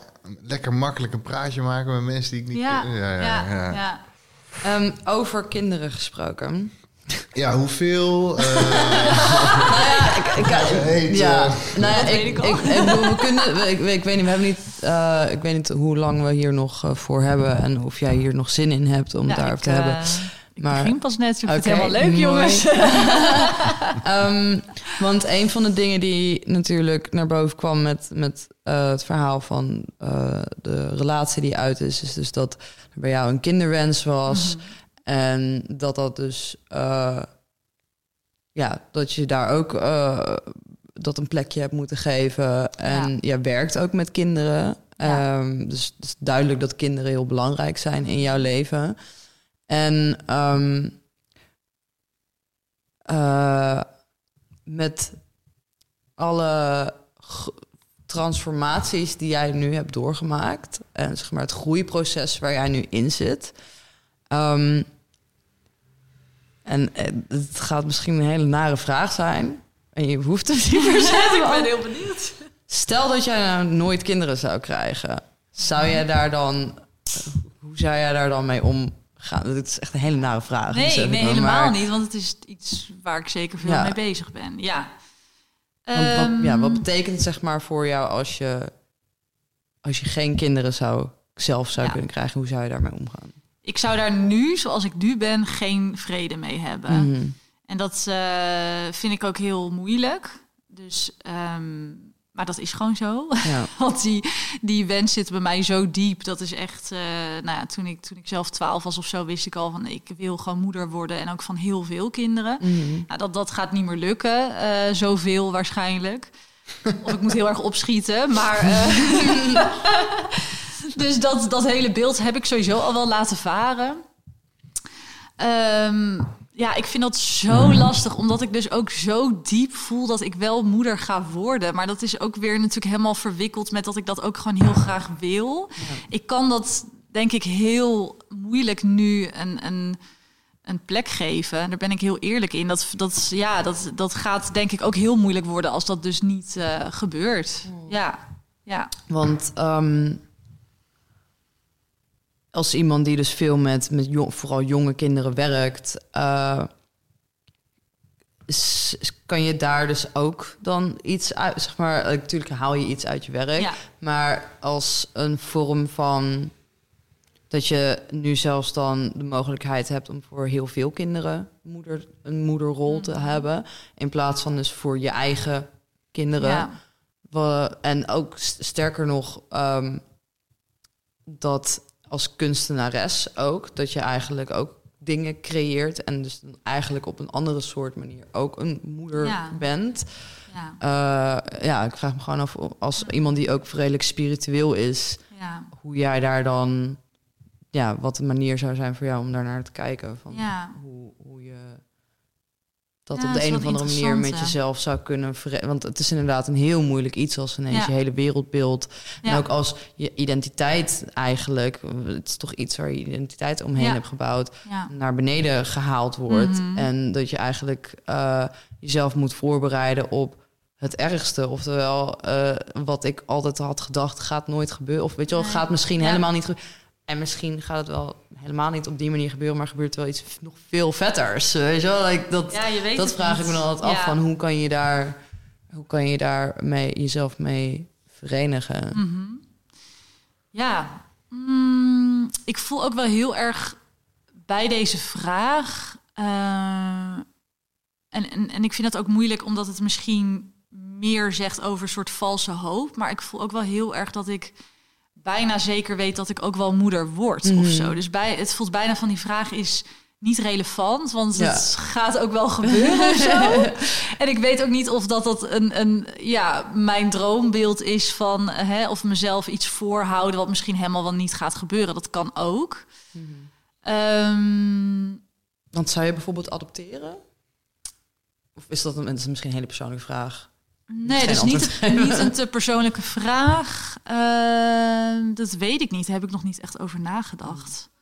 [SPEAKER 3] lekker makkelijk een praatje maken met mensen die ik niet
[SPEAKER 2] ja,
[SPEAKER 3] ken.
[SPEAKER 2] ja,
[SPEAKER 3] ja, ja.
[SPEAKER 2] ja.
[SPEAKER 1] Ehm, over kinderen gesproken.
[SPEAKER 3] Ja, hoeveel? eh,
[SPEAKER 1] ik, ik, ja, nou ja, ik,
[SPEAKER 2] weet ik
[SPEAKER 1] ik,
[SPEAKER 2] al.
[SPEAKER 1] ik bedoel, we kunnen, we- ik, ik weet niet, we hebben niet, eh, ik weet niet hoe lang we hier nog eh, voor hebben en of jij hier nog zin in hebt om het
[SPEAKER 2] Ja,
[SPEAKER 1] daarover
[SPEAKER 2] ik,
[SPEAKER 1] te hebben.
[SPEAKER 2] Ik
[SPEAKER 1] Maar-
[SPEAKER 2] begin pas net, ik vind
[SPEAKER 1] Oké,
[SPEAKER 2] het helemaal leuk,
[SPEAKER 1] mooi.
[SPEAKER 2] jongens.
[SPEAKER 1] Ehm, want een van de dingen die natuurlijk naar boven kwam met, met eh, het verhaal van eh, de relatie die uit is, is dus dat er bij jou een kinderwens was.
[SPEAKER 2] Mhm.
[SPEAKER 1] En dat dat dus, eh, ja, dat je daar ook eh, dat een plekje hebt moeten geven. En
[SPEAKER 2] Ja.
[SPEAKER 1] werkt ook met kinderen.
[SPEAKER 2] Ja.
[SPEAKER 1] Ehm, dus het is duidelijk dat kinderen heel belangrijk zijn in jouw leven. En ehm, eh, met alle transformaties die jij nu hebt doorgemaakt en zeg maar het groeiproces waar jij nu in zit. Ehm, en eh, het gaat misschien een hele nare vraag zijn. En je hoeft het niet per se te
[SPEAKER 2] ik ben heel benieuwd.
[SPEAKER 1] Stel dat jij nou nooit kinderen zou krijgen. Zou jij daar dan... Hoe zou jij daar dan mee omgaan? Dit is echt een hele nare vraag.
[SPEAKER 2] Nee,
[SPEAKER 1] ik
[SPEAKER 2] nee helemaal niet, want het is iets waar ik zeker veel
[SPEAKER 1] Ja.
[SPEAKER 2] mee bezig ben. Ja.
[SPEAKER 1] Want wat,
[SPEAKER 2] Ehm,
[SPEAKER 1] ja, wat betekent het zeg maar voor jou als je, als je geen kinderen zou, zelf zou
[SPEAKER 2] Ja.
[SPEAKER 1] kunnen krijgen? Hoe zou je daarmee omgaan?
[SPEAKER 2] Ik zou daar nu, zoals ik nu ben, geen vrede mee hebben.
[SPEAKER 1] Mhm.
[SPEAKER 2] En dat eh, vind ik ook heel moeilijk. Dus, ehm, maar dat is gewoon zo.
[SPEAKER 1] Ja.
[SPEAKER 2] Want die, die wens zit bij mij zo diep. Dat is echt, eh, nou ja, toen ik, toen ik zelf twaalf was of zo, wist ik al van ik wil gewoon moeder worden. En ook van heel veel kinderen.
[SPEAKER 1] Mhm.
[SPEAKER 2] Nou, dat, dat gaat niet meer lukken, eh, zoveel waarschijnlijk. Of ik moet heel erg opschieten, maar... dus dat, dat hele beeld heb ik sowieso al wel laten varen. Ehm, ja, ik vind dat zo lastig, omdat ik dus ook zo diep voel dat ik wel moeder ga worden. Maar dat is ook weer natuurlijk helemaal verwikkeld met dat ik dat ook gewoon heel graag wil. Ik kan dat, denk ik, heel moeilijk nu een... een een plek geven. En daar ben ik heel eerlijk in. Dat, dat, ja, dat, dat gaat denk ik ook heel moeilijk worden als dat dus niet eh, gebeurt. Ja, ja.
[SPEAKER 1] Want ehm, als iemand die dus veel met, met jong, vooral jonge kinderen werkt, eh, kan je daar dus ook dan iets uit, zeg maar, eh, natuurlijk haal je iets uit je werk,
[SPEAKER 2] Ja.
[SPEAKER 1] maar als een vorm van dat je nu zelfs dan de mogelijkheid hebt om voor heel veel kinderen moeder, een moederrol te
[SPEAKER 2] Mhm.
[SPEAKER 1] hebben, in plaats van dus voor je eigen kinderen.
[SPEAKER 2] ja.
[SPEAKER 1] We, en ook st- sterker nog, ehm, dat als kunstenares ook, dat je eigenlijk ook dingen creëert en dus eigenlijk op een andere soort manier ook een moeder
[SPEAKER 2] Ja.
[SPEAKER 1] bent.
[SPEAKER 2] ja,
[SPEAKER 1] Eh, ja, ik vraag me gewoon af, als iemand die ook redelijk spiritueel is,
[SPEAKER 2] ja.
[SPEAKER 1] hoe jij daar dan, ja, wat de manier zou zijn voor jou om daarnaar te kijken. Van
[SPEAKER 2] Ja.
[SPEAKER 1] Hoe, hoe je dat
[SPEAKER 2] Ja,
[SPEAKER 1] op de een of andere manier met jezelf zou kunnen verre- Want het is inderdaad een heel moeilijk iets als ineens
[SPEAKER 2] Ja.
[SPEAKER 1] je hele wereldbeeld. En ook als je identiteit eigenlijk, het is toch iets waar je identiteit omheen hebt gebouwd, naar beneden gehaald wordt.
[SPEAKER 2] Mhm.
[SPEAKER 1] En dat je eigenlijk eh, jezelf moet voorbereiden op het ergste. Oftewel, eh, wat ik altijd had gedacht, gaat nooit gebeuren. Of weet je wel, gaat misschien helemaal niet gebeuren. En misschien gaat het wel helemaal niet op die manier gebeuren, maar gebeurt wel iets nog veel vetters. Weet je wel, like, dat,
[SPEAKER 2] Ja, je weet
[SPEAKER 1] dat vraag ik me dan altijd af. Van hoe kan je daar, hoe kan je daar mee, jezelf mee verenigen?
[SPEAKER 2] Mhm. Ja, Mm, ik voel ook wel heel erg bij deze vraag. eh, en, en, en ik vind dat ook moeilijk omdat het misschien meer zegt over een soort valse hoop. Maar ik voel ook wel heel erg dat ik bijna zeker weet dat ik ook wel moeder word
[SPEAKER 1] Mhm.
[SPEAKER 2] of zo. Dus bij, het voelt bijna van die vraag is niet relevant, want
[SPEAKER 1] Ja.
[SPEAKER 2] het gaat ook wel gebeuren of zo. En ik weet ook niet of dat, dat een, een, ja, mijn droombeeld is van... Hè, of mezelf iets voorhouden wat misschien helemaal wel niet gaat gebeuren. Dat kan ook. Ehm,
[SPEAKER 1] Want zou je bijvoorbeeld adopteren? Of is dat een, is misschien een hele persoonlijke vraag?
[SPEAKER 2] Nee,
[SPEAKER 1] Geen
[SPEAKER 2] dus
[SPEAKER 1] antwoord
[SPEAKER 2] niet, niet een te persoonlijke vraag. Ehm, dat weet ik niet. Daar heb ik nog niet echt over nagedacht.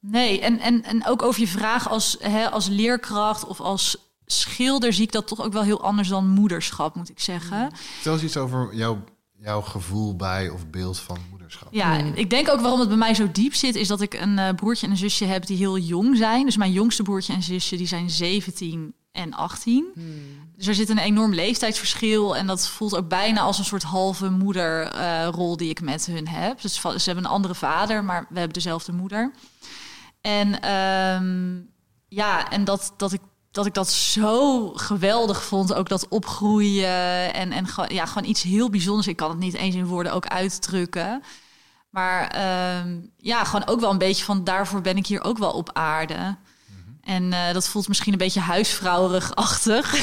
[SPEAKER 2] Nee, en, en, en ook over je vraag als, hè, als leerkracht of als schilder zie ik dat toch ook wel heel anders dan moederschap, moet ik zeggen.
[SPEAKER 3] Vertel eens iets over jouw, jouw gevoel bij of beeld van moederschap.
[SPEAKER 2] Ja,
[SPEAKER 1] Hmm.
[SPEAKER 2] ik denk ook waarom het bij mij zo diep zit, is dat ik een eh, broertje en een zusje heb die heel jong zijn. Dus mijn jongste broertje en zusje die zijn 17 en 18. Dus er zit een enorm leeftijdsverschil en dat voelt ook bijna als een soort halve moederrol die ik met hun heb. Dus ze hebben een andere vader, maar we hebben dezelfde moeder. En ehm, ja, en dat, dat, ik, dat ik dat zo geweldig vond, ook dat opgroeien en, en ja, gewoon iets heel bijzonders. Ik kan het niet eens in woorden ook uitdrukken. Maar ehm, ja, gewoon ook wel een beetje van daarvoor ben ik hier ook wel op aarde. En eh, dat voelt misschien een beetje huisvrouwerig-achtig.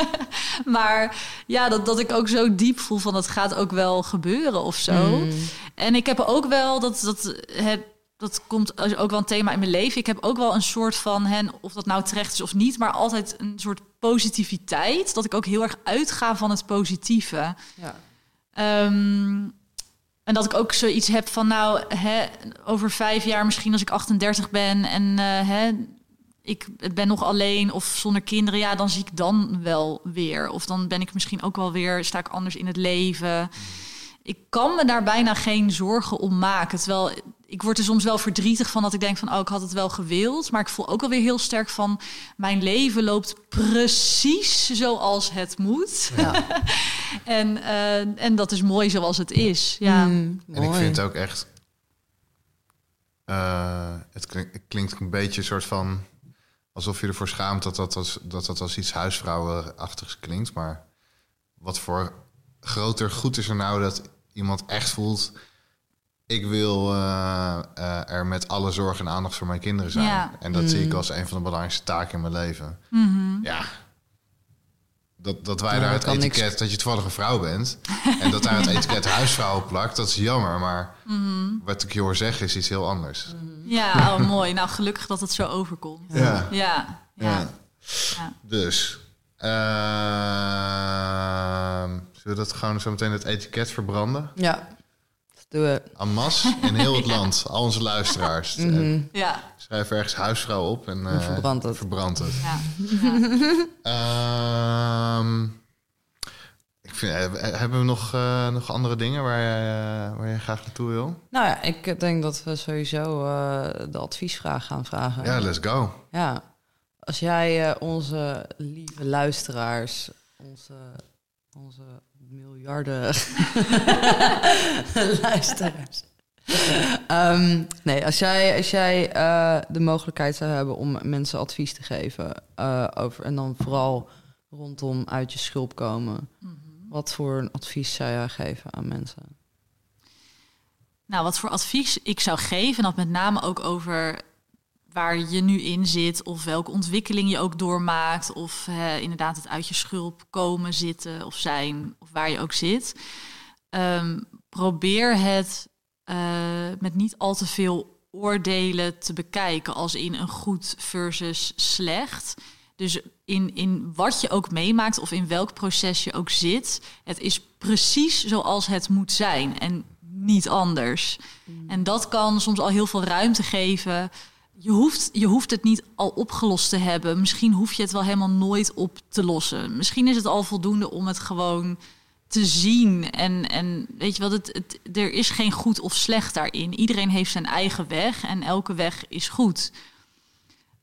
[SPEAKER 2] maar ja, dat, dat ik ook zo diep voel van dat gaat ook wel gebeuren of zo. En ik heb ook wel, dat, dat, het, dat komt ook wel een thema in mijn leven. Ik heb ook wel een soort van, hen, of dat nou terecht is of niet, maar altijd een soort positiviteit. Dat ik ook heel erg uitga van het positieve.
[SPEAKER 1] Ja.
[SPEAKER 2] Ehm, en dat ik ook zoiets heb van, nou, hè, over vijf jaar, misschien als ik 38 ben en eh, hè, ik ben nog alleen of zonder kinderen, ja, dan zie ik dan wel weer. Of dan ben ik misschien ook wel weer, sta ik anders in het leven. Ik kan me daar bijna geen zorgen om maken. Terwijl ik word er soms wel verdrietig van dat ik denk van, oh, ik had het wel gewild. Maar ik voel ook wel weer heel sterk van, mijn leven loopt precies zoals het moet.
[SPEAKER 1] Ja.
[SPEAKER 2] En, eh, en dat is mooi zoals het is. Ja.
[SPEAKER 1] Mm,
[SPEAKER 3] En ik vind het ook echt. eh, het, klink- het klinkt een beetje een soort van. Alsof je ervoor schaamt dat dat als, dat dat als iets huisvrouwenachtigs klinkt. Maar wat voor groter goed is er nou dat iemand echt voelt. Ik wil eh, eh, er met alle zorg en aandacht voor mijn kinderen zijn.
[SPEAKER 2] Ja.
[SPEAKER 3] En dat zie ik
[SPEAKER 1] Mm.
[SPEAKER 3] als een van de belangrijkste taken in mijn leven.
[SPEAKER 2] Mhm.
[SPEAKER 3] Ja. Dat, dat wij
[SPEAKER 1] Ja,
[SPEAKER 3] daar het
[SPEAKER 1] niks-
[SPEAKER 3] etiket, dat je toevallig een vrouw bent. en dat daar het etiket huisvrouw plakt, dat is jammer. Maar
[SPEAKER 2] Mhm.
[SPEAKER 3] wat ik je hoor zeggen is iets heel anders.
[SPEAKER 2] Ja, oh, mooi. Nou, gelukkig dat het zo overkomt.
[SPEAKER 3] Ja.
[SPEAKER 2] Ja, ja.
[SPEAKER 3] Ja.
[SPEAKER 2] Ja.
[SPEAKER 3] Dus, ehm, zullen we dat gewoon zo meteen het etiket verbranden?
[SPEAKER 1] Ja, dat doen we.
[SPEAKER 3] Amas in heel het land, al onze luisteraars. En
[SPEAKER 1] Mhm.
[SPEAKER 2] ja.
[SPEAKER 3] Schrijf ergens huisvrouw op en, eh,
[SPEAKER 1] verbrand het.
[SPEAKER 3] verbrand het.
[SPEAKER 2] ja.
[SPEAKER 3] Ehm, vind, eh, hebben we nog, eh, nog andere dingen waar jij, eh, waar jij graag naartoe wil?
[SPEAKER 1] Nou ja, ik denk dat we sowieso eh, de adviesvraag gaan vragen.
[SPEAKER 3] Ja, let's go.
[SPEAKER 1] Ja. Als jij eh, onze lieve luisteraars, onze, onze miljarden luisteraars. Ehm, nee, als jij, als jij eh, de mogelijkheid zou hebben om mensen advies te geven eh, over en dan vooral rondom uit je schulp komen, wat voor een advies zou jij geven aan mensen?
[SPEAKER 2] Nou, wat voor advies ik zou geven, en dat met name ook over waar je nu in zit, of welke ontwikkeling je ook doormaakt, of inderdaad het uit je schulp komen, zitten of zijn, of waar je ook zit. Ehm, probeer het eh, met niet al te veel oordelen te bekijken, als in een goed versus slecht. Dus in, in wat je ook meemaakt of in welk proces je ook zit, het is precies zoals het moet zijn en niet anders. En dat kan soms al heel veel ruimte geven. Je hoeft, je hoeft het niet al opgelost te hebben. Misschien hoef je het wel helemaal nooit op te lossen. Misschien is het al voldoende om het gewoon te zien. En, en weet je wat, het, het, er is geen goed of slecht daarin. Iedereen heeft zijn eigen weg en elke weg is goed.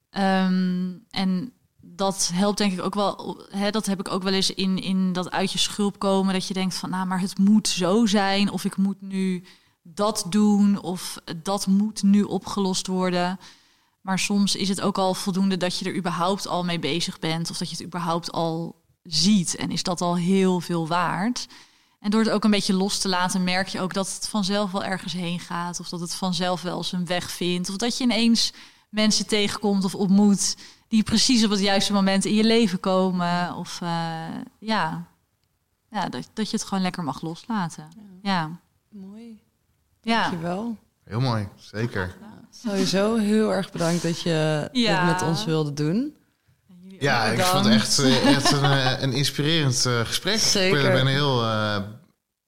[SPEAKER 2] Ehm, en dat helpt denk ik ook wel. Hè, dat heb ik ook wel eens in, in dat uit je schulp komen. Dat je denkt van, nou, maar het moet zo zijn. Of ik moet nu dat doen. Of dat moet nu opgelost worden. Maar soms is het ook al voldoende dat je er überhaupt al mee bezig bent. Of dat je het überhaupt al ziet. En is dat al heel veel waard. En door het ook een beetje los te laten, merk je ook dat het vanzelf wel ergens heen gaat. Of dat het vanzelf wel zijn weg vindt. Of dat je ineens mensen tegenkomt of ontmoet die precies op het juiste moment in je leven komen. Of uh, ja, ja dat, dat je het gewoon lekker mag loslaten. Ja.
[SPEAKER 1] Mooi.
[SPEAKER 2] Ja.
[SPEAKER 1] Dankjewel.
[SPEAKER 3] Heel mooi, zeker.
[SPEAKER 1] Sowieso heel erg bedankt dat je
[SPEAKER 2] Ja.
[SPEAKER 1] dit met ons wilde doen.
[SPEAKER 3] Ja, ik vond het echt, eh, echt een, eh, een inspirerend eh, gesprek.
[SPEAKER 1] Zeker.
[SPEAKER 3] Ik ben, ben heel, eh,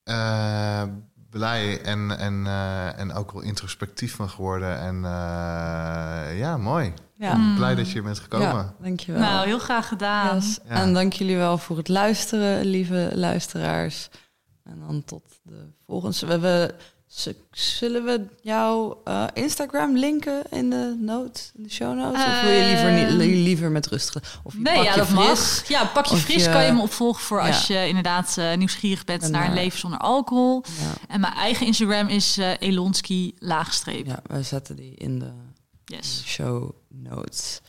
[SPEAKER 3] eh, blij en, en, eh, en ook wel introspectief van geworden. En eh, ja, mooi.
[SPEAKER 1] Ja,
[SPEAKER 2] Mm.
[SPEAKER 3] Blij dat je hier bent gekomen.
[SPEAKER 1] ja dankjewel.
[SPEAKER 2] Nou, heel graag gedaan.
[SPEAKER 1] Yes.
[SPEAKER 3] Ja.
[SPEAKER 1] En dank jullie wel voor het luisteren, lieve luisteraars. En dan tot de volgende. We hebben, zullen we jouw eh, Instagram linken in de notes, in de show notes? of wil je liever, niet, li- liever met rust? Of je
[SPEAKER 2] Nee,
[SPEAKER 1] pak
[SPEAKER 2] ja,
[SPEAKER 1] je
[SPEAKER 2] dat
[SPEAKER 1] fris?
[SPEAKER 2] mag. Ja, pak je fris
[SPEAKER 1] je-
[SPEAKER 2] kan je me opvolgen voor
[SPEAKER 1] Ja.
[SPEAKER 2] als je inderdaad eh, nieuwsgierig bent
[SPEAKER 1] En
[SPEAKER 2] naar een
[SPEAKER 1] naar-
[SPEAKER 2] leven zonder alcohol.
[SPEAKER 1] Ja,
[SPEAKER 2] En mijn eigen Instagram is eh Elonski laagstreep.
[SPEAKER 1] ja, we zetten die in de
[SPEAKER 2] Yes.
[SPEAKER 1] show notes.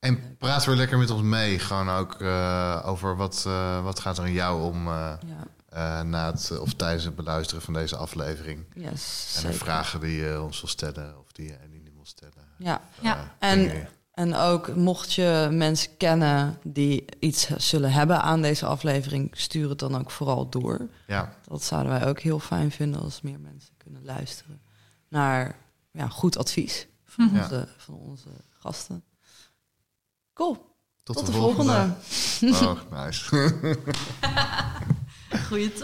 [SPEAKER 3] En praat weer lekker met ons mee. Gewoon ook eh, over wat, eh, wat gaat er in jou om eh,
[SPEAKER 1] Ja,
[SPEAKER 3] eh, na het of tijdens het beluisteren van deze aflevering.
[SPEAKER 1] yes,
[SPEAKER 3] En de vragen die je ons wil stellen of die je niet wil stellen.
[SPEAKER 1] Ja,
[SPEAKER 2] Ja.
[SPEAKER 3] Eh,
[SPEAKER 1] En-
[SPEAKER 3] dingen.
[SPEAKER 1] En ook mocht je mensen kennen die iets zullen hebben aan deze aflevering, stuur het dan ook vooral door.
[SPEAKER 3] ja,
[SPEAKER 1] Dat zouden wij ook heel fijn vinden als meer mensen kunnen luisteren naar ja, goed advies van.
[SPEAKER 3] Ja.
[SPEAKER 1] onze, van onze gasten. Cool.
[SPEAKER 3] tot,
[SPEAKER 1] Tot, de volgende.
[SPEAKER 3] Oh, nice.
[SPEAKER 2] 可以这。